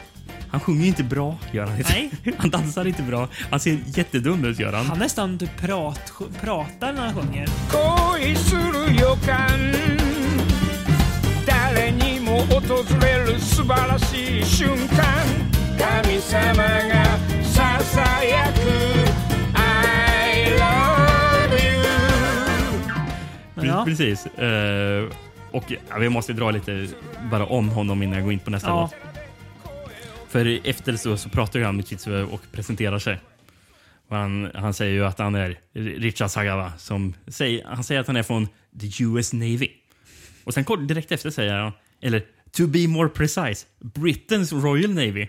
han sjunger inte bra, gör han inte. Nej. Han dansar inte bra. Han ser jättedum ut, gör han. Han nästan typ prat, pratar när han sjunger. Ja. Precis. Uh, och ja, vi måste dra lite bara om honom innan jag går in på nästa ja. låt. För efter så, så pratar ju han med Kitsue och presenterar sig. Och han, han säger ju att han är Richard Sagawa. Som säger, han säger att han är från the US Navy. Och sen kort direkt efter säger han, eller to be more precise, Britain's Royal Navy.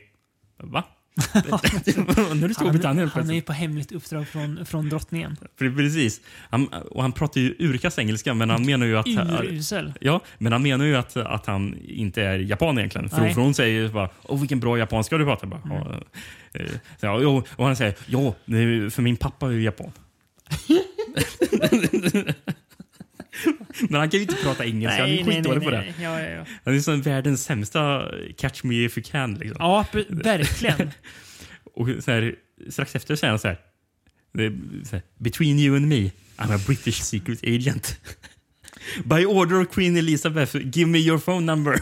Va? nu är Storbritannien Han, han är ju på hemligt uppdrag från, från drottningen. Precis. Han, och han pratar ju urkast engelska, men han menar ju att... Urusel. Ja, men han menar ju att, att han inte är japan egentligen. För, Nej. för hon säger ju bara Åh, vilken bra japanska du pratar. Bara, eh, så, ja, jo, och han säger ja, för min pappa är ju japan. men han kan ju inte prata engelska. han är skitdålig på det. Ja, ja, ja. Han är som världens sämsta catch me if you can. Liksom. ja verkligen. Och så här, strax efter säger han så här, så här. Between you and me, I'm a British secret agent. By order of Queen Elizabeth, give me your phone number.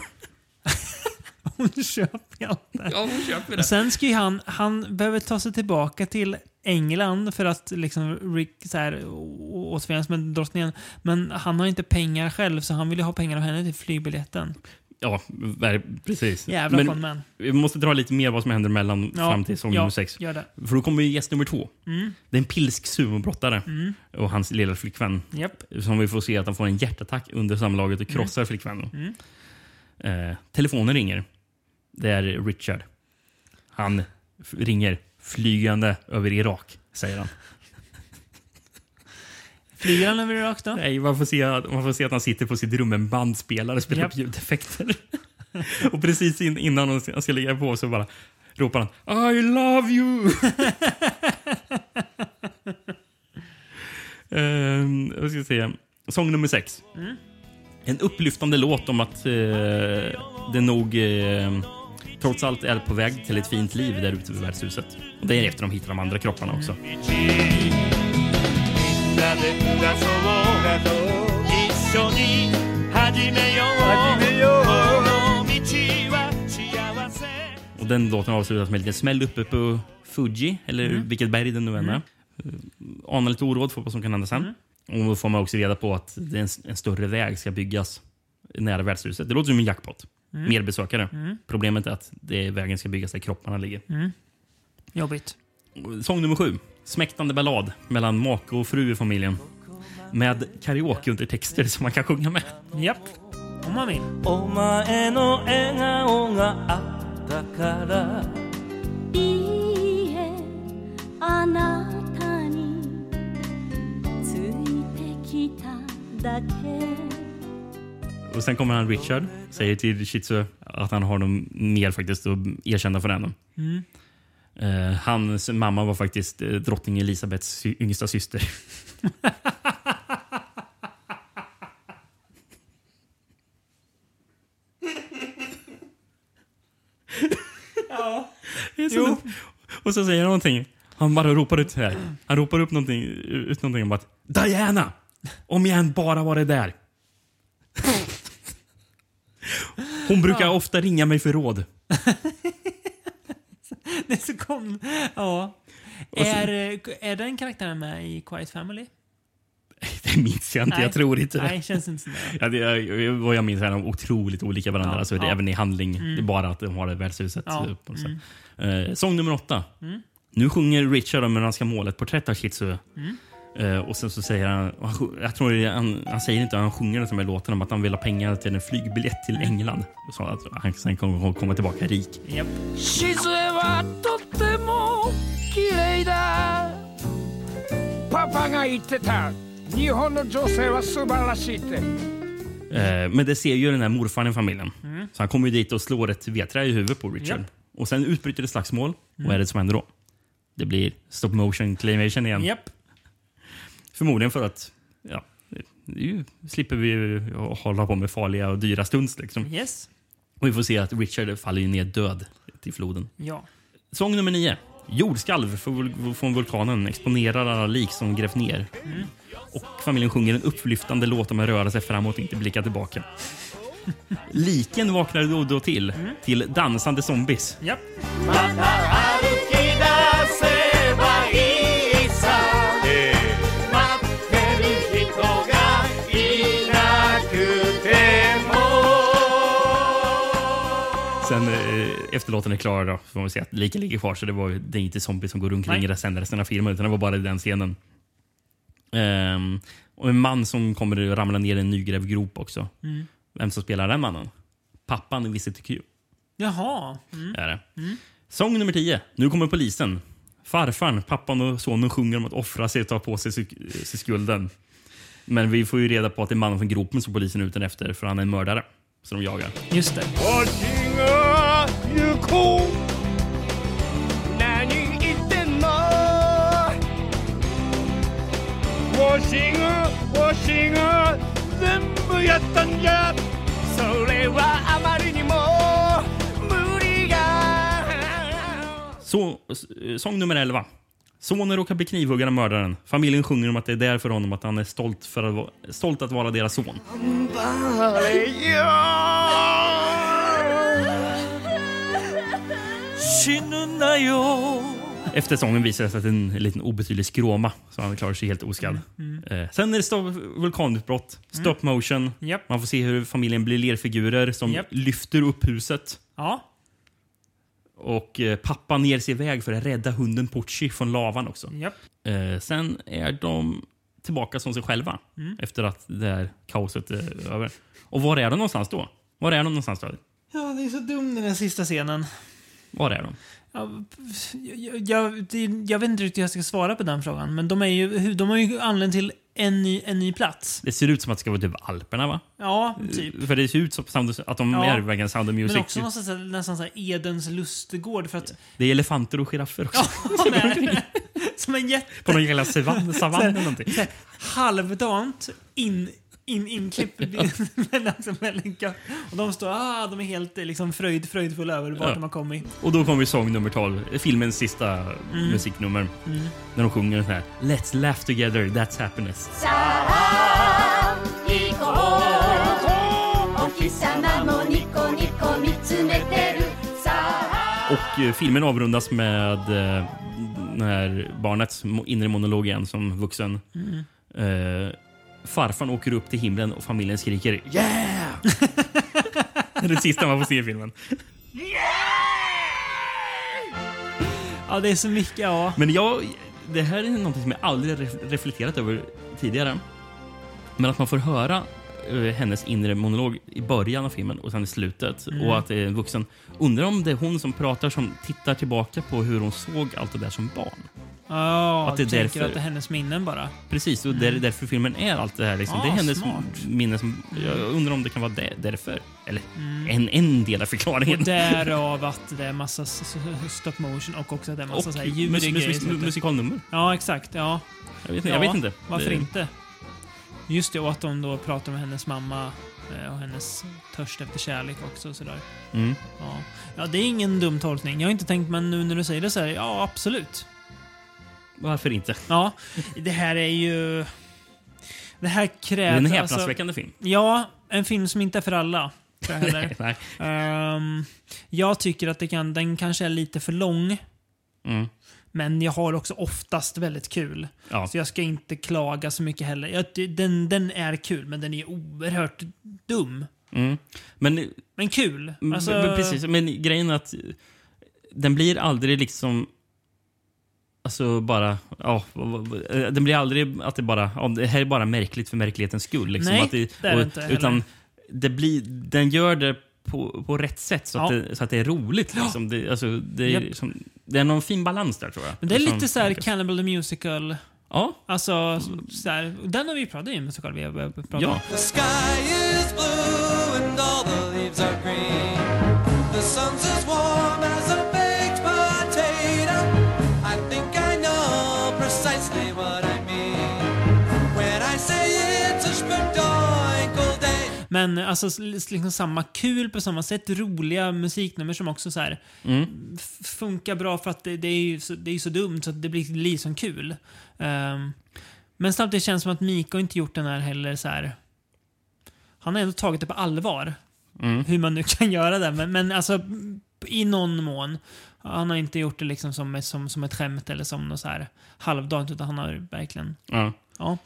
Hon köper ju allt det. Ja, hon köper Och sen ska ju han, han behöver ta sig tillbaka till England för att liksom Rick så här, å- återförenas med drottningen. Men han har inte pengar själv så han vill ju ha pengar av henne till flygbiljetten. Ja, precis. Jävla Men conman. vi måste dra lite mer vad som händer mellan Ja, fram till säsong ja, nummer sex. Gör det. För då kommer ju gäst nummer två. Mm. Det är en pilsk sumobrottare och hans lilla flickvän. Japp. Som vi får se att han får en hjärtattack under samlaget och krossar flickvännen. Mm. Eh, telefonen ringer. Det är Richard. Han ringer flygande över Irak, säger han. Flyger han över Irak då? Nej, man får se, att- man får se att han sitter på sitt rum med en bandspelare och spelar Japp. upp ljudeffekter. och precis in, innan han ska- lägga på så bara ropar han I love you! um, jag ska se. Sång nummer sex en upplyftande låt om att eh, det nog eh, trots allt är på väg till ett fint liv där ute vid värdshuset. Och det är efter de hittar de andra kropparna också. Och den låten avslutas med en liten smäll uppe på Fuji, eller mm. vilket berg den nu än är. Mm. Eh, Ana lite oråd för vad som kan hända sen. Mm. Och då får man också reda på att det är en, en större väg ska byggas nära värdshuset. Det låter som en jackpot. Mer besökare. Problemet är att det är vägen ska byggas där kropparna ligger. Jobbigt. Sång nummer sju. Smäktande ballad mellan make och fru i familjen. Med karaoke under texter som man kan sjunga med. Japp. Om man vill. Och sen kommer han Richard, säger till Shitsu att han har något mer faktiskt att erkänna för henne. Eh, hans mamma var faktiskt eh, drottning Elisabeths sy- yngsta syster. Så- Jo. Och så säger han någonting. Han bara ropar ut här. Han ropar upp någonting, ut någonting om att Diana! Om jag än bara var det där. Hon brukar ofta ringa mig för råd. Det är så kom... Ja. Så- Är, är den karaktären med i Quiet Family? Det minns jag inte. Nej. Jag tror inte det. Nej, känns inte som det. Ja, det vad jag minns är de otroligt olika varandra. Ja, alltså, det ja. även i handling. Det är bara att de har det värdshuset. Ja, något sätt. Eh, sång nummer åtta. Nu sjunger Richard om hur han ska måla ett porträtt av Shitsu. Eh, och sen så säger han, jag tror han, han säger inte, han sjunger den med låten om att han vill ha pengar till en flygbiljett till England. Så att han sen kommer komma tillbaka rik. Yep. Eh, men det ser ju den här morfaren i familjen. Mm. Så han kommer ju dit och slår ett vedträ i huvudet på Richard. Yep. Och sen utbryter det slagsmål. Mm. Vad är det som händer då? Det blir stop motion claymation igen. Yep. Förmodligen för att ja, ju, slipper vi ju att hålla på med farliga och dyra stunts. Liksom. Yes. Och vi får se att Richard faller ner död till floden. Ja. Sång nummer nio. Jordskalv från vulkanen exponerar alla lik som grävt ner. Och familjen sjunger en upplyftande låt om att röra sig framåt och inte blicka tillbaka. Liken vaknar då och då till, till dansande zombies. Japp. Efter låten är klar då, får man se att liken ligger kvar. Så det, var, det är inte zombies som går omkring Nej. i resten, resten av filmen, utan det var bara den scenen. Ehm, och en man som kommer att ramla ner i en nygrävd grop också. Vem som spelar den mannen? Pappan i Visit Q. Jaha. Mm. Är det. Sång nummer 10. Nu kommer polisen. Farfarn, pappan och sonen sjunger om att offra sig och ta på sig, sig, sig skulden. Men vi får ju reda på att det är mannen från gropen som polisen är ute efter för han är en mördare. Så de jagar. Just det. わしが行こう何言ってんのわしがわしが全部やったんじゃそれはあまりにも無理が Så, eh, sång nummer 11. Sonen råkar bli knivhuggen av mördaren. Familjen sjunger om att det är där för honom att han är stolt, för att, vara- stolt att vara deras son. Efter sången visar det sig att det är en liten obetydlig skråma, så han klarar sig helt oskadd. Eh, sen är det stop, vulkanutbrott, stop motion. Japp. Man får se hur familjen blir lerfigurer som Japp. lyfter upp huset. Ja. Och eh, pappan ger sig iväg för att rädda hunden Pucci från lavan också. Japp. Eh, sen är de tillbaka som sig själva efter att det här kaoset är över. Och var är de någonstans då? Var är de någonstans då? Ja, det är så dum den där sista scenen. Var är de? Ja, jag, jag, jag vet inte riktigt hur jag ska svara på den frågan, men de, är ju, de har ju anlänt till en ny, en ny plats. Det ser ut som att det ska vara typ Alperna va? Ja, typ. För det ser ut som att de Ja. är verkligen Sound of Music. Men också någonstans, nästan så här Edens lustegård för att... Det är elefanter och giraffer också. nej, som en jätte... På någon jävla savann, savann eller någonting. halvdant in, in, inklipp men alltså väldigt. Och de står ah, de är helt eh, liksom fröjd, fröjdfulla över vart Ja. de har kommit. Och då kommer ju sång nummer 12, filmens sista mm. musiknummer. Mm. När de sjunger den här Let's laugh together, that's happiness. Och eh, filmen avrundas med eh, den här barnets inre monolog igen som vuxen. Mm. Eh, farfar åker upp till himlen och familjen skriker Yeah! det är det sista man får se i filmen. Ja, det är så mycket, ja. Men jag, det här är något som jag aldrig ref- reflekterat över tidigare. Men att man får höra eh, hennes inre monolog i början av filmen och sen i slutet. Och att det är en vuxen. Undrar om det är hon som pratar som tittar tillbaka på hur hon såg allt det där som barn. Ja, Att det är tänker därför- att det är hennes minnen bara. Precis, och det är därför filmen är allt det här. Liksom. Ah, det är hennes smart. minne som... Jag undrar om det kan vara där, därför. Eller en, en del av förklaringen. Och därav att det är massa stop motion och också att det är massa Och så här ljud mus, mus, mus, musikalnummer. Ja, exakt. Ja. Jag vet, inte- ja, jag vet inte. Varför Det- inte? Just det, och att de då pratar med hennes mamma eh, och hennes törst efter kärlek också. och Sådär. Mm. Ja. ja, det är ingen dum tolkning. Jag har inte tänkt, men nu när du säger det så här, ja absolut. Varför inte? Ja, det här är ju... Det här Det är krävs... en alltså, häpnadsväckande film. ja, en film som inte är för alla. heller. Nej. Ehm, jag tycker att det kan, den kanske är lite för lång, Mm. men jag har också oftast väldigt kul. Ja. Så jag ska inte klaga så mycket heller. Jag, den, den är kul, men den är oerhört dum. Mm. Men, Men kul. Alltså, men, precis, men grejen är att den blir aldrig liksom... Alltså bara... Ja, den blir aldrig att det bara... Ja, det här är bara märkligt för märklighetens skull. Liksom, Nej, att det, det är det inte heller. Utan det blir, den gör det på, på rätt sätt så, att Ja. det, så att det är roligt. Liksom. Det, alltså, det, är, Japp. liksom, det är någon fin balans där tror jag. men det är Som lite så här funkar. Cannibal the Musical. Ja, Alltså, så här, den har vi pratat om musikal vi har pratat om. ja. The sky is blue and all the leaves are green. The sun's Men alltså liksom samma kul på samma sätt. Roliga musiknummer som också så här Mm. funkar bra för att det, det, är ju så, det är så dumt så att det blir, blir som kul. Ehm, men samtidigt känns det som att Mika inte gjort den här heller så här. Han har ändå tagit det på allvar. Mm. Hur man nu kan göra det. Men, men alltså i någon mån. Han har inte gjort det liksom som, som, som ett skämt eller som något så här halvdant utan han har verkligen... ja. Ja.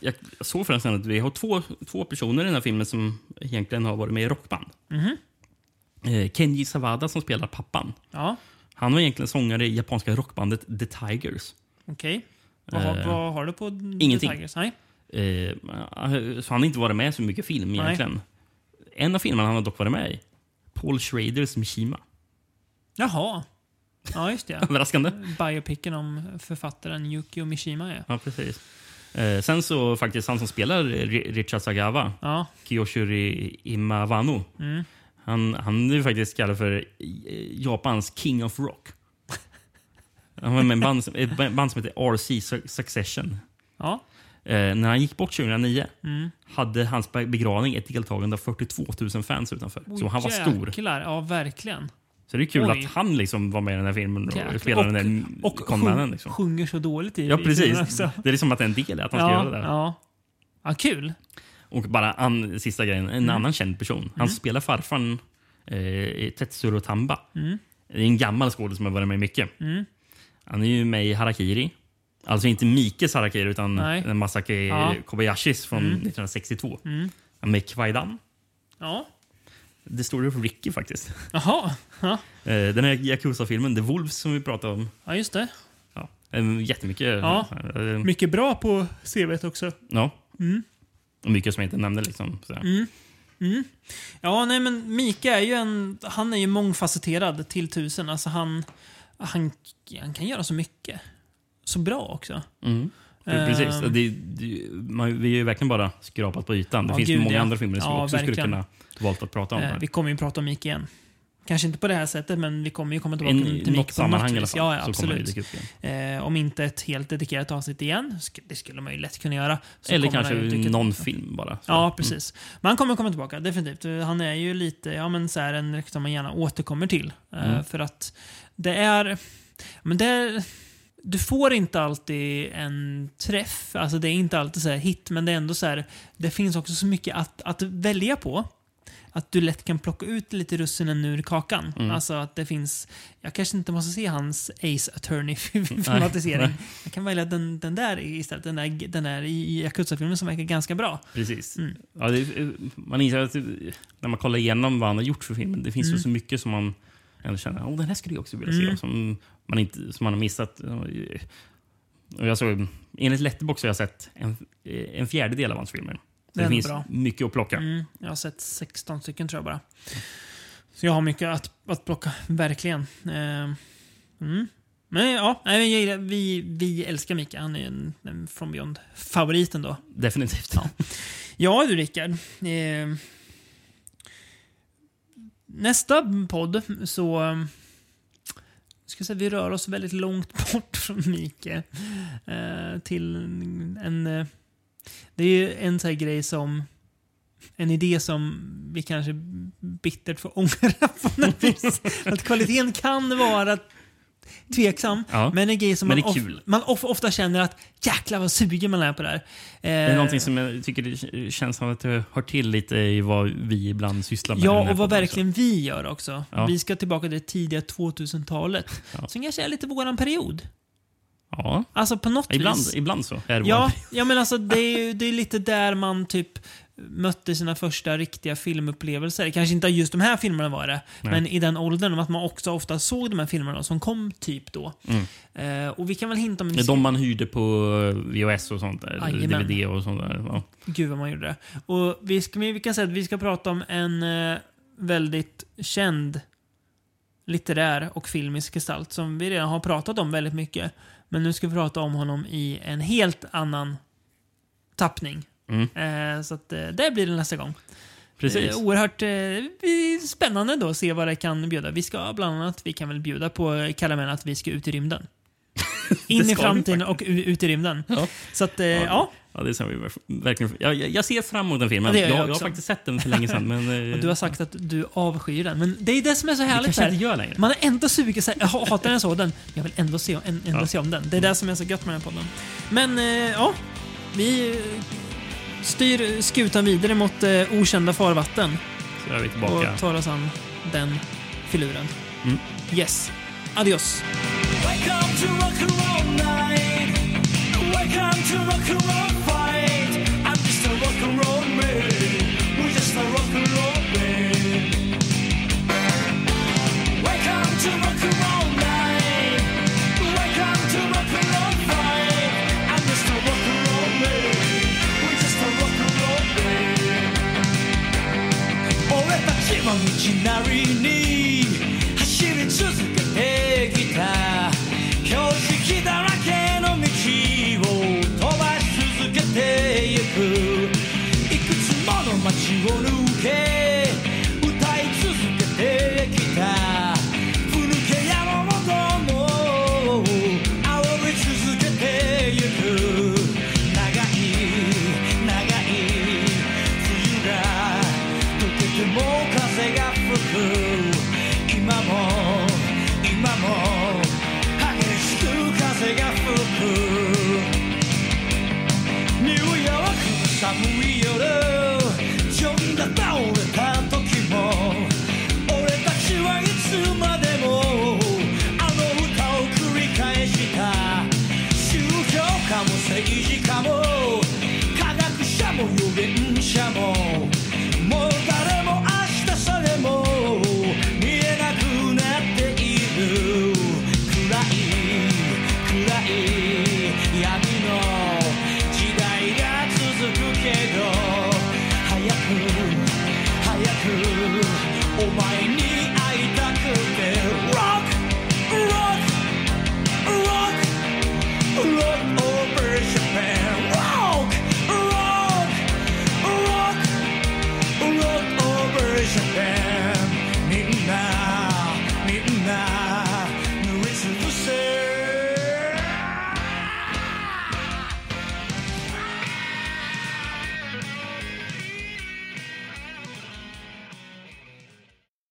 Jag såg förresten att vi har två, två personer i den här filmen som egentligen har varit med i rockband. Eh, Kenji Sawada som spelar pappan. Ja, Han var egentligen sångare i japanska rockbandet The Tigers. okej. Vad, har- Eh, vad har du på The ingenting. Tigers? Nej. Eh, så han har inte varit med så mycket film Nej. egentligen. En av filmerna han har dock varit med i. Paul Schraders Mishima. Jaha. Ja, just det. Överraskande. Biopicen om författaren Yukio Mishima är. Ja, precis. Eh, sen så faktiskt han som spelar Ri- Richard Sagawa, Ja. Kiyoshiri Imawano. Mm. Han, han är faktiskt kallad för eh, Japans King of Rock. Han var med i en band, som- ett band som heter RC Su- Succession. Ja. Eh, när han gick bort 2009 Mm. hade hans be- begravning ett deltagande av 42 000 fans utanför. så han var stor. Jäklar. Ja, verkligen. Så det är kul Oj. att han liksom var med i den här filmen och Jäklar. spelade den där Och sjung, Liksom. sjunger så dåligt i Ja, precis. Det är liksom att det är en del att han ska Ja, göra det. ja. ja, kul. Och bara an, sista grejen, en Mm. annan känd person. Han spelar farfarn eh, Tetsuro Tamba. Mm. Det är en gammal skådespelare som har varit med mycket. Han är ju med i Harakiri. Alltså inte Mikes Harakiri utan Nej. en Masaki Ja. Kobayashis från 1962. Mm. Han är med i Kwaidan. Ja. The Story of Ricky faktiskt. Jaha. Ja. Eh, den här Yakuza-filmen The Wolves som vi pratade om. ja, just det. Ja, jättemycket. Ja. Eh, Mycket bra på CVt också. ja. Mm. Och mycket som jag inte nämnde. Liksom, så. Ja, nej men Mika är ju en... Han är ju mångfacetterad till tusen. Alltså han... Han, han kan göra så mycket. Så bra också. Mm. Pre- Precis. Ehm. Det, det, man, vi har ju verkligen bara skrapat på ytan. Det Ja, finns gud, många ja. andra filmer som Ja, vi också verkligen. skulle kunna valt att prata om. Eh, vi kommer ju prata om Mika igen. Kanske inte på det här sättet, men vi kommer ju komma tillbaka In, till något på sammanhang alla vis. Ja, absolut. Eh, om inte ett helt dedikerat avsnitt igen, det skulle man ju lätt kunna göra. Eller kanske någon film bara. Så. Ja, precis. Men han kommer komma tillbaka, definitivt. Han är ju lite, ja men så här en som man gärna återkommer till. Eh, Mm. För att det är, men det är, du får inte alltid en träff, alltså det är inte alltid så hit, men det är ändå så här, det finns också så mycket att, att välja på. Att du lätt kan plocka ut lite russinen ur kakan. Mm. Alltså att det finns, jag kanske inte måste se hans Ace Attorney-filmatisering. Nej. Jag kan välja den, den där istället, den där, den där Yakuza-filmen som verkar ganska bra. Precis. Mm. Ja, det, man inser att när man kollar igenom vad han har gjort för filmen, det finns Mm. så mycket som man ändå känner oh, den här skulle jag också vilja Mm. se. Som man, inte, som man har missat. Och jag såg, enligt Letterboxd har jag sett en, en fjärdedel av hans filmer. Så Det finns bra. mycket att plocka. Mm, jag har sett 16 stycken tror jag bara. Så jag har mycket att, att plocka, verkligen. Eh, mm. Men ja, nej, vi, vi älskar Mika. Han är en, en From Beyond-favoriten då. Definitivt. Ja du Rickard. Eh, nästa podd så... Ska säga, vi rör oss väldigt långt bort från Mike. Eh, till en... Eh, det är ju en sån här grej som... En idé som vi kanske bittert får ångra på något vis. Att kvaliteten kan vara tveksam, Ja. men en grej som man, det är of, man of, ofta känner att jäklar vad sugen man är på det här. Det är Eh, någonting som jag tycker det känns som att det hör till lite i vad vi ibland sysslar med. Ja, och vad verkligen vi gör också. Ja. Vi ska tillbaka till det tidiga 2000-talet. Ja. Som kanske är lite våran period. också. Ja, Alltså på något ibland, vis. ibland så. Är det Ja, ja men alltså det är, det är lite där man typ mötte sina första riktiga filmupplevelser. Kanske inte just de här filmerna var det, Nej. men i den åldern att man också ofta såg de här filmerna som kom typ då. Mm. Eh, och vi kan väl hinta om Det är de man hyrde på VHS och sånt. Där, Jajamän. DVD och sånt där. Ja. Gud vad man gjorde det. Och vi, ska, vi kan säga att vi ska prata om en eh, väldigt känd litterär och filmisk gestalt som vi redan har pratat om väldigt mycket. Men nu ska vi prata om honom i en helt annan tappning. Mm. Eh, så att, eh, det blir det nästa gång. Precis. Eh, oerhört eh, spännande då att se vad det kan bjuda. Vi ska bland annat, vi kan väl bjuda på karamellen att vi ska ut i rymden. In i framtiden och ut i rymden. Ja. Så att, eh, ja. Ja, det ser vi ver- verkligen. Jag, jag ser fram emot den filmen. Ja, det jag, jag jag, har faktiskt sett den för länge sedan. Men, eh, Och du har sagt att du avskyr den. Men det är det som är så det härligt. inte gör längre. Man är ändå sugen. Så här, jag hatar den så, den. Jag vill ändå se, ändå Ja. se om den. Det är det som är så gött med den här podden. Men eh, ja, vi eh, styr skutan vidare mot eh, okända farvatten Så är vi tillbaka. och tar oss an den filuren. Mm. Yes. Adios. Welcome to rock and roll fight. I'm just a rock and roll man. ちは道なりに